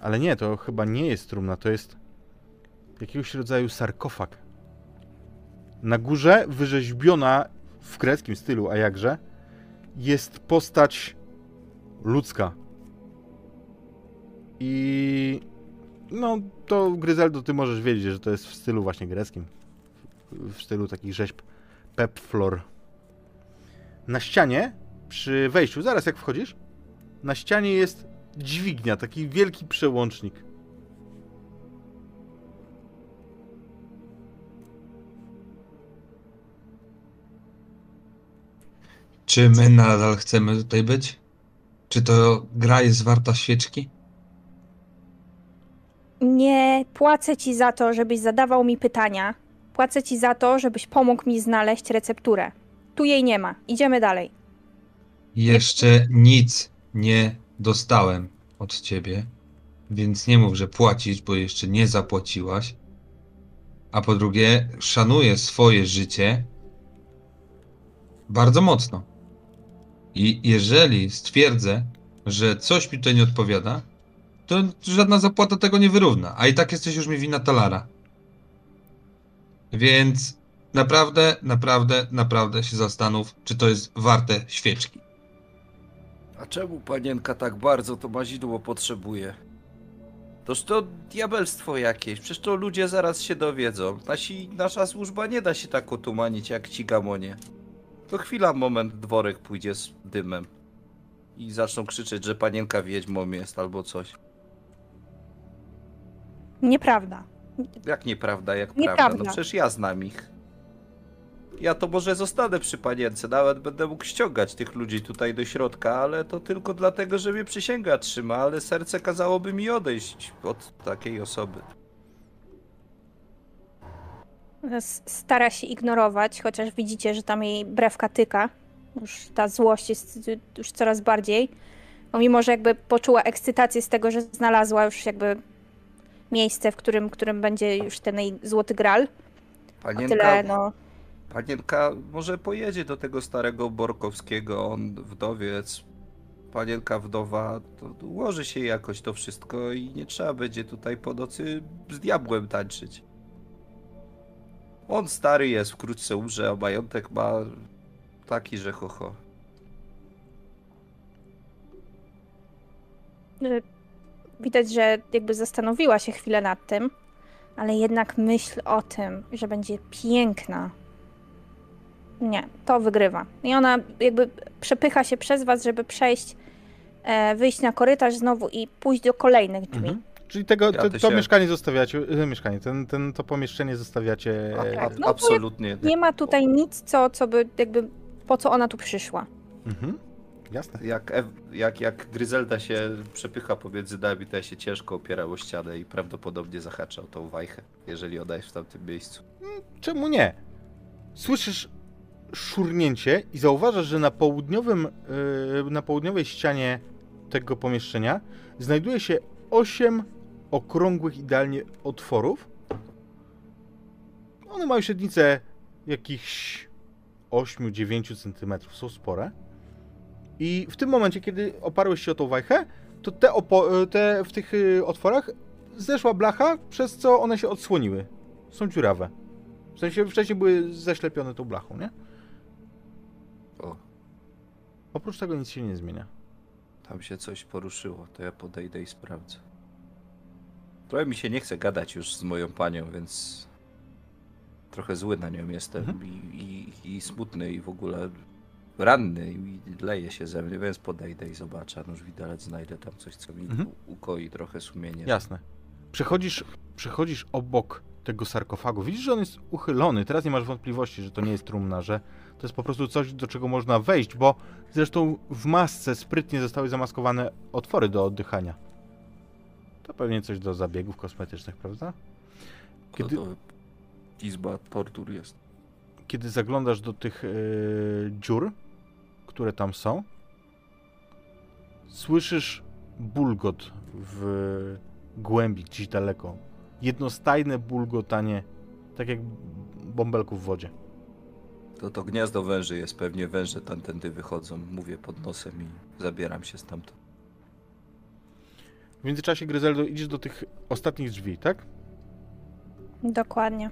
Ale nie, to chyba nie jest trumna, to jest jakiegoś rodzaju sarkofag. Na górze wyrzeźbiona w greckim stylu, a jakże, jest postać ludzka. I no, to Gryzeldo, ty możesz wiedzieć, że to jest w stylu właśnie greckim. W stylu takich rzeźb pepflor. Na ścianie przy wejściu, zaraz jak wchodzisz, na ścianie jest dźwignia, taki wielki przełącznik. Czy my nadal chcemy tutaj być? Czy to gra jest warta świeczki? Nie płacę ci za to, żebyś zadawał mi pytania. Płacę ci za to, żebyś pomógł mi znaleźć recepturę. Tu jej nie ma. Idziemy dalej. Jeszcze nic nie dostałem od ciebie, więc nie mów, że płacisz, bo jeszcze nie zapłaciłaś. A po drugie, szanuję swoje życie bardzo mocno. I jeżeli stwierdzę, że coś mi tutaj nie odpowiada, to żadna zapłata tego nie wyrówna. A i tak jesteś już mi wina talara. Więc naprawdę, naprawdę, naprawdę się zastanów, czy to jest warte świeczki. A czemu panienka tak bardzo to mazidło potrzebuje? Toż to diabelstwo jakieś, przecież to ludzie zaraz się dowiedzą. Nasi, nasza służba nie da się tak otumanić jak ci gamonie. To chwila, moment, dworek pójdzie z dymem. I zaczną krzyczeć, że panienka wiedźmą jest albo coś. Nieprawda. Jak nieprawda, jak Nieprawda. prawda? No przecież ja znam ich. Ja to może zostanę przy panience, nawet będę mógł ściągać tych ludzi tutaj do środka, ale to tylko dlatego, że mnie przysięga trzyma, ale serce kazałoby mi odejść od takiej osoby. Stara się ignorować, chociaż widzicie, że tam jej brewka tyka. Już ta złość jest już coraz bardziej. No mimo, że jakby poczuła ekscytację z tego, że znalazła już jakby miejsce, w którym, którym będzie już ten jej złoty gral. Panienka, tyle, no. panienka może pojedzie do tego starego Borkowskiego, on wdowiec. Panienka wdowa, to ułoży się jakoś to wszystko i nie trzeba będzie tutaj po nocy z diabłem tańczyć. On stary jest, wkrótce umrze, a majątek ma taki, że ho, ho. Y, Widać, że jakby zastanowiła się chwilę nad tym, ale jednak myśl o tym, że będzie piękna. Nie, to wygrywa. I ona jakby przepycha się przez was, żeby przejść, e, wyjść na korytarz znowu i pójść do kolejnych drzwi. Mhm. Czyli tego, Ja te, to się- mieszkanie zostawiacie, e, mieszkanie, ten, ten, to pomieszczenie zostawiacie. A, e, a, no absolutnie. Nie ma tutaj nic, co, co by jakby, po co ona tu przyszła. Mhm. Jasne. Jak, Ew, jak, jak Gryzelda się przepycha pomiędzy nami, to ja się ciężko opierał o ścianę i prawdopodobnie zahaczał tą wajchę, jeżeli ona jest w tamtym miejscu. Czemu nie? Słyszysz szurnięcie i zauważasz, że na południowym, yy, na południowej ścianie tego pomieszczenia znajduje się osiem okrągłych idealnie otworów. One mają średnicę jakichś 8-9 cm, są spore. I w tym momencie, kiedy oparłeś się o tą wajchę, to te, te w tych y, otworach zeszła blacha, przez co one się odsłoniły. Są dziurawe. W sensie wcześniej były zaślepione tą blachą, nie? O, Oprócz tego nic się nie zmienia. tam się coś poruszyło, to ja podejdę i sprawdzę. Trochę mi się nie chce gadać już z moją panią, więc trochę zły na nią jestem Mhm. i, i, i smutny i w ogóle ranny i leje się ze mnie, więc podejdę i zobaczę, a nóż widelec znajdę tam coś, co mi Mhm. ukoi trochę sumienie. Jasne. Przechodzisz, przechodzisz obok tego sarkofagu. Widzisz, że on jest uchylony. Teraz nie masz wątpliwości, że to nie jest trumna, że to jest po prostu coś, do czego można wejść, bo zresztą w masce sprytnie zostały zamaskowane otwory do oddychania. To pewnie coś do zabiegów kosmetycznych, prawda? Kiedy... kiedy- To izba tortur jest. Kiedy zaglądasz do tych yy, dziur, które tam są, słyszysz bulgot w głębi, gdzieś daleko. Jednostajne bulgotanie, tak jak bąbelków w wodzie. To to gniazdo węży jest, pewnie węże tamtędy wychodzą, mówię pod nosem i zabieram się stamtąd. W międzyczasie, Gryzeldo, idziesz do tych ostatnich drzwi, tak? Dokładnie.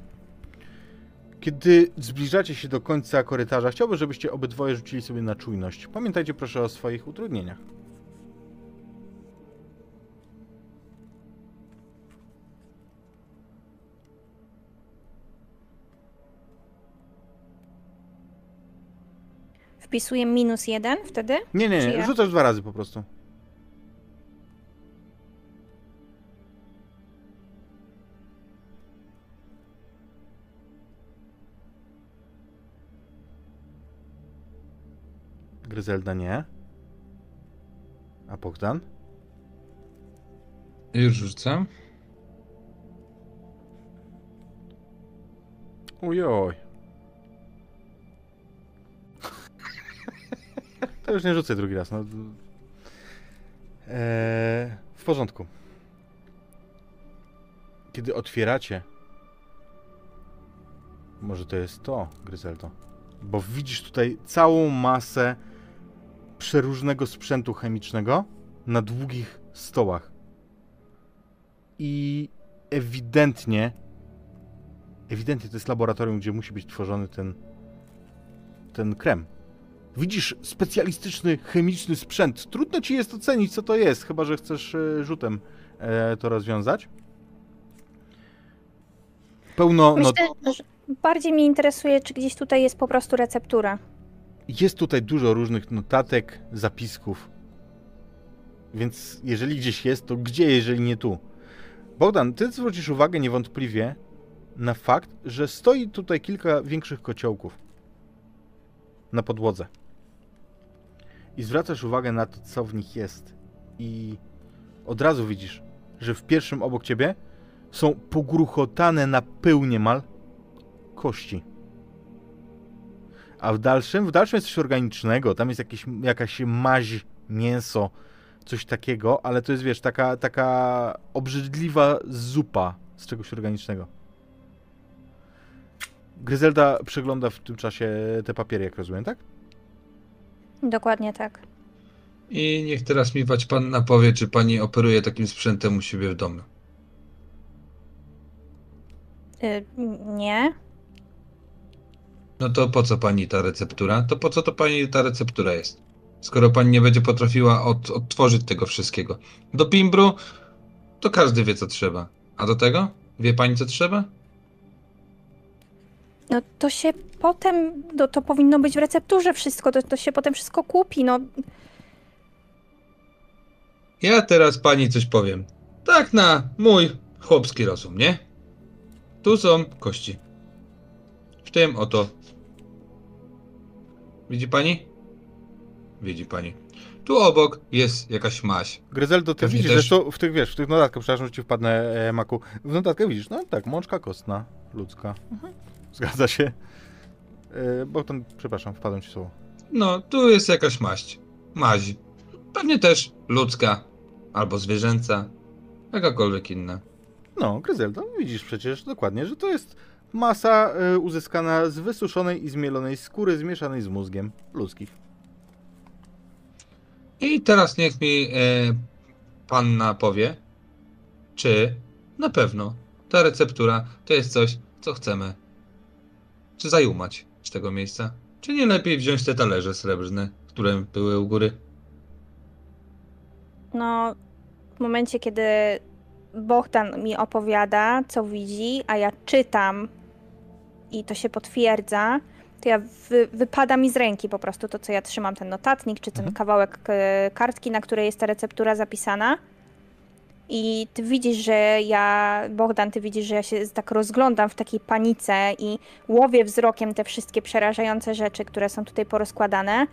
Kiedy zbliżacie się do końca korytarza, chciałbym, żebyście obydwoje rzucili sobie na czujność. Pamiętajcie proszę o swoich utrudnieniach. Wpisuję minus jeden wtedy? Nie, nie, nie, rzucasz dwa razy po prostu. Gryzelda nie. A Bogdan? Już rzucam. Ujoj. To już nie rzucę drugi raz. No. Eee, w porządku. Kiedy otwieracie. Może to jest to, Gryzeldo. Bo widzisz tutaj całą masę przeróżnego sprzętu chemicznego na długich stołach. I ewidentnie ewidentnie to jest laboratorium, gdzie musi być tworzony ten, ten krem. Widzisz specjalistyczny, chemiczny sprzęt. Trudno ci jest ocenić, co to jest, chyba że chcesz e, rzutem e, to rozwiązać. Pełno. No, Myślę, że bardziej mnie interesuje, czy gdzieś tutaj jest po prostu receptura. Jest tutaj dużo różnych notatek, zapisków. Więc jeżeli gdzieś jest, to gdzie, jeżeli nie tu? Bogdan, ty zwrócisz uwagę niewątpliwie na fakt, że stoi tutaj kilka większych kociołków na podłodze. I zwracasz uwagę na to, co w nich jest. I od razu widzisz, że w pierwszym obok ciebie są pogruchotane na pył niemal kości. A w dalszym, w dalszym jest coś organicznego, tam jest jakieś, jakaś maź, mięso, coś takiego, ale to jest, wiesz, taka, taka obrzydliwa zupa z czegoś organicznego. Gryzelda przegląda w tym czasie te papiery, jak rozumiem, tak? Dokładnie tak. I niech teraz mi panna powie, czy pani operuje takim sprzętem u siebie w domu. Y, nie. No to po co pani ta receptura? To po co to pani ta receptura jest? Skoro pani nie będzie potrafiła od, odtworzyć tego wszystkiego. Do pimbru to każdy wie co trzeba. A do tego? Wie pani co trzeba? No to się potem, no, to powinno być w recepturze wszystko, to, to się potem wszystko kupi, no. Ja teraz pani coś powiem. Tak na mój chłopski rozum, nie? Tu są kości. W tym oto. Widzi pani? Widzi pani. Tu obok jest jakaś maź. Gryzeldo, ty Pewnie widzisz, też- że to w tych, wiesz, w tych notatkach, przepraszam, że ci wpadnę, e, Maku, w notatkach widzisz, no tak, mączka kostna, ludzka. Zgadza się. E, Bogdan, przepraszam, wpadłem ci słowo. No, tu jest jakaś maść. Maź. Pewnie też ludzka. Albo zwierzęca. Jakakolwiek inna. No, Gryzeldo, widzisz przecież dokładnie, że to jest masa e, uzyskana z wysuszonej i zmielonej skóry zmieszanej z mózgiem ludzkich. I teraz niech mi e, panna powie, czy na pewno ta receptura to jest coś, co chcemy. Czy zajumać z tego miejsca? Czy nie lepiej wziąć te talerze srebrne, które były u góry? No, w momencie, kiedy Bohdan mi opowiada, co widzi, a ja czytam i to się potwierdza, to ja wy, wypada mi z ręki po prostu to, co ja trzymam, ten notatnik, czy ten Mhm. kawałek e, kartki, na której jest ta receptura zapisana. I ty widzisz, że ja, Bogdan, ty widzisz, że ja się tak rozglądam w takiej panice i łowię wzrokiem te wszystkie przerażające rzeczy, które są tutaj porozkładane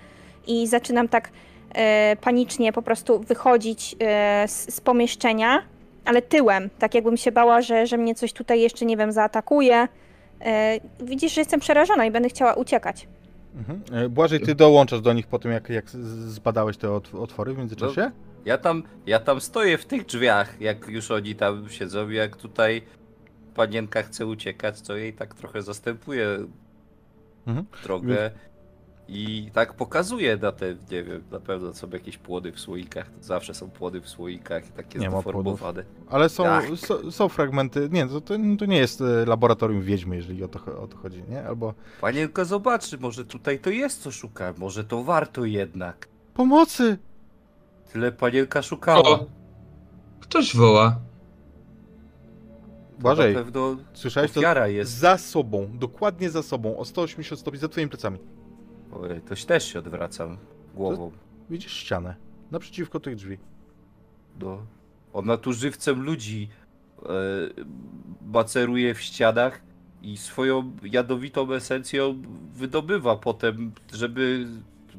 i zaczynam tak e, panicznie po prostu wychodzić e, z, z pomieszczenia, ale tyłem, tak jakbym się bała, że, że mnie coś tutaj jeszcze, nie wiem, zaatakuje. E, widzisz, że jestem przerażona i będę chciała uciekać. Mhm. E, Błażej, ty dołączasz do nich po tym, jak, jak zbadałeś te otw- otwory w międzyczasie? Ja tam, ja tam stoję w tych drzwiach, jak już oni tam siedzą, jak tutaj panienka chce uciekać, to jej tak trochę zastępuje Mhm. drogę i tak pokazuje na te, nie wiem, na pewno są jakieś płody w słoikach, to zawsze są płody w słoikach, takie Nie zdeformowane. Ale są, Tak. są, są fragmenty. Nie, to, to, to nie jest e, laboratorium wiedźmy, jeżeli o to, o to chodzi, nie? Albo. Panienko zobaczy, może tutaj to jest co szuka, może to warto jednak. Pomocy! Tyle panienka szukała. O! Ktoś woła. Pewno słyszałeś to? jest. Za sobą, dokładnie za sobą, o 180 stopni, za twoimi plecami. Ojej, toś też się odwracam głową. Widzisz ścianę naprzeciwko tych drzwi. No. Ona tu żywcem ludzi e, maceruje w ścianach i swoją jadowitą esencją wydobywa potem, żeby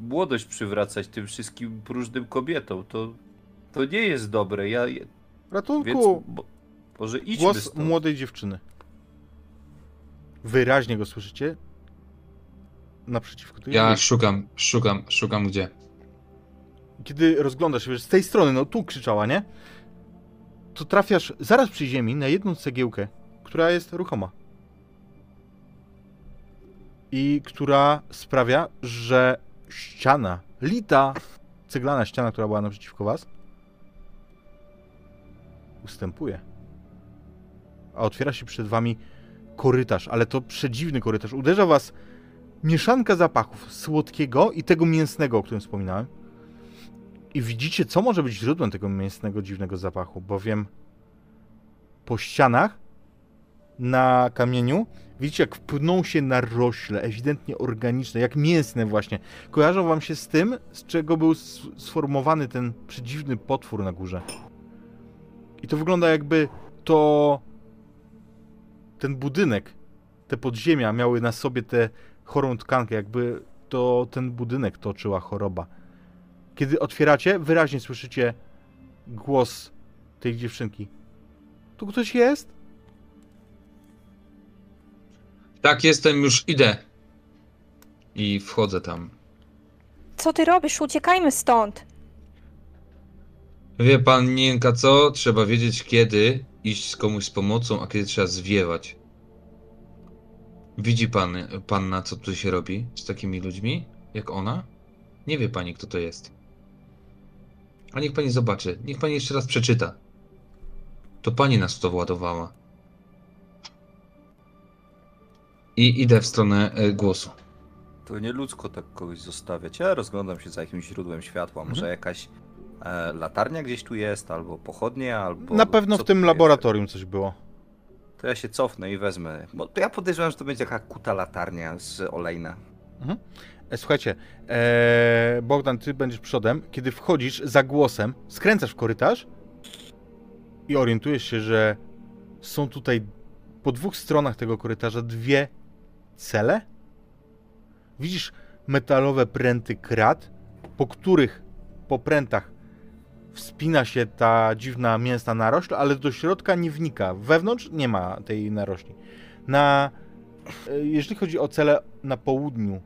młodość przywracać tym wszystkim próżnym kobietom. To, to nie jest dobre. Ja, ja- Ratunku! więc mo, może idźmy Głos stąd. młodej dziewczyny. Wyraźnie go słyszycie. Naprzeciwko tych Ja szukam, szukam, szukam gdzie. Kiedy rozglądasz się, wiesz, z tej strony, no tu krzyczała, nie? To trafiasz zaraz przy ziemi na jedną cegiełkę, która jest ruchoma. I która sprawia, że ściana, lita ceglana ściana, która była naprzeciwko was, ustępuje. A otwiera się przed wami korytarz, ale to przedziwny korytarz. Uderza was mieszanka zapachów słodkiego i tego mięsnego, o którym wspominałem. I widzicie, co może być źródłem tego mięsnego, dziwnego zapachu, bowiem po ścianach na kamieniu widzicie, jak pną się narośle, ewidentnie organiczne, jak mięsne właśnie. Kojarzą wam się z tym, z czego był sformowany ten przedziwny potwór na górze. I to wygląda jakby to ten budynek, te podziemia miały na sobie tę chorą tkankę, jakby to ten budynek toczyła choroba. Kiedy otwieracie, wyraźnie słyszycie głos tej dziewczynki. Tu ktoś jest? Tak, jestem, już idę. I wchodzę tam. Co ty robisz? Uciekajmy stąd. Wie pan, Nienka, co? Trzeba wiedzieć, kiedy iść z komuś z pomocą, a kiedy trzeba zwiewać. Widzi pan, panna, co tu się robi z takimi ludźmi, jak ona? Nie wie pani, kto to jest. A niech pani zobaczy, niech pani jeszcze raz przeczyta. To pani nas w to władowała. I idę w stronę e, głosu. To nie ludzko tak kogoś zostawiać. Ja rozglądam się za jakimś źródłem światła. Może Mhm. jakaś e, latarnia gdzieś tu jest, albo pochodnie, albo... Na pewno w tym tu jest? laboratorium coś było. To ja się cofnę i wezmę. Bo to ja podejrzewam, że to będzie jaka kuta latarnia z olejna. E, Słuchajcie, e, Bogdan, ty będziesz przodem. Kiedy wchodzisz za głosem, skręcasz w korytarz i orientujesz się, że są tutaj po dwóch stronach tego korytarza dwie cele. Widzisz metalowe pręty krat, po których po prętach wspina się ta dziwna mięsna narośl, ale do środka nie wnika. Wewnątrz nie ma tej narośli. Na, e, jeżeli chodzi o cele na południu,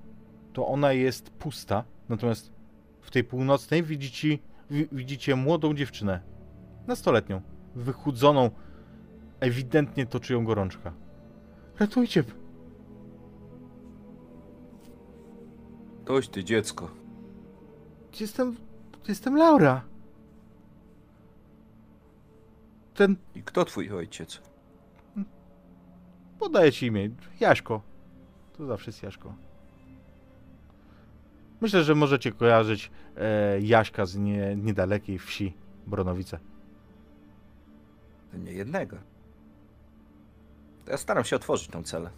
to ona jest pusta, natomiast w tej północnej widzicie, wi- widzicie młodą dziewczynę, nastoletnią, wychudzoną, ewidentnie toczy ją gorączka. Ratujcie! Toś ty dziecko. Jestem, jestem Laura. Ten, I kto twój ojciec? podaję ci imię, Jaśko. To zawsze jest Jaśko. Myślę, że możecie kojarzyć e, Jaśka z nie, niedalekiej wsi Bronowice. To nie jednego. To ja staram się otworzyć tą celę.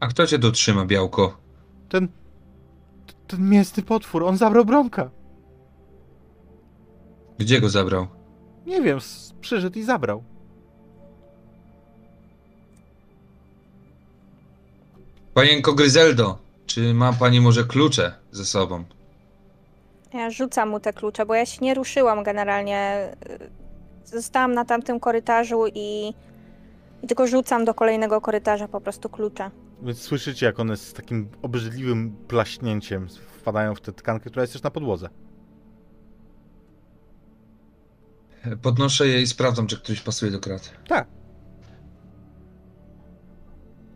A kto cię tu trzyma, białko? Ten, ten mięsny potwór, on zabrał Bronka. Gdzie go zabrał? Nie wiem, przyszedł i zabrał. Panienko Gryzeldo, czy ma pani może klucze ze sobą? Ja rzucam mu te klucze, bo ja się nie ruszyłam generalnie. Zostałam na tamtym korytarzu i, i tylko rzucam do kolejnego korytarza po prostu klucze. Więc słyszycie, jak one z takim obrzydliwym plaśnięciem wpadają w tę tkankę, która jest też na podłodze. Podnoszę je i sprawdzam, czy któryś pasuje do kraty. Tak.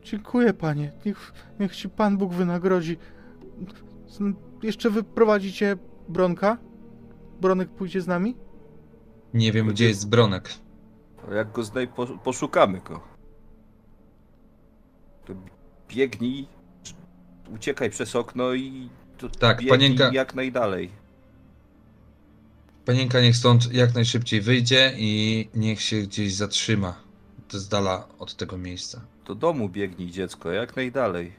Dziękuję, panie. Niech, niech ci pan Bóg wynagrodzi. Jeszcze wyprowadzicie Bronka? Bronek pójdzie z nami? Nie wiem, gdzie jest Bronek. To jak go znaj, po, poszukamy go. To biegnij, uciekaj przez okno i to Tak, biegnij panienka- jak najdalej. Panienka niech stąd jak najszybciej wyjdzie i niech się gdzieś zatrzyma. To z dala od tego miejsca. Do domu biegnij dziecko, jak najdalej.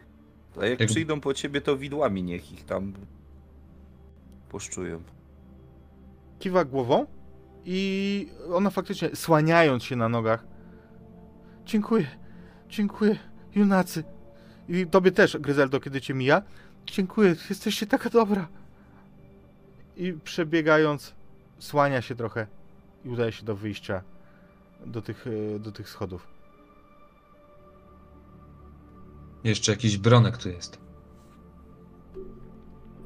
A jak Jak- przyjdą po ciebie, to widłami niech ich tam poszczują. Kiwa głową i ona faktycznie, słaniając się na nogach. Dziękuję, dziękuję, junacy. I tobie też, Gryzeldo, kiedy cię mija. Dziękuję, jesteście taka dobra. I przebiegając, słania się trochę i udaje się do wyjścia do tych, e, do tych schodów. Jeszcze jakiś bronek tu jest.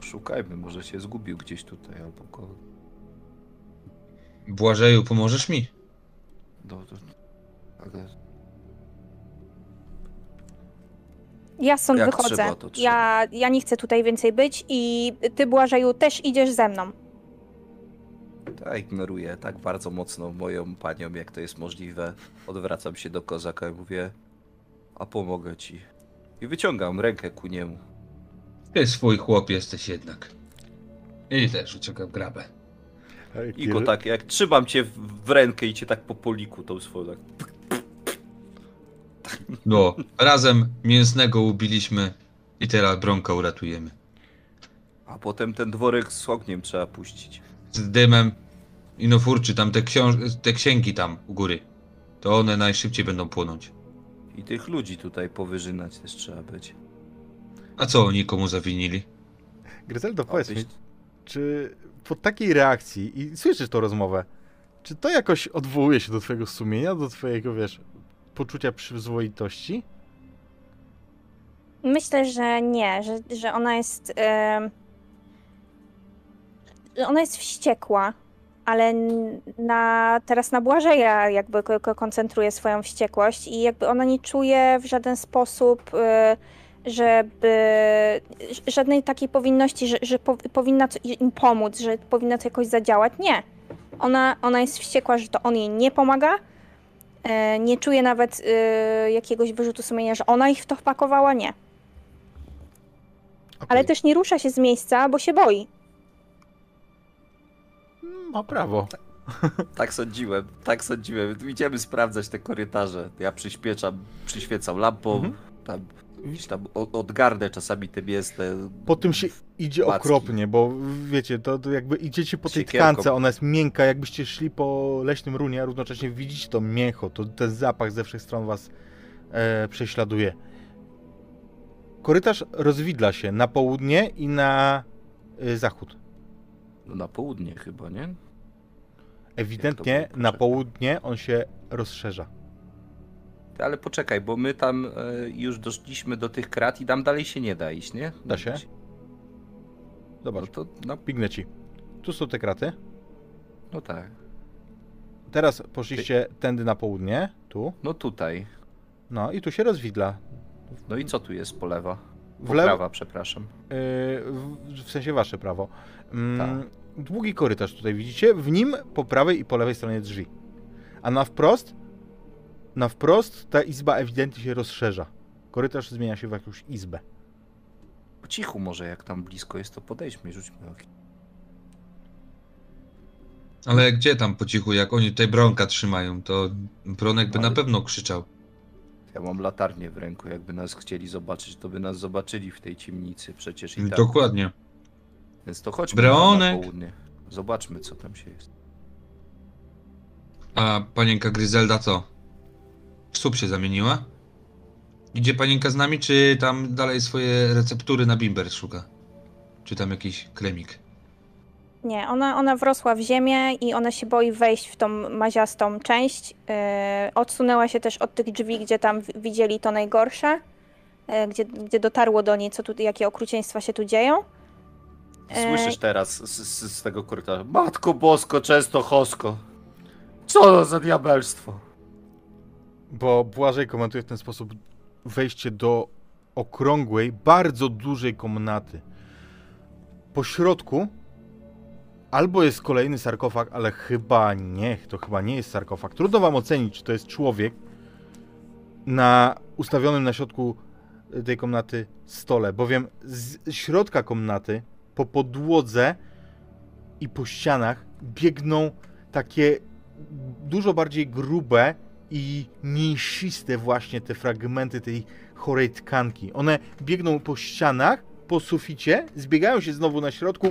Szukajmy, może się zgubił gdzieś tutaj albo ko... Błażeju, pomożesz mi? Do, do... Ale Ja stąd Jak wychodzę. trzeba, to trzeba. Ja, ja nie chcę tutaj więcej być i ty, Błażeju, też idziesz ze mną. Ja ignoruję tak bardzo mocno moją panią, jak to jest możliwe. Odwracam się do kozaka i mówię, a pomogę ci. I wyciągam rękę ku niemu. Ty swój chłop jesteś jednak. I też wyciągam grabę. I go tak, jak trzymam cię w, w rękę i cię tak po poliku tą swoją. Tak. No, razem mięsnego ubiliśmy i teraz bronka uratujemy. A potem ten dworek z ogniem trzeba puścić. Z dymem i no furczy, tam te, książ- te księgi tam u góry. To one najszybciej będą płonąć. I tych ludzi tutaj powyżynać też trzeba być. A co oni komu zawinili? Gryzeldo, powiedz mi, czy po takiej reakcji, i słyszysz tą rozmowę, czy to jakoś odwołuje się do twojego sumienia, do twojego, wiesz, poczucia przyzwoitości? Myślę, że nie, że, że ona jest. że ona jest wściekła, ale na, teraz na Błażeja jakby ko- ko- koncentruje swoją wściekłość i jakby ona nie czuje w żaden sposób, y, żeby żadnej takiej powinności, że, że po, powinna im pomóc, że powinna to jakoś zadziałać. Nie. Ona, ona jest wściekła, że to on jej nie pomaga. e, Nie czuje nawet y, jakiegoś wyrzutu sumienia, że ona ich w to wpakowała. Nie. Ale Okej. też nie rusza się z miejsca, bo się boi. Ma prawo. Tak sądziłem, tak sądziłem. Idziemy sprawdzać te korytarze. Ja przyspieszam, przyświecam lampą. Mhm. Tam, gdzieś tam odgarnę czasami te mięsne. Po tym się idzie Macki. okropnie, bo wiecie, to, to jakby idziecie po tej Siekierką. tkance, ona jest miękka, jakbyście szli po leśnym runie, a równocześnie widzicie to mięcho, to ten zapach ze wszech stron was e, prześladuje. Korytarz rozwidla się na południe i na y, zachód. No na południe chyba, nie? Ewidentnie na południe on się rozszerza. Ty, Ale poczekaj, bo my tam e, już doszliśmy do tych krat i tam dalej się nie da iść, nie? Da się? No Zobacz, to, no, pignę ci. Tu są te kraty. no tak. Teraz poszliście tędy na południe, tu. No tutaj. No i tu się rozwidla. No i co tu jest po lewa? W Po lewo, prawa, przepraszam. Yy, w, w sensie wasze prawo. Mm, Tak. Długi korytarz tutaj widzicie, w nim po prawej i po lewej stronie drzwi. A na wprost, na wprost ta izba ewidentnie się rozszerza. Korytarz zmienia się w jakąś izbę. Po cichu może, jak tam blisko jest, to podejdźmy i rzućmy okiem. Ale gdzie tam po cichu, jak oni tutaj bronka trzymają, to bronek by Ale- na pewno krzyczał. Ja mam latarnię w ręku, jakby nas chcieli zobaczyć, to by nas zobaczyli w tej ciemnicy przecież i tak. Dokładnie. Więc to chodźmy Bronek. na południe. Zobaczmy, co tam się jest. A panienka Gryzelda co? W słup się zamieniła? Idzie panienka z nami, czy tam dalej swoje receptury na bimber szuka? Czy tam jakiś kremik? Nie, ona, ona wrosła w ziemię i ona się boi wejść w tą maziastą część. Yy, odsunęła się też od tych drzwi, gdzie tam widzieli to najgorsze, yy, gdzie, gdzie dotarło do niej, co tu, jakie okrucieństwa się tu dzieją. E, Słyszysz teraz z, z, z tego korytarza. Matko Bosko, często chosko. Co to za diabelstwo? Bo Błażej komentuje w ten sposób wejście do okrągłej, bardzo dużej komnaty. Po środku albo jest kolejny sarkofag, ale chyba nie, to chyba nie jest sarkofag. Trudno wam ocenić, czy to jest człowiek na ustawionym na środku tej komnaty stole, bowiem z środka komnaty po podłodze i po ścianach biegną takie dużo bardziej grube i mięsiste właśnie te fragmenty tej chorej tkanki. One biegną po ścianach, po suficie, zbiegają się znowu na środku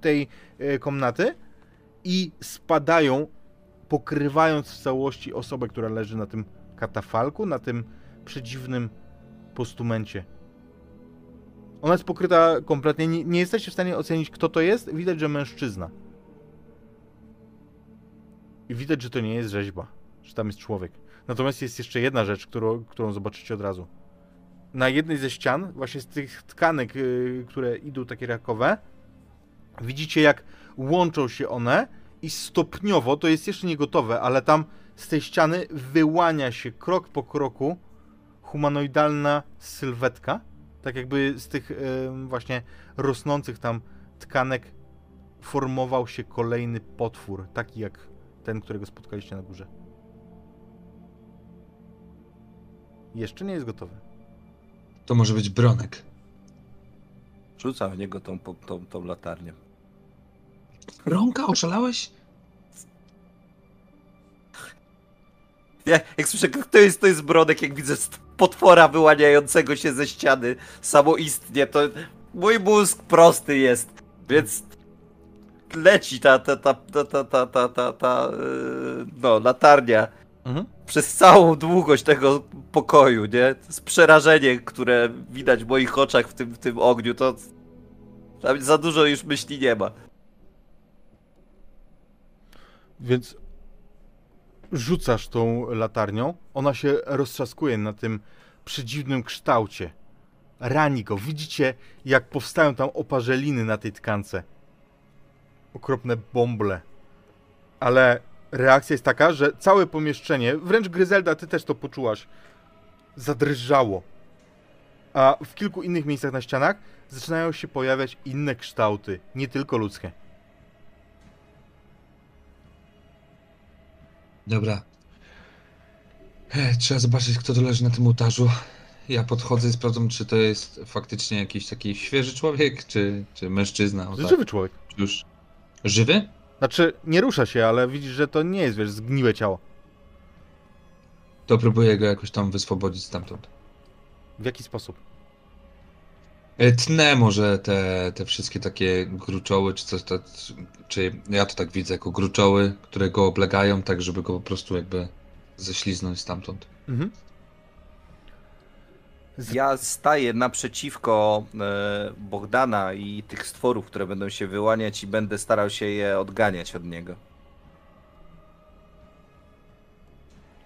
tej e, komnaty i spadają, pokrywając w całości osobę, która leży na tym katafalku, na tym przedziwnym postumencie. Ona jest pokryta kompletnie. Nie, nie jesteście w stanie ocenić, kto to jest. Widać, że mężczyzna. I widać, że to nie jest rzeźba, że tam jest człowiek. Natomiast jest jeszcze jedna rzecz, którą, którą zobaczycie od razu. Na jednej ze ścian, właśnie z tych tkanek, yy, które idą takie rakowe, widzicie jak łączą się one i stopniowo, to jest jeszcze nie gotowe, ale tam z tej ściany wyłania się krok po kroku humanoidalna sylwetka. Tak jakby z tych yy, właśnie rosnących tam tkanek formował się kolejny potwór, taki jak ten, którego spotkaliście na górze. Jeszcze nie jest gotowy. To może być Bronek. Rzucam w niego tą, tą, tą, latarnię. Bronka, oszalałeś? Ja, jak słyszę, kto jest, to jest Bronek, jak widzę st- potwora wyłaniającego się ze ściany samoistnie, to mój mózg prosty jest, więc leci ta, ta, ta, ta, ta, ta, ta, ta, ta yy, no, latarnia Mhm. przez całą długość tego pokoju, nie? Z przerażenie, które widać w moich oczach w tym, w tym ogniu, to tam za dużo już myśli nie ma. Więc rzucasz tą latarnią, ona się roztrzaskuje na tym przedziwnym kształcie. Rani go. Widzicie, jak powstają tam oparzeliny na tej tkance. Okropne bąble. Ale reakcja jest taka, że całe pomieszczenie, wręcz Gryzelda, ty też to poczułaś, zadrżało. A w kilku innych miejscach na ścianach zaczynają się pojawiać inne kształty, nie tylko ludzkie. Dobra. E, Trzeba zobaczyć, kto to leży na tym ołtarzu. Ja podchodzę i sprawdzam, czy to jest faktycznie jakiś taki świeży człowiek, czy, czy mężczyzna. O, tak. żywy człowiek. Już żywy? Znaczy, nie rusza się, ale widzisz, że to nie jest, wiesz, zgniłe ciało. To próbuję go jakoś tam wyswobodzić stamtąd. W jaki sposób? E, Tnę może te, te wszystkie takie gruczoły, czy coś tak, czy ja to tak widzę jako gruczoły, które go oblegają, tak żeby go po prostu jakby ześliznąć stamtąd. Mhm. Ja staję naprzeciwko e, Bogdana i tych stworów, które będą się wyłaniać i będę starał się je odganiać od niego.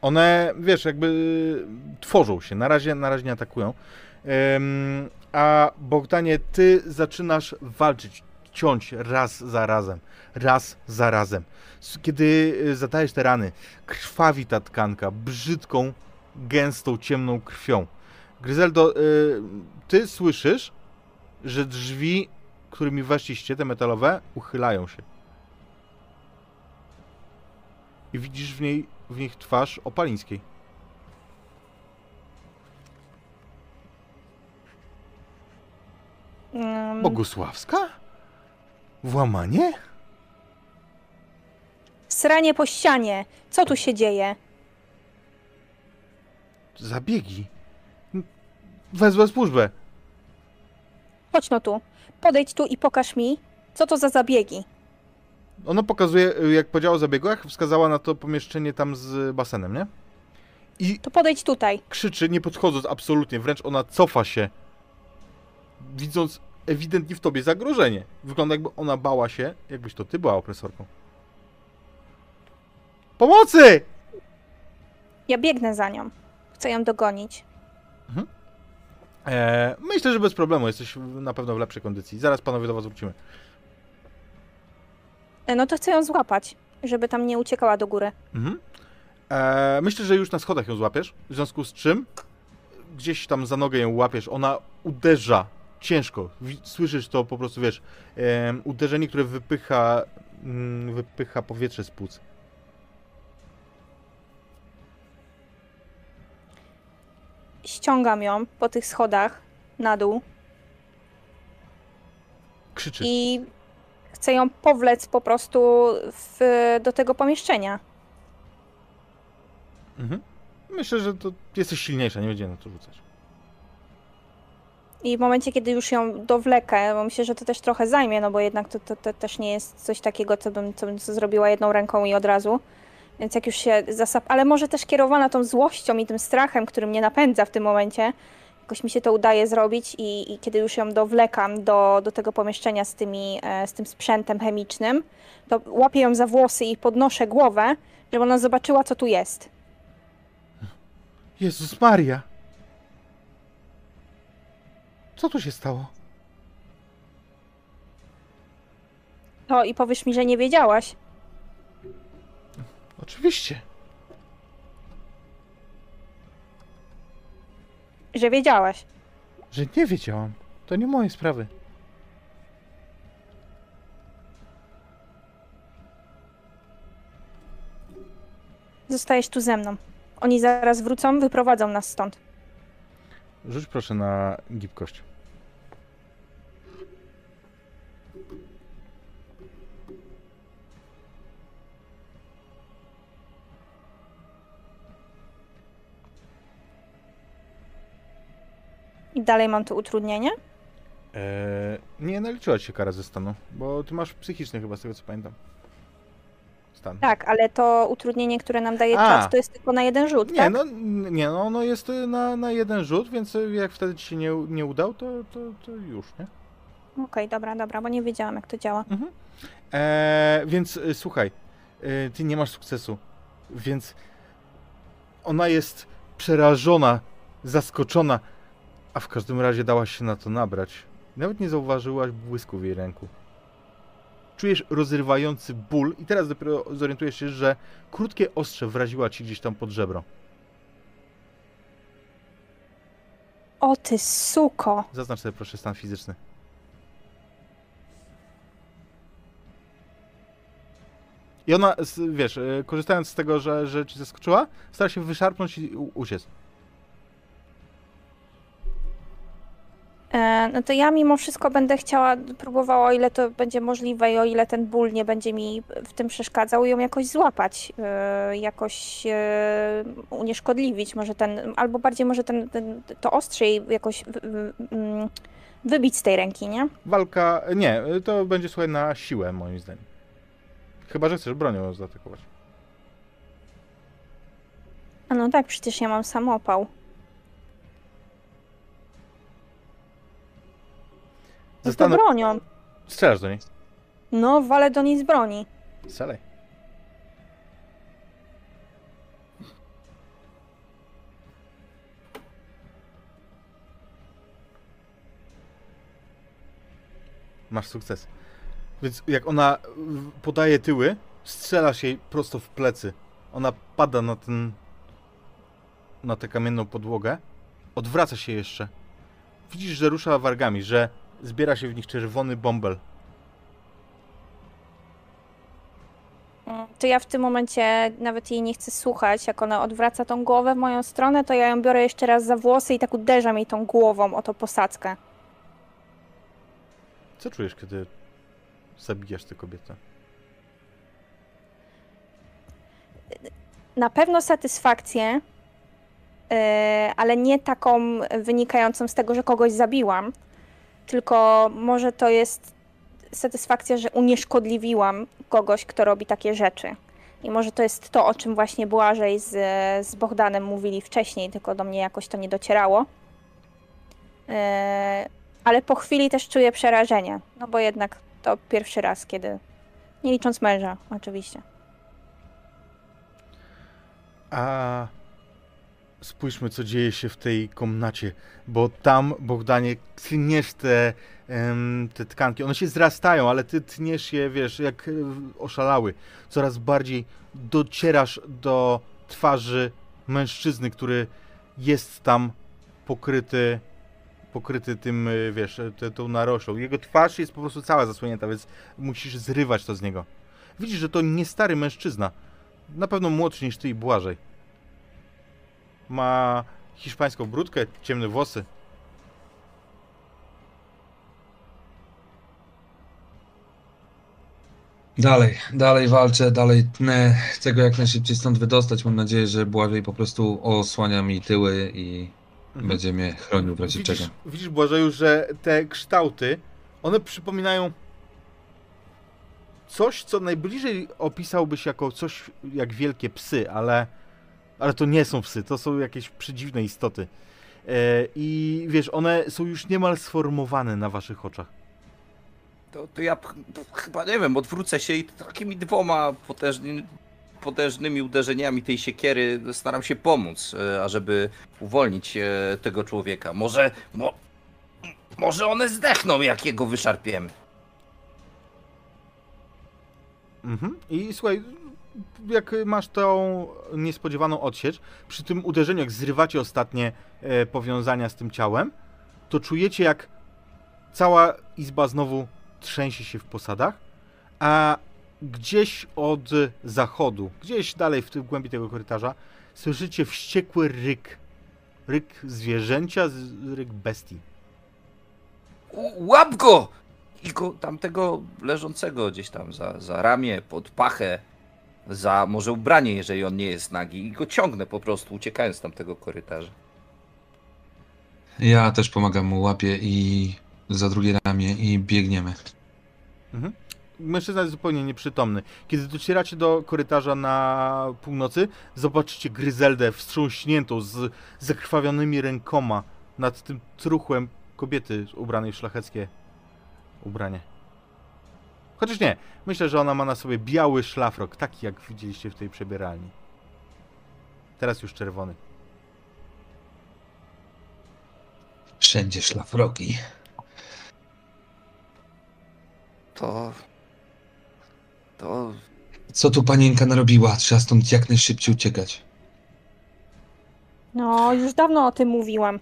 One, wiesz, jakby tworzą się, na razie, na razie nie atakują. A Bogdanie, ty zaczynasz walczyć, ciąć raz za razem, raz za razem. Kiedy y, zadajesz te rany, krwawi ta tkanka brzydką, gęstą, ciemną krwią. Gryzeldo, y, ty słyszysz, że drzwi, którymi weszliście, te metalowe, uchylają się. I widzisz w niej w nich twarz Opalińskiej. Mm, Bogusławska? Włamanie? Sranie po ścianie. Co tu się dzieje? Zabiegi. Wezwę służbę. Chodź no tu. Podejdź tu i pokaż mi, co to za zabiegi. Ona pokazuje, jak powiedziała o zabiegach, wskazała na to pomieszczenie tam z basenem, nie? I To podejdź tutaj. krzyczy, nie podchodząc absolutnie, wręcz ona cofa się, widząc ewidentnie w tobie zagrożenie. Wygląda jakby ona bała się, jakbyś to ty była opresorką. Pomocy! Ja biegnę za nią. Chcę ją dogonić. Eee, myślę, że bez problemu, jesteś na pewno w lepszej kondycji. Zaraz panowie do was wrócimy. E, No to chcę ją złapać, żeby tam nie uciekała do góry. Mhm. Eee, myślę, że już na schodach ją złapiesz, w związku z czym gdzieś tam za nogę ją łapiesz, ona uderza ciężko, słyszysz to po prostu, wiesz, em, uderzenie, które wypycha, mm, wypycha powietrze z płuc. Ściągam ją po tych schodach na dół Krzyczy. i chcę ją powlec po prostu w, do tego pomieszczenia. Mhm. Myślę, że to jesteś silniejsza, nie będzie na to rzucać. I w momencie, kiedy już ją dowlekę, bo myślę, że to też trochę zajmie, no bo jednak to, to, to też nie jest coś takiego, co bym, co bym zrobiła jedną ręką i od razu. Więc jak już się zasap... Ale może też kierowana tą złością i tym strachem, który mnie napędza w tym momencie, jakoś mi się to udaje zrobić i, i kiedy już ją dowlekam do, do tego pomieszczenia z, tymi, e, z tym sprzętem chemicznym, to łapię ją za włosy i podnoszę głowę, żeby ona zobaczyła, co tu jest. Jezus Maria! Co tu się stało? To i powiesz mi, że nie wiedziałaś. Oczywiście. Że wiedziałaś. Że nie wiedziałam. To nie moje sprawy. Zostajesz tu ze mną. Oni zaraz wrócą, wyprowadzą nas stąd. Rzuć proszę na gibkość. I dalej mam tu utrudnienie? Eee, nie naliczyła ci się kara ze stanu, bo ty masz psychiczny chyba, z tego co pamiętam. Stan. Tak, ale to utrudnienie, które nam daje A. czas, to jest tylko na jeden rzut, Nie, tak? no, nie, no ono jest y, na, na jeden rzut, więc y, jak wtedy ci się nie, nie udał, to, to, to już, nie? Okej, dobra, dobra, bo nie wiedziałam, jak to działa. Eee, więc y, słuchaj, ty nie masz sukcesu, więc ona jest przerażona, zaskoczona, a w każdym razie dałaś się na to nabrać. Nawet nie zauważyłaś błysku w jej ręku. Czujesz rozrywający ból i teraz dopiero zorientujesz się, że krótkie ostrze wraziła ci gdzieś tam pod żebro. O ty suko! Zaznacz sobie proszę stan fizyczny. I ona, wiesz, y, korzystając z tego, że, że ci zaskoczyła, stara się wyszarpnąć i uciec. No to ja mimo wszystko będę chciała, próbowała, o ile to będzie możliwe i o ile ten ból nie będzie mi w tym przeszkadzał, ją jakoś złapać, e, jakoś e, unieszkodliwić, może ten, albo bardziej może ten, ten, to ostrze jej jakoś mm, wybić z tej ręki, nie? Walka, nie, to będzie słuchaj na siłę moim zdaniem. Chyba, że chcesz bronią zaatakować. A no tak, przecież ja mam samopał. No to bronią. Strzelasz do niej. No, walę do niej z broni. Strzelaj. Masz sukces. Więc jak ona podaje tyły, strzelasz jej prosto w plecy. Ona pada na ten. na tę kamienną podłogę. Odwraca się jeszcze. Widzisz, że rusza wargami, że zbiera się w nich czerwony bąbel. To ja w tym momencie nawet jej nie chcę słuchać. Jak ona odwraca tą głowę w moją stronę, to ja ją biorę jeszcze raz za włosy i tak uderzam jej tą głową o tą posadzkę. Co czujesz, kiedy zabijasz tę kobietę? Na pewno satysfakcję, yy, ale nie taką wynikającą z tego, że kogoś zabiłam, tylko może to jest satysfakcja, że unieszkodliwiłam kogoś, kto robi takie rzeczy. I może to jest to, o czym właśnie Błażej z, z Bohdanem mówili wcześniej, tylko do mnie jakoś to nie docierało. Yy, ale po chwili też czuję przerażenie, no bo jednak to pierwszy raz, kiedy. Nie licząc męża, oczywiście. A spójrzmy, co dzieje się w tej komnacie, bo tam, Bogdanie, tniesz te, te tkanki. One się zrastają, ale ty tniesz je, wiesz, jak e, oszalały. Coraz bardziej docierasz do twarzy mężczyzny, który jest tam pokryty, pokryty tym, e, wiesz, te, tą naroślą. Jego twarz jest po prostu cała zasłonięta, więc musisz zrywać to z niego. Widzisz, że to nie stary mężczyzna. Na pewno młodszy niż ty i Błażej. Ma hiszpańską brudkę, ciemne włosy. Dalej, dalej walczę, dalej tnę. Chcę go jak najszybciej stąd wydostać. Mam nadzieję, że Błażej po prostu osłania mi tyły i Mhm. będzie mnie chronił w razie czego. Widzisz, widzisz Błażeju, że te kształty, one przypominają coś, co najbliżej opisałbyś jako coś jak wielkie psy, ale, ale to nie są psy, to są jakieś przedziwne istoty. E, I wiesz, one są już niemal sformowane na waszych oczach. To, to ja to chyba nie wiem, odwrócę się i takimi dwoma potężnymi, potężnymi uderzeniami tej siekiery staram się pomóc, e, ażeby uwolnić e, tego człowieka. Może. Mo, może one zdechną, jak jego wyszarpiemy. Mhm. I słuchaj, jak masz tą niespodziewaną odsiecz, przy tym uderzeniu, jak zrywacie ostatnie e, powiązania z tym ciałem, to czujecie, jak cała izba znowu trzęsie się w posadach, a gdzieś od zachodu, gdzieś dalej w, głębi tego korytarza, słyszycie wściekły ryk. Ryk zwierzęcia, ryk bestii. Łap go! I go tamtego leżącego gdzieś tam za, za ramię, pod pachę, za może ubranie, jeżeli on nie jest nagi. I go ciągnę po prostu, uciekając z tamtego korytarza. Ja też pomagam mu, łapię i za drugie ramię i biegniemy. Mężczyzna jest zupełnie nieprzytomny. Kiedy docieracie do korytarza na północy, zobaczycie Gryzeldę wstrząśniętą z zakrwawionymi rękoma nad tym truchłem kobiety ubranej w szlacheckie ubranie. Chociaż nie, myślę, że ona ma na sobie biały szlafrok, taki jak widzieliście w tej przebieralni. Teraz już czerwony. Wszędzie szlafroki. To. To. Co tu panienka narobiła? Trzeba stąd jak najszybciej uciekać. No, już dawno o tym mówiłam.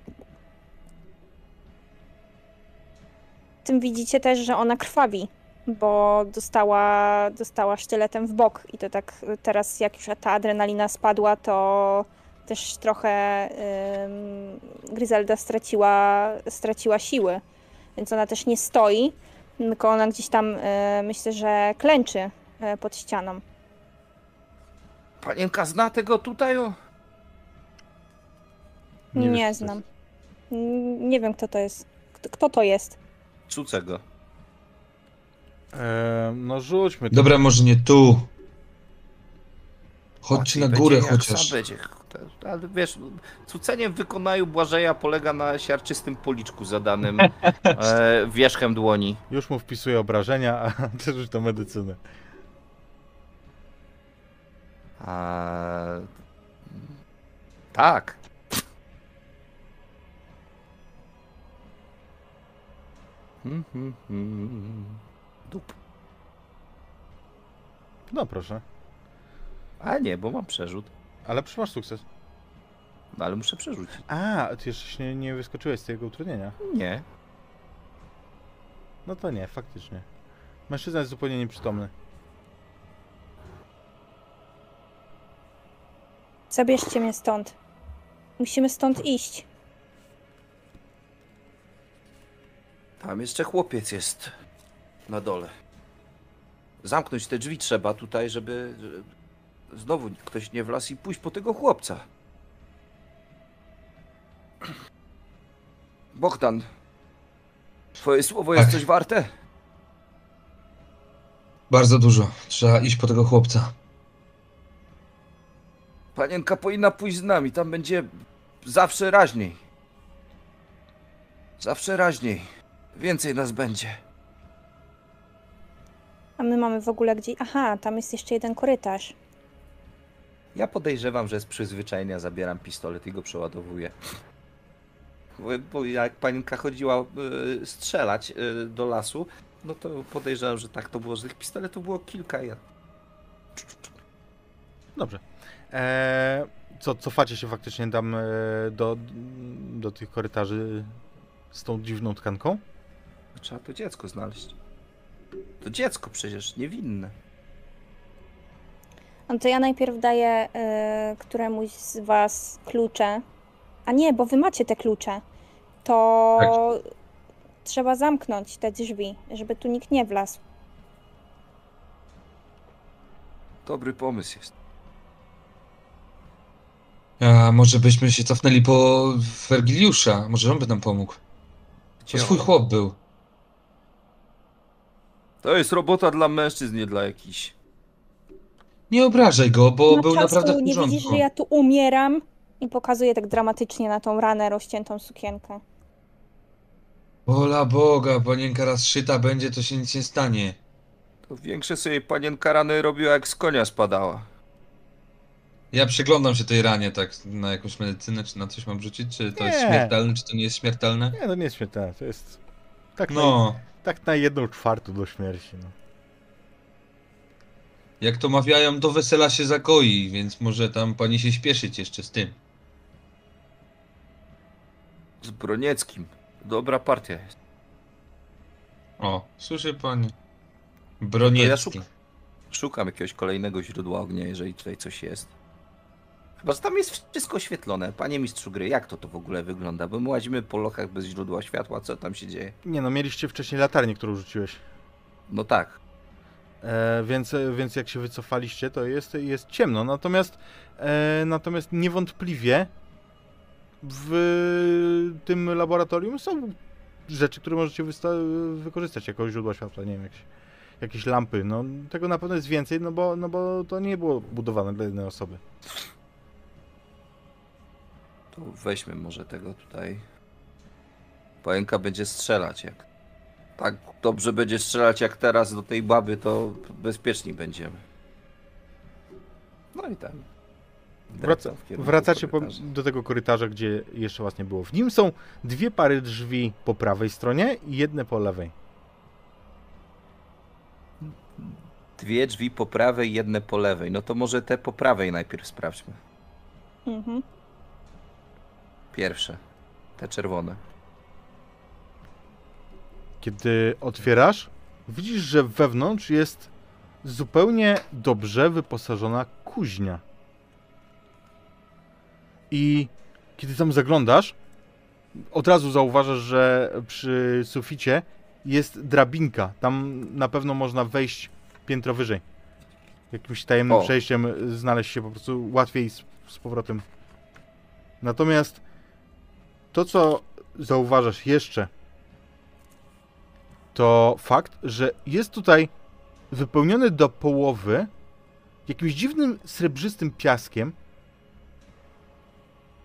Tym widzicie też, że ona krwawi, bo dostała, dostała sztyletem w bok i to tak teraz jak już ta adrenalina spadła, to też trochę ym, Gryzelda straciła, straciła siły, więc ona też nie stoi, tylko ona gdzieś tam y, myślę, że klęczy y, pod ścianą. Panienka zna tego tutaj? O? Nie, wiesz, co to znam. Nie wiem, kto to jest. Kto, kto to jest? Cucego. Eee, no rzućmy to. Dobra, może nie tu. Chodźcie czyli na górę będzie jak chociaż. sam będzie. Ale wiesz, cucenie w wykonaniu Błażeja polega na siarczystym policzku zadanym e, wierzchem dłoni. Już mu wpisuję obrażenia, a ty rzuć to medycynę. A... Tak. Hmm, hmm, hmm. Dup. No proszę. A nie, bo mam przerzut. Ale masz sukces. No ale muszę przerzucić. A, ty jeszcze się nie, nie wyskoczyłeś z tego utrudnienia. Nie. No to nie, faktycznie. Mężczyzna jest zupełnie nieprzytomny. Zabierzcie mnie stąd. Musimy stąd iść. Tam jeszcze chłopiec jest na dole. Zamknąć te drzwi trzeba tutaj, żeby, znowu ktoś nie wlazł i pójść po tego chłopca. Bogdan, twoje słowo jest Tak. coś warte? Bardzo dużo. Trzeba iść po tego chłopca. Panienka powinna pójść z nami, tam będzie zawsze raźniej. Zawsze raźniej. Więcej nas będzie. A my mamy w ogóle gdzie. Aha, tam jest jeszcze jeden korytarz. Ja podejrzewam, że z przyzwyczajenia zabieram pistolet i go przeładowuję. Bo, bo jak panienka chodziła y, strzelać y, do lasu, no to podejrzewam, że tak to było, że tych pistoletów było kilka. Ja... Dobrze. Eee, co, cofacie się faktycznie tam e, do, do tych korytarzy z tą dziwną tkanką? Trzeba to dziecko znaleźć. To dziecko przecież niewinne. No to ja najpierw daję y, któremuś z was klucze. A nie, bo wy macie te klucze. To trzeba zamknąć te drzwi, żeby tu nikt nie wlazł. Dobry pomysł jest. A może byśmy się cofnęli po Wergiliusza? Może on by nam pomógł. To swój on? chłop był. To jest robota dla mężczyzn, nie dla jakichś. Nie obrażaj go, bo Ma był czasu, naprawdę w nie porządku. widzisz, że ja tu umieram? I pokazuję tak dramatycznie na tą ranę rozciętą sukienkę. Ola Boga, panienka raz szyta będzie, to się nic nie stanie. To większe sobie panienka rany robiła, jak z konia spadała. Ja przyglądam się tej ranie tak na jakąś medycynę, czy na coś mam rzucić, czy to jest Nie. śmiertelne, czy to nie jest śmiertelne? Nie, to nie jest śmietane, to jest tak, na, No, tak na jedną czwartą do śmierci. No. jak to mawiają, do wesela się zakoi, więc może tam pani się śpieszyć jeszcze z tym. Z Bronieckim. Dobra partia jest. O, słyszy pani. ja Broniecki. szukam. Szukam jakiegoś kolejnego źródła ognia, jeżeli tutaj coś jest. Chyba, że tam jest wszystko oświetlone. Panie mistrzu gry, jak to to w ogóle wygląda? Bo my łazimy po lochach bez źródła światła, co tam się dzieje? Nie no, mieliście wcześniej latarnię, którą rzuciłeś. No tak. E, więc, więc jak się wycofaliście, to jest, jest ciemno. Natomiast, e, natomiast niewątpliwie w tym laboratorium są rzeczy, które możecie wykorzystać jako źródła światła. Nie wiem, jakieś, jakieś lampy. No, tego na pewno jest więcej, no bo, no bo to nie było budowane dla jednej osoby. To weźmy może tego tutaj. Pająka będzie strzelać jak. Tak dobrze będzie strzelać jak teraz do tej baby, to bezpieczni będziemy. No i tam. Wraca, wracacie po, do tego korytarza, gdzie jeszcze was nie było. W nim są dwie pary drzwi po prawej stronie i jedne po lewej. Dwie drzwi po prawej, jedne po lewej. No to może te po prawej najpierw sprawdźmy. Mhm. Pierwsze. Te czerwone. Kiedy otwierasz, widzisz, że wewnątrz jest zupełnie dobrze wyposażona kuźnia. I kiedy tam zaglądasz, od razu zauważasz, że przy suficie jest drabinka. Tam na pewno można wejść piętro wyżej. Jakimś tajemnym O. przejściem znaleźć się po prostu łatwiej z, z powrotem. Natomiast to, co zauważasz jeszcze, to fakt, że jest tutaj wypełniony do połowy jakimś dziwnym srebrzystym piaskiem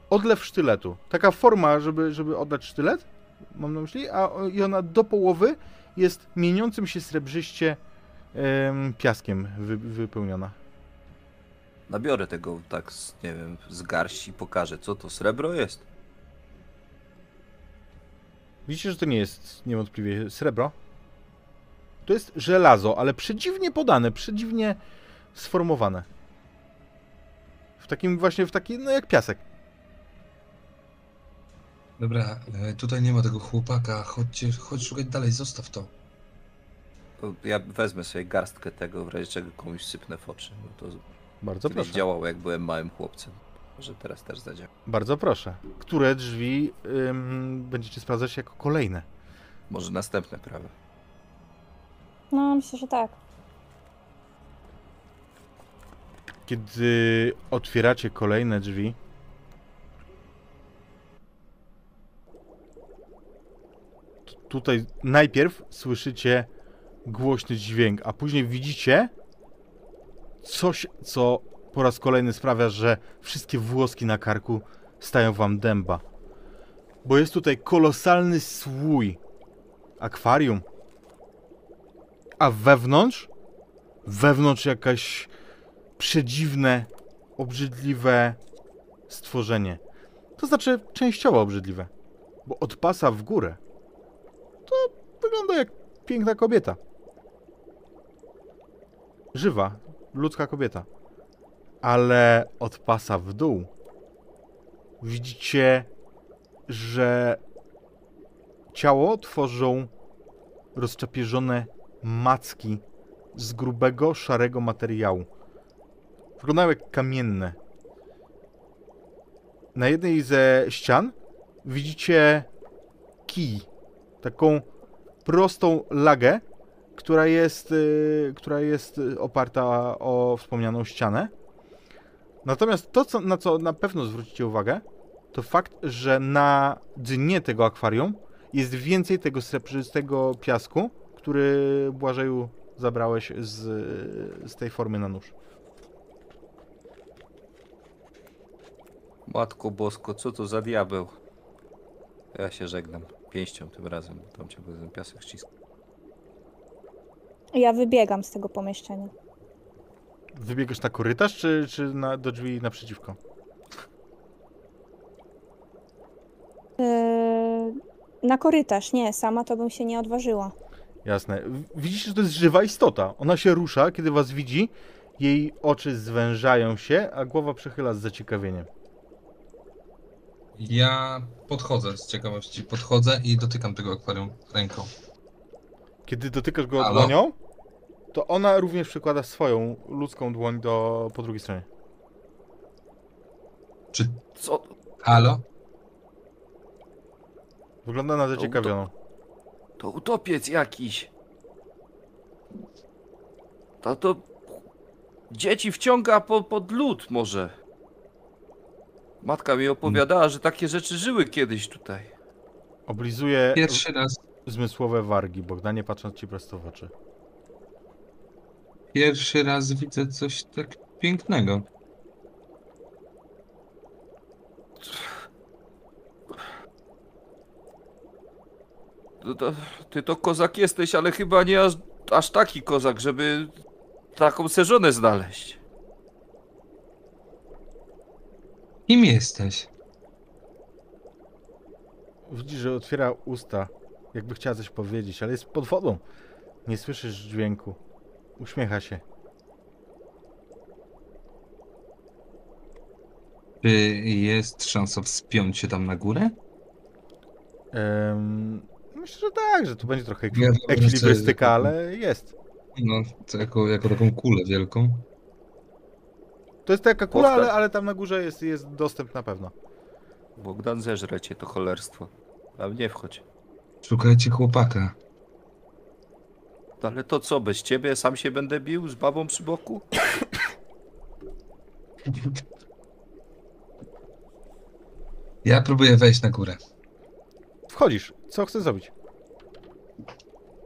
odlew sztyletu. Taka forma, żeby, żeby oddać sztylet, mam na myśli, a i ona do połowy jest mieniącym się srebrzyście em, piaskiem wy, wypełniona. Nabiorę tego tak, z, nie wiem, z garści i pokażę, co to srebro jest. Widzicie, że to nie jest niewątpliwie srebro. To jest żelazo, ale przedziwnie podane, przedziwnie sformowane. W takim właśnie, w taki, no jak piasek. Dobra, e, tutaj nie ma tego chłopaka, chodźcie, chodź szukać dalej, zostaw to. Ja wezmę sobie garstkę tego, w razie czego komuś sypnę w oczy. To Bardzo kiedyś proszę. działało, jak byłem małym chłopcem. Może teraz też zadziała. Bardzo proszę. Które drzwi ym, będziecie sprawdzać jako kolejne? Może następne prawe. No, myślę, że tak. Kiedy otwieracie kolejne drzwi, tutaj najpierw słyszycie głośny dźwięk, a później widzicie coś, co po raz kolejny sprawia, że wszystkie włoski na karku stają wam dęba. Bo jest tutaj kolosalny słój akwarium, a wewnątrz, wewnątrz jakaś przedziwne, obrzydliwe stworzenie. To znaczy częściowo obrzydliwe, bo od pasa w górę to wygląda jak piękna kobieta. Żywa, ludzka kobieta. Ale od pasa w dół widzicie, że ciało tworzą rozczapieżone macki z grubego, szarego materiału. Wyglądają jak kamienne. Na jednej ze ścian widzicie kij. Taką prostą lagę, która jest, y, która jest oparta o wspomnianą ścianę. Natomiast to, co, na co na pewno zwrócicie uwagę, to fakt, że na dnie tego akwarium jest więcej tego srebrzystego piasku, który Błażeju zabrałeś z, z tej formy na nóż. Matko Bosko, co to za diabeł? Ja się żegnam. Pięścią tym razem, tam cię ten piasek ściska. Ja wybiegam z tego pomieszczenia. Wybiegasz na korytarz, czy, czy na, do drzwi naprzeciwko? Yy, na korytarz, nie, sama to bym się nie odważyła. Jasne. Widzicie, że to jest żywa istota. Ona się rusza, kiedy was widzi, jej oczy zwężają się, a głowa przechyla z zaciekawieniem. Ja podchodzę z ciekawości. Podchodzę i dotykam tego akwarium ręką. Kiedy dotykasz go Halo? dłonią, to ona również przykłada swoją ludzką dłoń do, po drugiej stronie. Czy. Co? Halo? Wygląda na zaciekawioną. To utopiec jakiś. To to... Dzieci wciąga po, pod lód może. Matka mi opowiadała, że takie rzeczy żyły kiedyś tutaj. Oblizuje Pierwszy raz. zmysłowe wargi, Bogdanie patrząc ci prosto w oczy. Pierwszy raz widzę coś tak pięknego. To, to, ty to kozak jesteś, ale chyba nie aż, aż taki kozak, żeby taką seżonę znaleźć. Kim jesteś? Widzisz, że otwiera usta, jakby chciała coś powiedzieć, ale jest pod wodą. Nie słyszysz dźwięku. Uśmiecha się. Czy jest szansa wspiąć się tam na górę? Myślę, że tak, że tu będzie trochę Ja ekwi- wyobrażam sobie ekwilibrystyka, taką- ale jest. No, to jako, jako taką kulę wielką. To jest taka kula, ale, ale tam na górze jest, jest dostęp na pewno. Bogdan zeżre cię to cholerstwo. Tam nie wchodź. Szukajcie chłopaka. No Ale to co, bez ciebie sam się będę bił z babą przy boku? Ja próbuję wejść na górę. Wchodzisz. Co chcesz zrobić?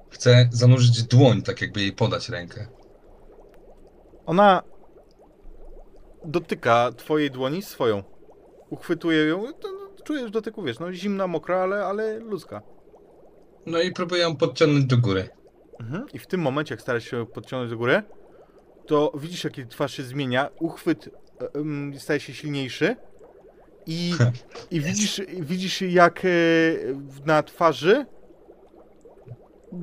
Chcę zanurzyć dłoń, tak jakby jej podać rękę. Ona dotyka twojej dłoni swoją. Uchwytuje ją. To, no, czujesz dotyku, wiesz, no zimna, mokra, ale, ale ludzka. No i próbuję ją podciągnąć do góry. Mhm. I w tym momencie, jak starasz się podciągnąć do góry, to widzisz, jak jej twarz się zmienia, uchwyt e, em, staje się silniejszy i, i widzisz, widzisz, jak e, na twarzy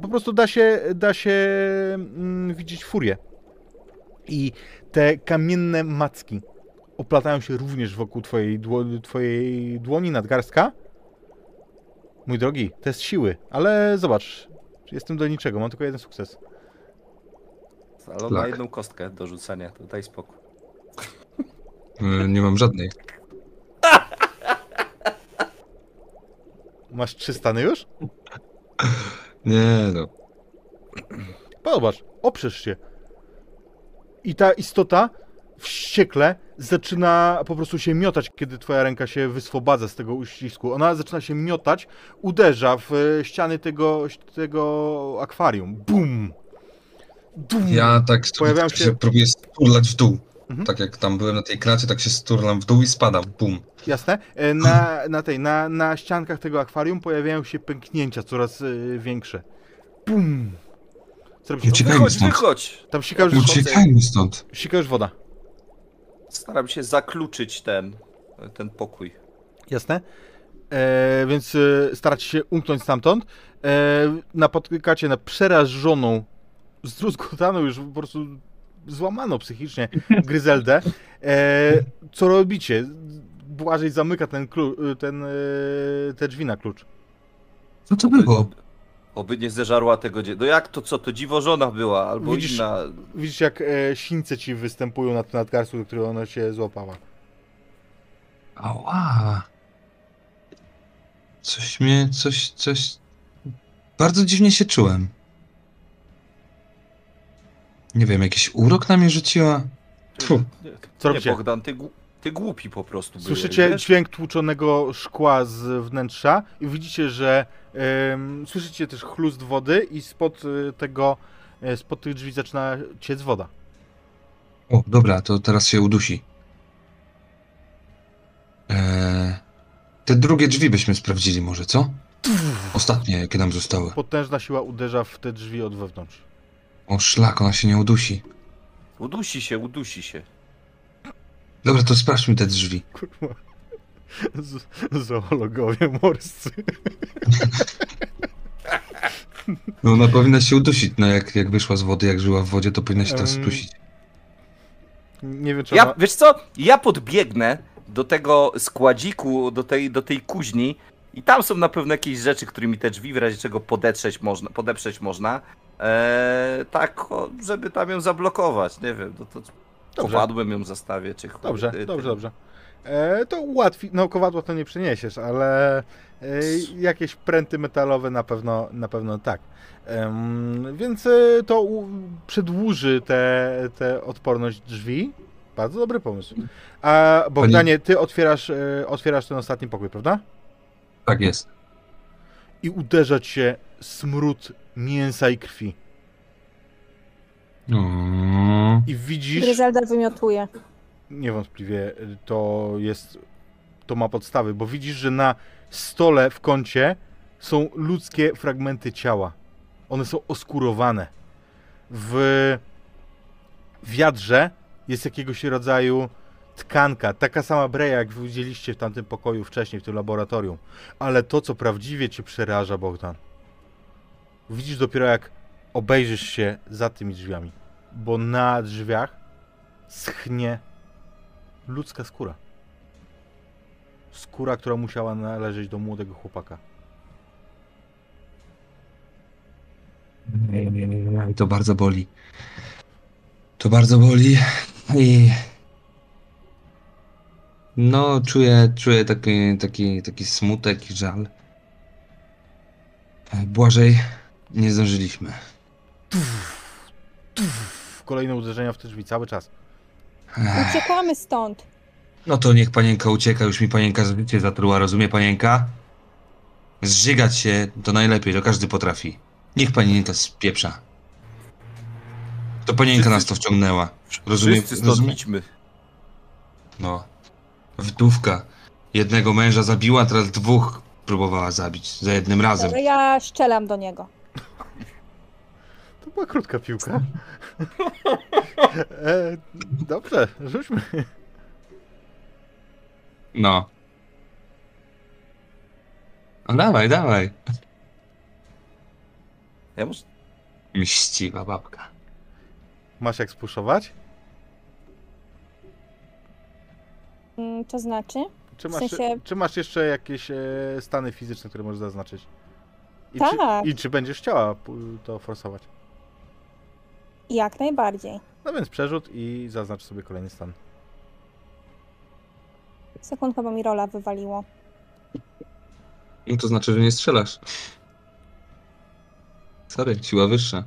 po prostu da się, da się mm, widzieć furię. I te kamienne macki oplatają się również wokół twojej, dło, twojej dłoni, nadgarstka. Mój drogi, test siły, ale zobacz, jestem do niczego, mam tylko jeden sukces. Ale on ma jedną kostkę do rzucania, to daj spokój. E, Nie mam żadnej. Masz trzy stany już? Nie no. Zobacz, oprzesz się. I ta istota wściekle zaczyna po prostu się miotać, kiedy twoja ręka się wyswobadza z tego uścisku. Ona zaczyna się miotać, uderza w e, ściany tego, tego akwarium. Bum! Dum! Ja tak Pojawiają się... się- próbuję sturlać w dół. Mhm. Tak jak tam byłem na tej kracie, tak się sturlam w dół i spadam. Bum. Jasne. E, Na, na tej, na, na ściankach tego akwarium pojawiają się pęknięcia coraz e, większe. Bum! Co robicie? Uciekajmy Wychodź, stąd. wychodź! Tam sika już, Uciekajmy stąd. sika już woda. Staram się zakluczyć ten, ten pokój. Jasne. E, więc e, staracie się umknąć stamtąd. E, napotykacie na przerażoną, zdruzgotaną, już po prostu złamaną psychicznie Gryzeldę. E, co robicie? Błażej zamyka ten, klu, ten, e, te drzwi na klucz. Co to było? Oby nie zeżarła tego dzie... No jak to co, to dziwożona była, albo Widzisz- inna... Widzisz, jak e, sińce ci występują na tym nadgarstku, do którego ona się złapała. Ała. Coś mnie, coś, coś... Bardzo dziwnie się czułem. Nie wiem, jakiś urok na mnie rzuciła? Tfu. Co Nie, robicie? Bogdan, ty, gł- ty głupi po prostu byłeś, Słyszycie wiesz? dźwięk tłuczonego szkła z wnętrza i widzicie, że słyszycie też chlust wody i spod y, tego, e, spod tych drzwi zaczyna ciec woda. O, dobra, to teraz się udusi. Eee, te drugie drzwi byśmy sprawdzili może, co? Ostatnie, jakie nam zostały. Potężna siła uderza w te drzwi od wewnątrz. O szlak, ona się nie udusi. Udusi się, udusi się. Dobra, to sprawdźmy te drzwi. Kurwa. Z, zoologowie morscy. No ona powinna się udusić, no jak, jak wyszła z wody, jak żyła w wodzie, to powinna się teraz udusić. Nie wiem, czy Ja, ona... wiesz co, ja podbiegnę do tego składziku, do tej, do tej kuźni i tam są na pewno jakieś rzeczy, którymi te drzwi w razie czego podetrzeć można, podeprzeć można. Eee, tak, o, żeby tam ją zablokować, nie wiem, no to Dobrze. kowadłem ją zastawię, czy chuj, Dobrze, ty- dobrze, ty- dobrze. E, to ułatwi, no kowadła to nie przeniesiesz, ale e, jakieś pręty metalowe na pewno, na pewno tak. Więc e, to u, przedłuży tę te, odporność drzwi. Bardzo dobry pomysł. A Bogdanie, ty otwierasz, otwierasz ten ostatni pokój, prawda? Tak jest. I uderza ci się smród mięsa i krwi. O, I widzisz... Gryzelda wymiotuje. Niewątpliwie to jest, to ma podstawy, bo widzisz, że na stole w kącie są ludzkie fragmenty ciała. One są oskurowane. W wiadrze jest jakiegoś rodzaju tkanka, taka sama breja, jak widzieliście w tamtym pokoju wcześniej, w tym laboratorium. Ale to, co prawdziwie cię przeraża, Bogdan, widzisz dopiero jak obejrzysz się za tymi drzwiami, bo na drzwiach schnie ludzka skóra. Skóra, która musiała należeć do młodego chłopaka. I to bardzo boli. To bardzo boli i... No, czuję, czuję taki, taki, taki smutek i żal. E, Błażej, nie zdążyliśmy. Kolejne uderzenia w te drzwi cały czas. Uciekamy stąd. No to niech panienka ucieka, już mi panienka życie zatruła, rozumie panienka? Zżygać się to najlepiej, to każdy potrafi. Niech panienka spieprza. To panienka nas to wciągnęła. Rozumie, Wszyscy stąd rozumie? idźmy. No. Wdówka. Jednego męża zabiła, teraz dwóch próbowała zabić za jednym razem. Ale ja szczelam do niego. To była krótka piłka. e, dobrze, rzućmy. No. No dawaj, dawaj. Ja muszę... Mściwa babka. Masz jak spuszować? Mm, To znaczy? Czy W masz, sensie- czy masz jeszcze jakieś e, stany fizyczne, które możesz zaznaczyć? I Tak. Czy, I czy będziesz chciała to forsować? Jak najbardziej. No więc przerzut i zaznacz sobie kolejny stan. Sekundka, bo mi rola wywaliło. No to znaczy, że nie strzelasz. Sorry, siła wyższa.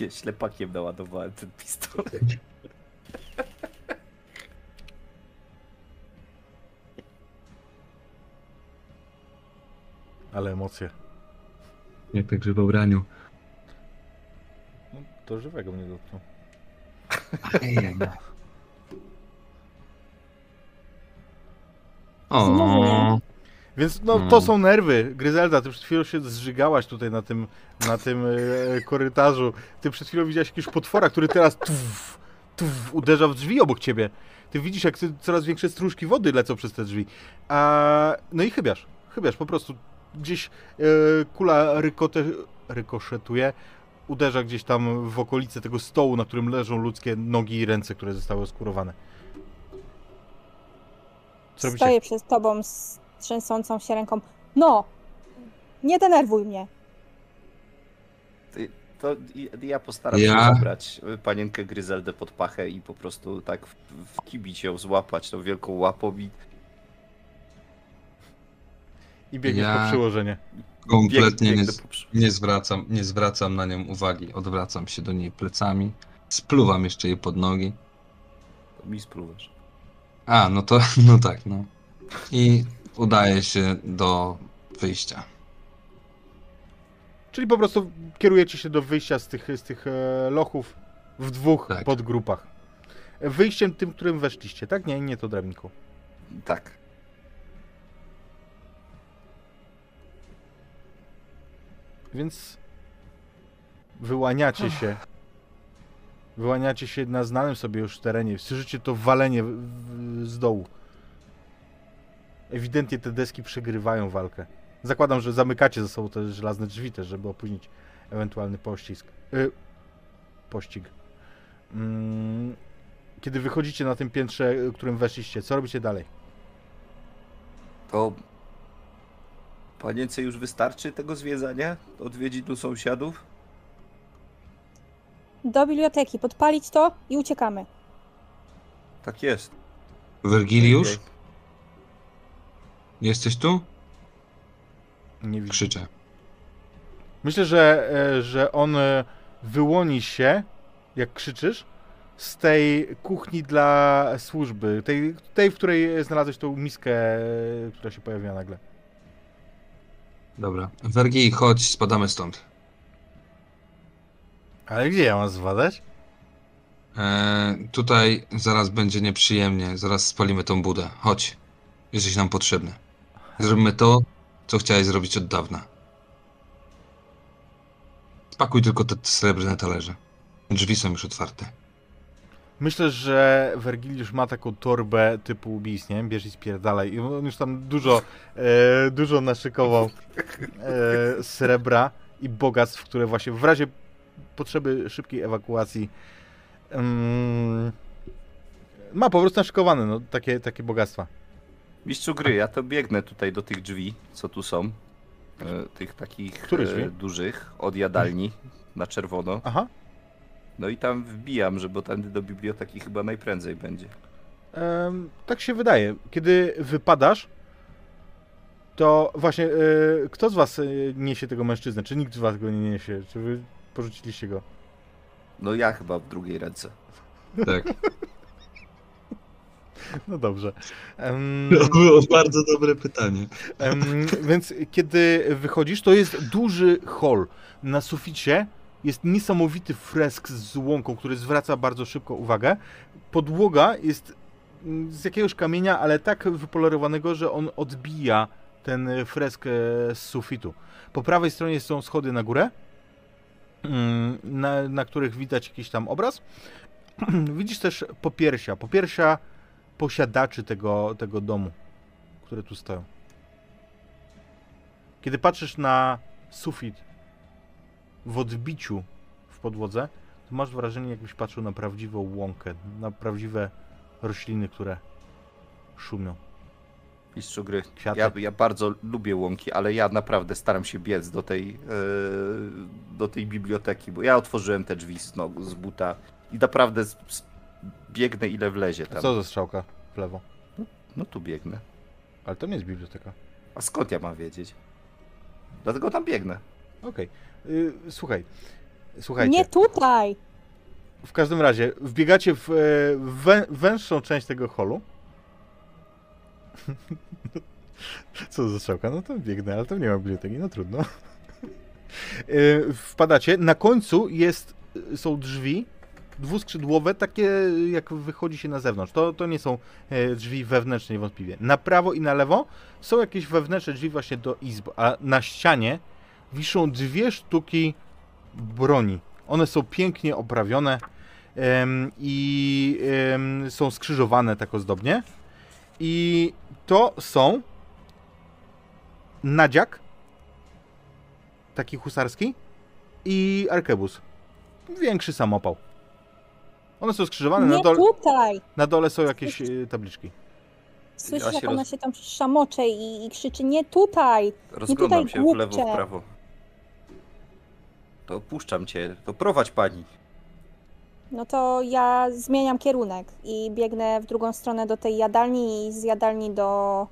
Nie, ślepakiem naładowałem ten pistolet. Ale emocje. Jak tak w raniu. No, to żywego mnie dotknął. Nie. O, Więc no, to Hmm. są nerwy. Gryzelda, ty przed chwilą się zżygałaś tutaj na tym, na tym e, korytarzu. Ty przed chwilą widziałaś jakiegoś potwora, który teraz tuf, tuf, uderza w drzwi obok ciebie. Ty widzisz, jak ty, coraz większe stróżki wody lecą przez te drzwi. A, no i chybiasz, chybiasz, po prostu gdzieś e, kula rykote, rykoszetuje, uderza gdzieś tam w okolice tego stołu, na którym leżą ludzkie nogi i ręce, które zostały oskurowane. Co? Stoję przed tobą z trzęsącą się ręką. No! Nie denerwuj mnie. To ja postaram Ja- się zabrać y, panienkę Gryzeldę pod pachę i po prostu tak w, w kibić ją złapać tą wielką łapą i I biegniesz Ja- po przyłożenie. Kompletnie nie, nie, zwracam, nie zwracam na nią uwagi. Odwracam się do niej plecami. Spluwam jeszcze jej pod nogi. To mi spróbujesz. A, no to, no tak, no. I udaje się do wyjścia. Czyli po prostu kierujecie się do wyjścia z tych, z tych e, lochów w dwóch Tak. podgrupach. Wyjściem tym, którym weszliście, tak? Nie, nie to drabinku. Tak. Więc wyłaniacie się. Wyłaniacie się na znanym sobie już terenie. Słyszycie to walenie w- w- z dołu. Ewidentnie te deski przegrywają walkę. Zakładam, że zamykacie ze sobą te żelazne drzwi też, żeby opóźnić ewentualny pościsk. Y, pościg. Mm, kiedy wychodzicie na tym piętrze, którym weszliście, co robicie dalej? To panience już wystarczy tego zwiedzania? Odwiedzić tu sąsiadów? Do biblioteki, podpalić to i uciekamy. Tak jest. Wergiliusz, Okej. jesteś tu? Nie widzę. Krzyczę. Myślę, że, e, że on e, wyłoni się, jak krzyczysz, z tej kuchni dla służby. Tej, tej w której znalazłeś tą miskę, e, która się pojawiła nagle. Dobra. Wergil, chodź, spadamy stąd. Ale gdzie ja mam zwadać? Eee, tutaj zaraz będzie nieprzyjemnie. Zaraz spalimy tą budę. Chodź. Jesteś nam potrzebny. Zróbmy to, co chciałeś zrobić od dawna. Spakuj tylko te srebrne talerze. Drzwi są już otwarte. Myślę, że Wergiliusz ma taką torbę typu ubijstw, nie? Bierz i spierdalaj. I on już tam dużo, e, dużo naszykował e, srebra i bogactw, które właśnie w razie potrzeby szybkiej ewakuacji mm, ma po prostu naszykowane, no, takie, takie bogactwa. Mistrzu gry, ja to biegnę tutaj do tych drzwi, co tu są. E, tych takich e, dużych, od jadalni na czerwono. Aha. No i tam wbijam, że bo tędy do biblioteki chyba najprędzej będzie. Em, tak się wydaje. Kiedy wypadasz, to właśnie, e, kto z was e, niesie tego mężczyznę? Czy nikt z was go nie niesie? Czy wy porzuciliście go? No ja chyba w drugiej ręce. Tak. No dobrze. Em, To było bardzo dobre pytanie. em, więc kiedy wychodzisz, to jest duży hol. Na suficie jest niesamowity fresk z łąką, który zwraca bardzo szybko uwagę. Podłoga jest mm, z jakiegoś kamienia, ale tak wypolerowanego, że on odbija ten fresk e, z sufitu. Po prawej stronie są schody na górę, mm, na, na których widać jakiś tam obraz. Widzisz też popiersia. Popiersia posiadaczy tego, tego domu, które tu stoją. Kiedy patrzysz na sufit w odbiciu w podłodze, to masz wrażenie, jakbyś patrzył na prawdziwą łąkę, na prawdziwe rośliny, które szumią. Mistrzu gry. Kwiaty. Ja, ja bardzo lubię łąki, ale ja naprawdę staram się biec do tej, e, do tej biblioteki, bo ja otworzyłem te drzwi z, nogu, z buta i naprawdę z, z, biegnę ile wlezie A tam. co za strzałka w lewo? No tu biegnę. Ale to nie jest biblioteka. A skąd ja mam wiedzieć? Dlatego tam biegnę. Okej. Y, słuchaj. Słuchajcie. Nie tutaj! W każdym razie, wbiegacie w e, wę, węższą część tego holu. Co za strzałka? No to biegnę, ale tam nie ma biblioteki, no trudno. E, Wpadacie, na końcu jest, są drzwi dwuskrzydłowe, takie jak wychodzi się na zewnątrz. To, to nie są e, drzwi wewnętrzne niewątpliwie. Na prawo i na lewo są jakieś wewnętrzne drzwi właśnie do izb, a na ścianie wiszą dwie sztuki broni. One są pięknie oprawione em, i em, są skrzyżowane tak ozdobnie. I to są nadziak, taki husarski, i arkebus. Większy samopał. One są skrzyżowane, na, Nie dole, tutaj! na dole są jakieś e, tabliczki. Słyszysz, Ja się jak ona roz- się tam szamocze i, i krzyczy nie tutaj! Rozglądam tutaj, się w lewo, głupcze. w prawo. To puszczam cię, to prowadź pani. No to ja zmieniam kierunek i biegnę w drugą stronę do tej jadalni i z jadalni do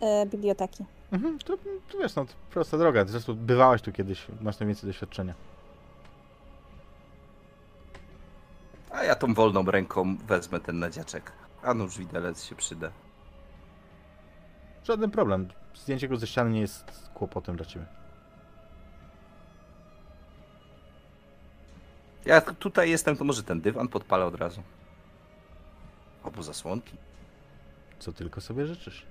e, biblioteki. Mhm, to, to wiesz, no, to prosta droga. Zresztą bywałaś tu kiedyś, masz najwięcej doświadczenia. A ja tą wolną ręką wezmę ten nadziaczek. A nóż widelec się przyda. Żaden problem. Zdjęcie go ze ściany nie jest kłopotem dla ciebie. Ja tutaj jestem, to może ten dywan podpalę od razu. Albo zasłonki. Co tylko sobie życzysz.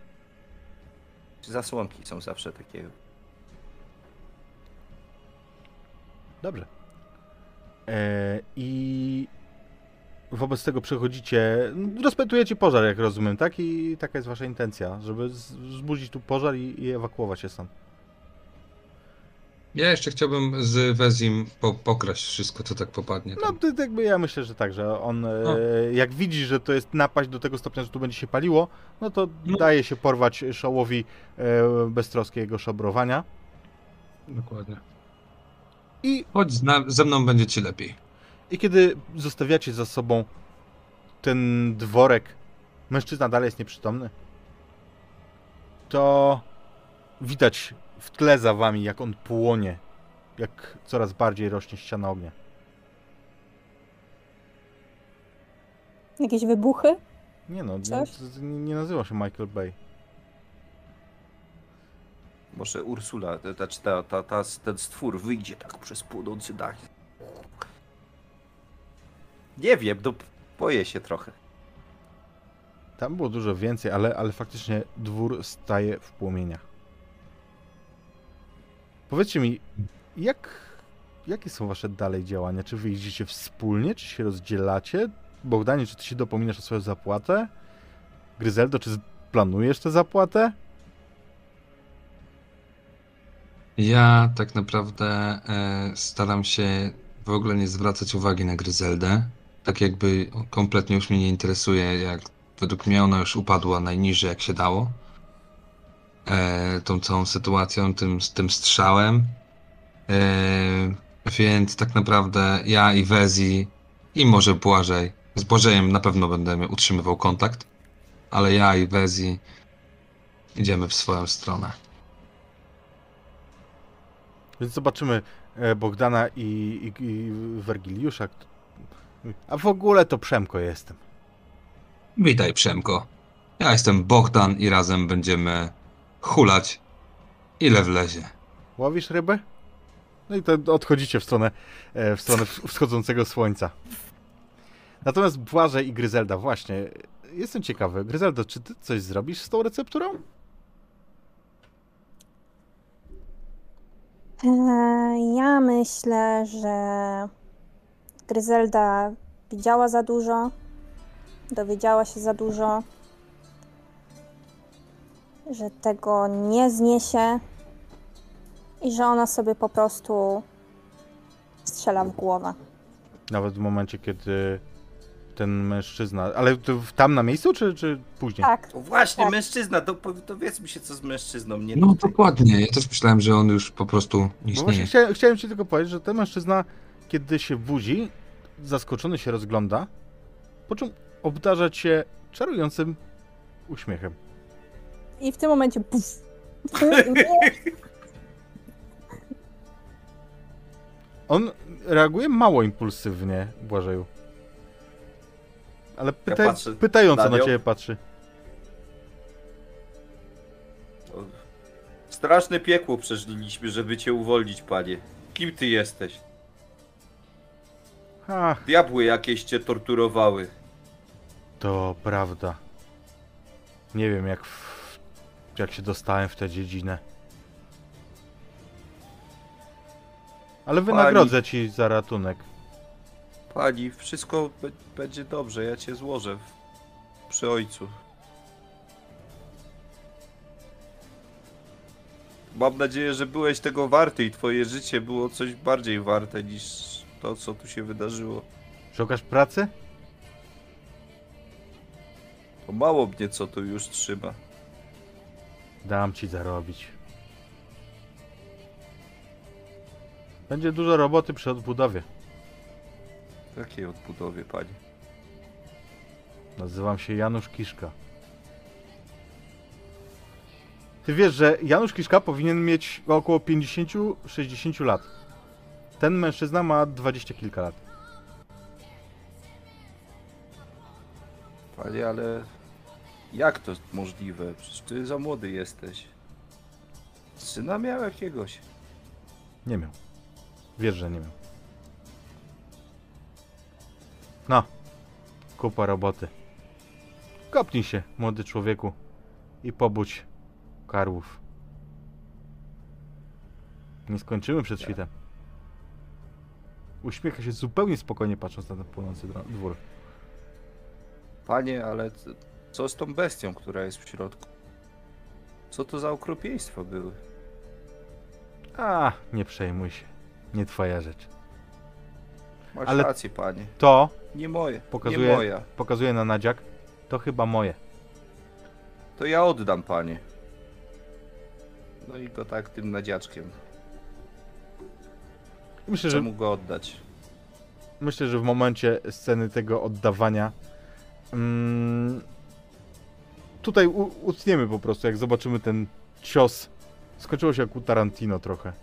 Zasłonki są zawsze takie. Dobrze. E, I wobec tego przechodzicie, rozpętujecie pożar, jak rozumiem, tak? I taka jest wasza intencja, żeby z- wzbudzić tu pożar i, i ewakuować się stąd. Ja jeszcze chciałbym z Wezim po, pokraść wszystko, co tak popadnie. No Tam. to jakby ja myślę, że tak, że on e, No. jak widzi, że to jest napaść do tego stopnia, że tu będzie się paliło, no to No. daje się porwać szołowi e, beztroskiego szabrowania. Dokładnie. I, Chodź zna, ze mną będzie ci lepiej. I kiedy zostawiacie za sobą ten dworek, mężczyzna dalej jest nieprzytomny, to widać w tle za wami, jak on płonie, jak coraz bardziej rośnie ściana ognia. Jakieś wybuchy? Nie no, nie, Coś? nie nie nazywa się Michael Bay. Może Ursula, to znaczy ta, ta, ta, ten stwór wyjdzie tak przez płonący dach. Nie wiem, no boję się trochę. Tam było dużo więcej, ale, ale faktycznie dwór staje w płomieniach. Powiedzcie mi, jak, jakie są wasze dalej działania? Czy wy jeździcie wspólnie, czy się rozdzielacie? Bogdanie, czy ty się dopominasz o swoją zapłatę? Gryzeldo, czy planujesz tę zapłatę? Ja tak naprawdę e, staram się w ogóle nie zwracać uwagi na Gryzeldę. Tak jakby kompletnie już mnie nie interesuje, jak według mnie ona już upadła najniżej jak się dało. E, tą całą sytuacją, tym, tym strzałem. E, więc tak naprawdę ja i Wezi i może Błażej, z Błażejem na pewno będę utrzymywał kontakt, ale ja i Wezi idziemy w swoją stronę. Więc zobaczymy e, Bogdana i, i, i Wergiliusza. A w ogóle to Przemko jestem. Witaj, Przemko. Ja jestem Bogdan i razem będziemy hulać ile wlezie. Łowisz rybę? No i to odchodzicie w stronę, e, w stronę wschodzącego słońca. Natomiast Błażej i Gryzelda, właśnie, jestem ciekawy. Gryzelda, czy ty coś zrobisz z tą recepturą? Eee, Ja myślę, że Gryzelda widziała za dużo, dowiedziała się za dużo, że tego nie zniesie i że ona sobie po prostu strzela w głowę. Nawet w momencie, kiedy ten mężczyzna... Ale to tam na miejscu, czy, czy później? Tak, O właśnie, Tak. mężczyzna, to się co z mężczyzną, nie No tutaj. dokładnie, ja też myślałem, że on już po prostu istnieje. chciałem, chciałem ci tylko powiedzieć, że ten mężczyzna, kiedy się budzi, zaskoczony się rozgląda, po czym obdarza cię czarującym uśmiechem. I w tym momencie puf. On reaguje mało impulsywnie, Błażeju. Ale pyta, patrzę pytająco na ciebie patrzy. Straszne piekło przeżyliśmy, żeby cię uwolnić, panie. Kim ty jesteś? Ach, Diabły jakieś cię torturowały. to prawda. Nie wiem, jak, w, jak się dostałem w tę dziedzinę. Ale wynagrodzę ci za ratunek. Pani, wszystko będzie dobrze, ja cię złożę w- przy ojcu. Mam nadzieję, że byłeś tego warty i twoje życie było coś bardziej warte niż to, co tu się wydarzyło. Szukasz pracy? To mało mnie, co tu już trzyma. Dam ci zarobić. Będzie dużo roboty przy odbudowie. Jakiej odbudowie, panie? Nazywam się Janusz Kiszka. Ty wiesz, że Janusz Kiszka powinien mieć około 50-60 lat. Ten mężczyzna ma 20 kilka lat. Panie, ale jak to możliwe? Przecież ty za młody jesteś. Syna miał jakiegoś. Nie miał. Wiesz, że nie miał. No. Kupa roboty. Kopnij się, młody człowieku. I pobudź karłów. Nie skończymy przed świtem. Uśmiecha się zupełnie spokojnie patrząc na ten płonący dwór. Panie, ale co z tą bestią, która jest w środku? Co to za okropieństwa były? A, nie przejmuj się. Nie twoja rzecz. Masz Ale- rację, panie. To, Nie moje. Pokazuje- Nie moja. pokazuje na nadziak, to chyba moje. To ja oddam, panie. No i go tak tym nadziaczkiem. Myślę, że Czemu go oddać? Myślę, że w momencie sceny tego oddawania mm, tutaj utniemy po prostu, jak zobaczymy ten cios. Skończyło się jak u Tarantino trochę.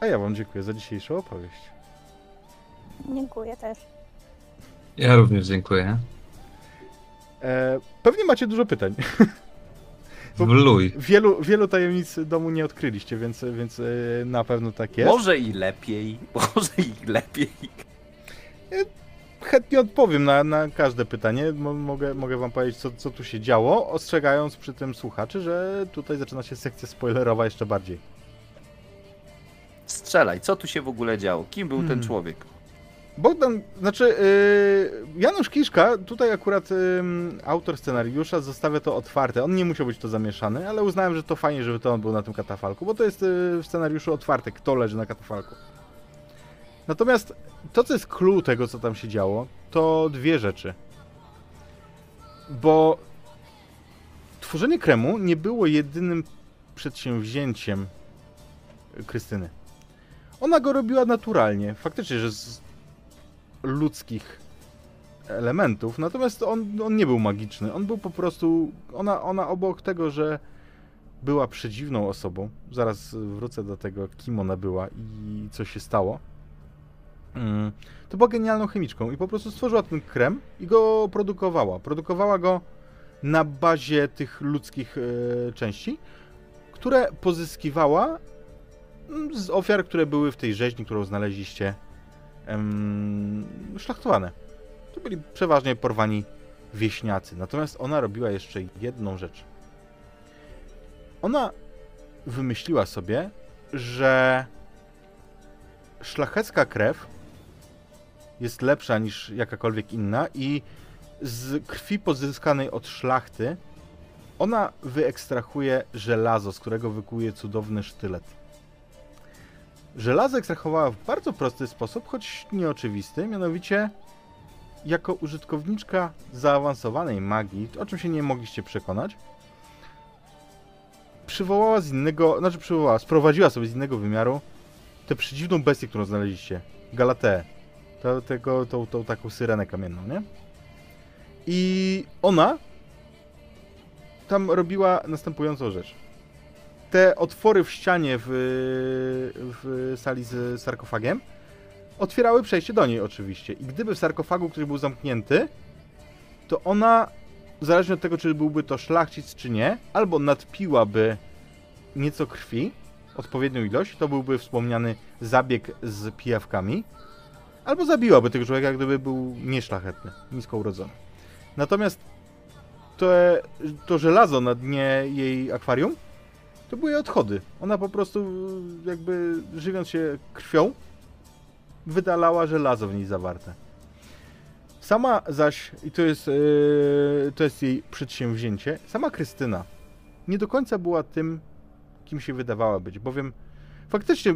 A ja wam dziękuję za dzisiejszą opowieść. Dziękuję też. Ja również dziękuję. E, pewnie macie dużo pytań. Wluj. Wielu, wielu tajemnic domu nie odkryliście, więc, więc e, na pewno tak jest. Może i lepiej. Może i lepiej. Chętnie odpowiem na, na każde pytanie. Mo- Mogę, mogę wam powiedzieć, co, co tu się działo, ostrzegając przy tym słuchaczy, że tutaj zaczyna się sekcja spoilerowa jeszcze bardziej. Strzelaj, co tu się w ogóle działo? Kim był ten Hmm. człowiek? Bogdan, znaczy yy, Janusz Kiszka, tutaj akurat ym, autor scenariusza zostawia to otwarte. On nie musiał być to zamieszany, ale uznałem, że to fajnie, żeby to on był na tym katafalku, bo to jest yy, w scenariuszu otwarte, kto leży na katafalku. Natomiast to, co jest clue tego, co tam się działo, to dwie rzeczy. Bo tworzenie kremu nie było jedynym przedsięwzięciem Krystyny. Ona go robiła naturalnie. Faktycznie, że z ludzkich elementów, natomiast on, on nie był magiczny. On był po prostu. Ona, ona obok tego, że była przedziwną osobą, zaraz wrócę do tego, kim ona była i co się stało. To była genialną chemiczką i po prostu stworzyła ten krem i go produkowała. Produkowała go na bazie tych ludzkich e, części, które pozyskiwała mm, z ofiar, które były w tej rzeźni, którą znaleźliście em, szlachtowane. To byli przeważnie porwani wieśniacy. Natomiast ona robiła jeszcze jedną rzecz. Ona wymyśliła sobie, że szlachecka krew jest lepsza niż jakakolwiek inna i z krwi pozyskanej od szlachty ona wyekstrahuje żelazo, z którego wykuje cudowny sztylet. Żelazo ekstrahowała w bardzo prosty sposób, choć nieoczywisty, mianowicie jako użytkowniczka zaawansowanej magii, o czym się nie mogliście przekonać, przywołała z innego, znaczy przywołała, sprowadziła sobie z innego wymiaru tę przedziwną bestię, którą znaleźliście, Galateę, tego, tą, tą taką syrenę kamienną, nie? I ona tam robiła następującą rzecz te otwory w ścianie w, w sali z sarkofagiem otwierały przejście do niej oczywiście. I gdyby w sarkofagu ktoś był zamknięty, to ona, zależnie od tego, czy byłby to szlachcic, czy nie, albo nadpiłaby nieco krwi, odpowiednią ilość, to byłby wspomniany zabieg z pijawkami, albo zabiłaby tego człowieka, gdyby był nieszlachetny, nisko urodzony. Natomiast to, to żelazo na dnie jej akwarium to były jej odchody. Ona po prostu jakby żywiąc się krwią wydalała żelazo w niej zawarte. Sama zaś, i to jest, yy, to jest jej przedsięwzięcie, sama Krystyna nie do końca była tym, kim się wydawała być, bowiem faktycznie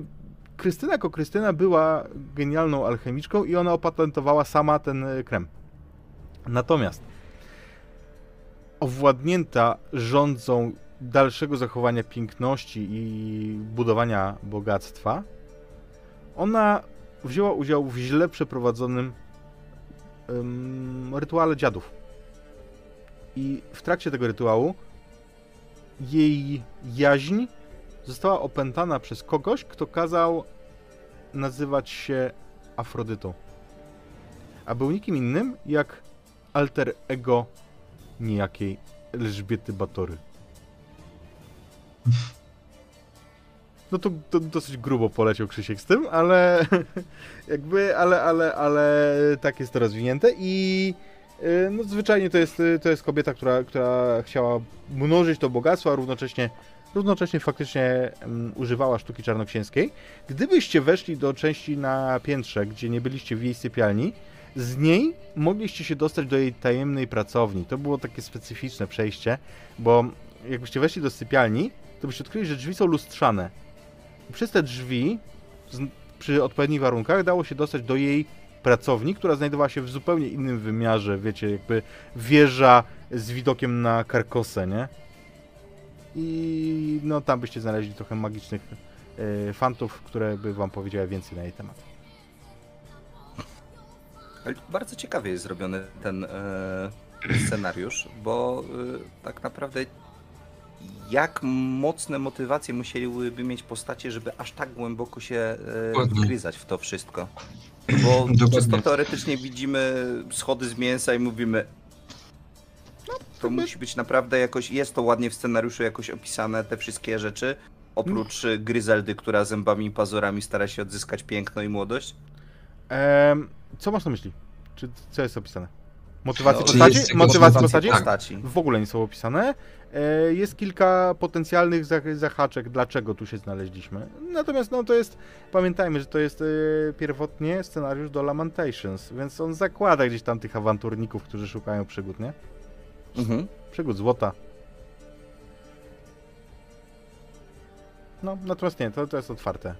Krystyna jako Krystyna była genialną alchemiczką i ona opatentowała sama ten y, krem. Natomiast owładnięta rządzą dalszego zachowania piękności i budowania bogactwa, ona wzięła udział w źle przeprowadzonym ym, rytuale dziadów. I w trakcie tego rytuału jej jaźń została opętana przez kogoś, kto kazał nazywać się Afrodytą. A był nikim innym jak alter ego niejakiej Elżbiety Batory. No to, to dosyć grubo poleciał Krzysiek z tym, ale jakby, ale, ale, ale tak jest to rozwinięte i y, no zwyczajnie to jest, to jest kobieta, która, która chciała mnożyć to bogactwo, a równocześnie, równocześnie faktycznie um, używała sztuki czarnoksięskiej. Gdybyście weszli do części na piętrze, gdzie nie byliście w jej sypialni, z niej mogliście się dostać do jej tajemnej pracowni. To było takie specyficzne przejście, bo jakbyście weszli do sypialni, to byście odkryli, że drzwi są lustrzane. I przez te drzwi, przy odpowiednich warunkach, dało się dostać do jej pracowni, która znajdowała się w zupełnie innym wymiarze, wiecie, jakby wieża z widokiem na Karkosę, nie? I no tam byście znaleźli trochę magicznych e, fantów, które by wam powiedziały więcej na jej temat. Bardzo ciekawie jest zrobiony ten e, scenariusz, bo e, tak naprawdę jak mocne motywacje musieliby mieć postacie, żeby aż tak głęboko się e, wgryzać w to wszystko. Bo Dokładnie. czysto teoretycznie widzimy schody z mięsa i mówimy to musi być naprawdę jakoś, jest to ładnie w scenariuszu jakoś opisane, te wszystkie rzeczy, oprócz e, Gryzeldy, która zębami i pazurami stara się odzyskać piękno i młodość. Em, co masz na myśli? Czy co jest opisane? Motywacje No, czy postaci? jest Motywacje motywacja- postaci? tak. postaci. W ogóle nie są opisane. E, Jest kilka potencjalnych zah- zahaczek, dlaczego tu się znaleźliśmy. Natomiast no to jest, pamiętajmy, że to jest e, pierwotnie scenariusz do Lamentations, więc on zakłada gdzieś tam tych awanturników, którzy szukają przygód, nie? Mhm. Przygód złota. No, natomiast nie, to, to jest otwarte.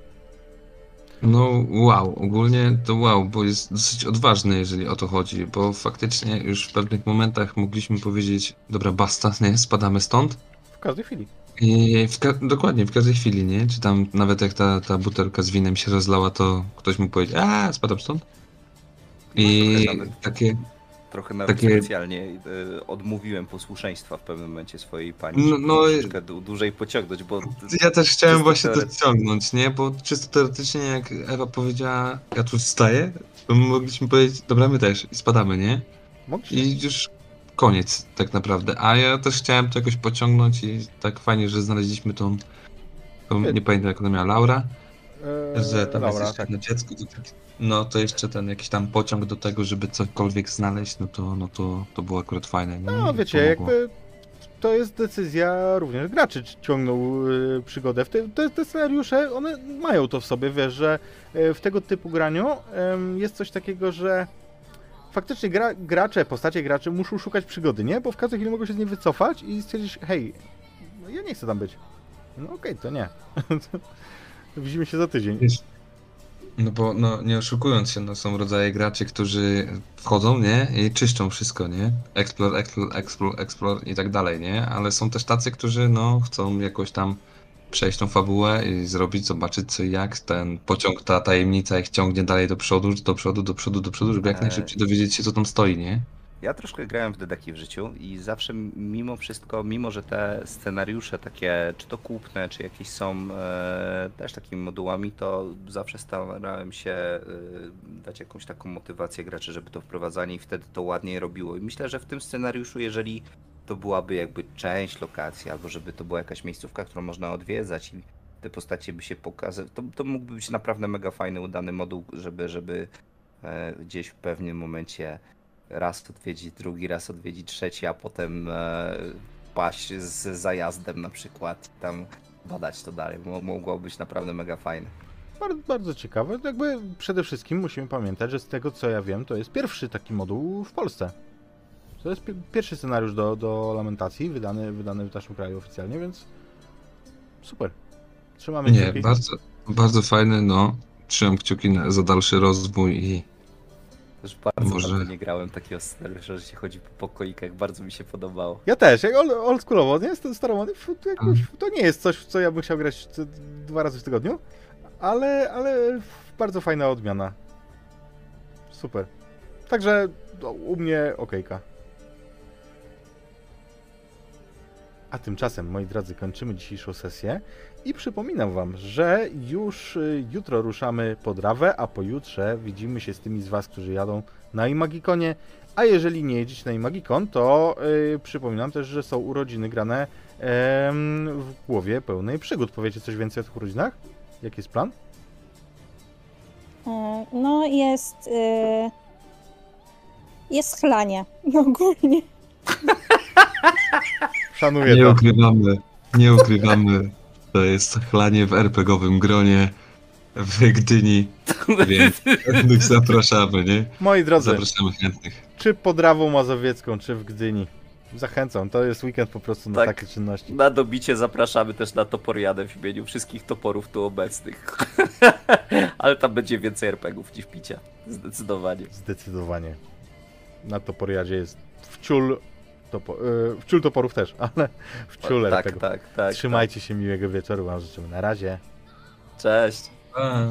No wow, ogólnie to wow, bo jest dosyć odważny, jeżeli o to chodzi, bo faktycznie już w pewnych momentach mogliśmy powiedzieć, dobra, basta, nie, spadamy stąd. W każdej chwili. I w ka- dokładnie, w każdej chwili, nie? Czy tam nawet jak ta, ta butelka z winem się rozlała, to ktoś mógł powiedzieć, a spadam stąd. I takie, Trochę nawet Takie- specjalnie y, odmówiłem posłuszeństwa w pewnym momencie swojej pani, No- żeby no troszeczkę dłu- dłużej pociągnąć, bo ja też chciałem właśnie to teoretycznie. ciągnąć, nie? Bo czysto teoretycznie, jak Ewa powiedziała, ja tu wstaję, to mogliśmy powiedzieć, dobra, my też i spadamy, nie? Mogliście. I już koniec tak naprawdę. A ja też chciałem to jakoś pociągnąć i tak fajnie, że znaleźliśmy tą, tą Nie. pamiętam jak ona miała, Laura, E, że tam dobra, jest tak. dziecko. To no to jeszcze ten jakiś tam pociąg do tego, żeby cokolwiek znaleźć, no to, no to, to było akurat fajne. Nie? No wiecie, pomogło. jakby to jest decyzja również graczy, czy ciągną y, przygodę. W te, te, te scenariusze, one mają to w sobie, wiesz, że y, w tego typu graniu em, jest coś takiego, że faktycznie gra, gracze, postacie graczy muszą szukać przygody, nie? Bo w każdej chwili mogą się z niej wycofać i stwierdzić, hej, no ja nie chcę tam być. No okej, to nie. Widzimy się za tydzień. No bo no, nie oszukując się, no, są rodzaje graczy, którzy wchodzą, nie? I czyszczą wszystko, nie? Explore, explore, explore, explore i tak dalej, nie? Ale są też tacy, którzy no, chcą jakoś tam przejść tą fabułę i zrobić, zobaczyć co i jak ten pociąg, ta tajemnica ich ciągnie dalej do przodu, do przodu, do przodu, do przodu, żeby jak najszybciej dowiedzieć się co tam stoi, nie? Ja troszkę grałem w dedeki w życiu i zawsze mimo wszystko, mimo że te scenariusze takie, czy to kupne, czy jakieś są e, też takimi modułami, to zawsze starałem się e, dać jakąś taką motywację graczy, żeby to wprowadzanie i wtedy to ładniej robiło. I myślę, że w tym scenariuszu, jeżeli to byłaby jakby część lokacji, albo żeby to była jakaś miejscówka, którą można odwiedzać i te postacie by się pokazały, to, to mógłby być naprawdę mega fajny, udany moduł, żeby, żeby e, gdzieś w pewnym momencie raz odwiedzić, drugi raz odwiedzić, trzeci, a potem e, paść z zajazdem na przykład, tam badać to dalej. Mo- Mogło być naprawdę mega fajne. Bardzo, bardzo ciekawe. Jakby przede wszystkim musimy pamiętać, że z tego co ja wiem, to jest pierwszy taki moduł w Polsce. To jest pi- pierwszy scenariusz do, do Lamentacji, wydany, wydany w naszym kraju oficjalnie, więc super. Trzymamy Nie, kciuki. bardzo, bardzo fajny, no. Trzymam kciuki na, za dalszy rozwój i Już bardzo Może- dawno nie grałem takiego scenariusza, że się chodzi po pokoikach, bardzo mi się podobało. Ja też, jak old, oldschoolowo, nie? St- Staromody, f- to, nie jest coś, w co ja bym chciał grać dwa razy w tygodniu, ale, ale bardzo fajna odmiana. Super. Także no, u mnie okejka. A tymczasem, moi drodzy, kończymy dzisiejszą sesję i przypominam wam, że już y, jutro ruszamy pod Rawę, a pojutrze widzimy się z tymi z was, którzy jadą na Imagikonie. A jeżeli nie jedziecie na Imagikon, to y, przypominam też, że są urodziny grane em, w głowie pełnej przygód. Powiecie coś więcej o tych urodzinach? Jaki jest plan? E, No jest... e, Jest chlanie ogólnie. Szanuję Nie to. ukrywamy, nie ukrywamy. To jest chlanie w RPGowym gronie w Gdyni, więc chętnych zapraszamy, nie? Moi drodzy, Zapraszamy chętnych. czy pod Rawą Mazowiecką, czy w Gdyni. Zachęcam, to jest weekend po prostu na Tak. takie czynności. Na dobicie zapraszamy też na Toporiadę w imieniu wszystkich toporów tu obecnych. Ale tam będzie więcej RPGów niż picia. Zdecydowanie. Zdecydowanie. Na Toporiadzie jest wciul, topo, y, wciul toporów też, ale wciul tak, RPG. tak, tak. Trzymajcie się, miłego wieczoru wam życzymy. Na razie. Tak. Cześć. Pa.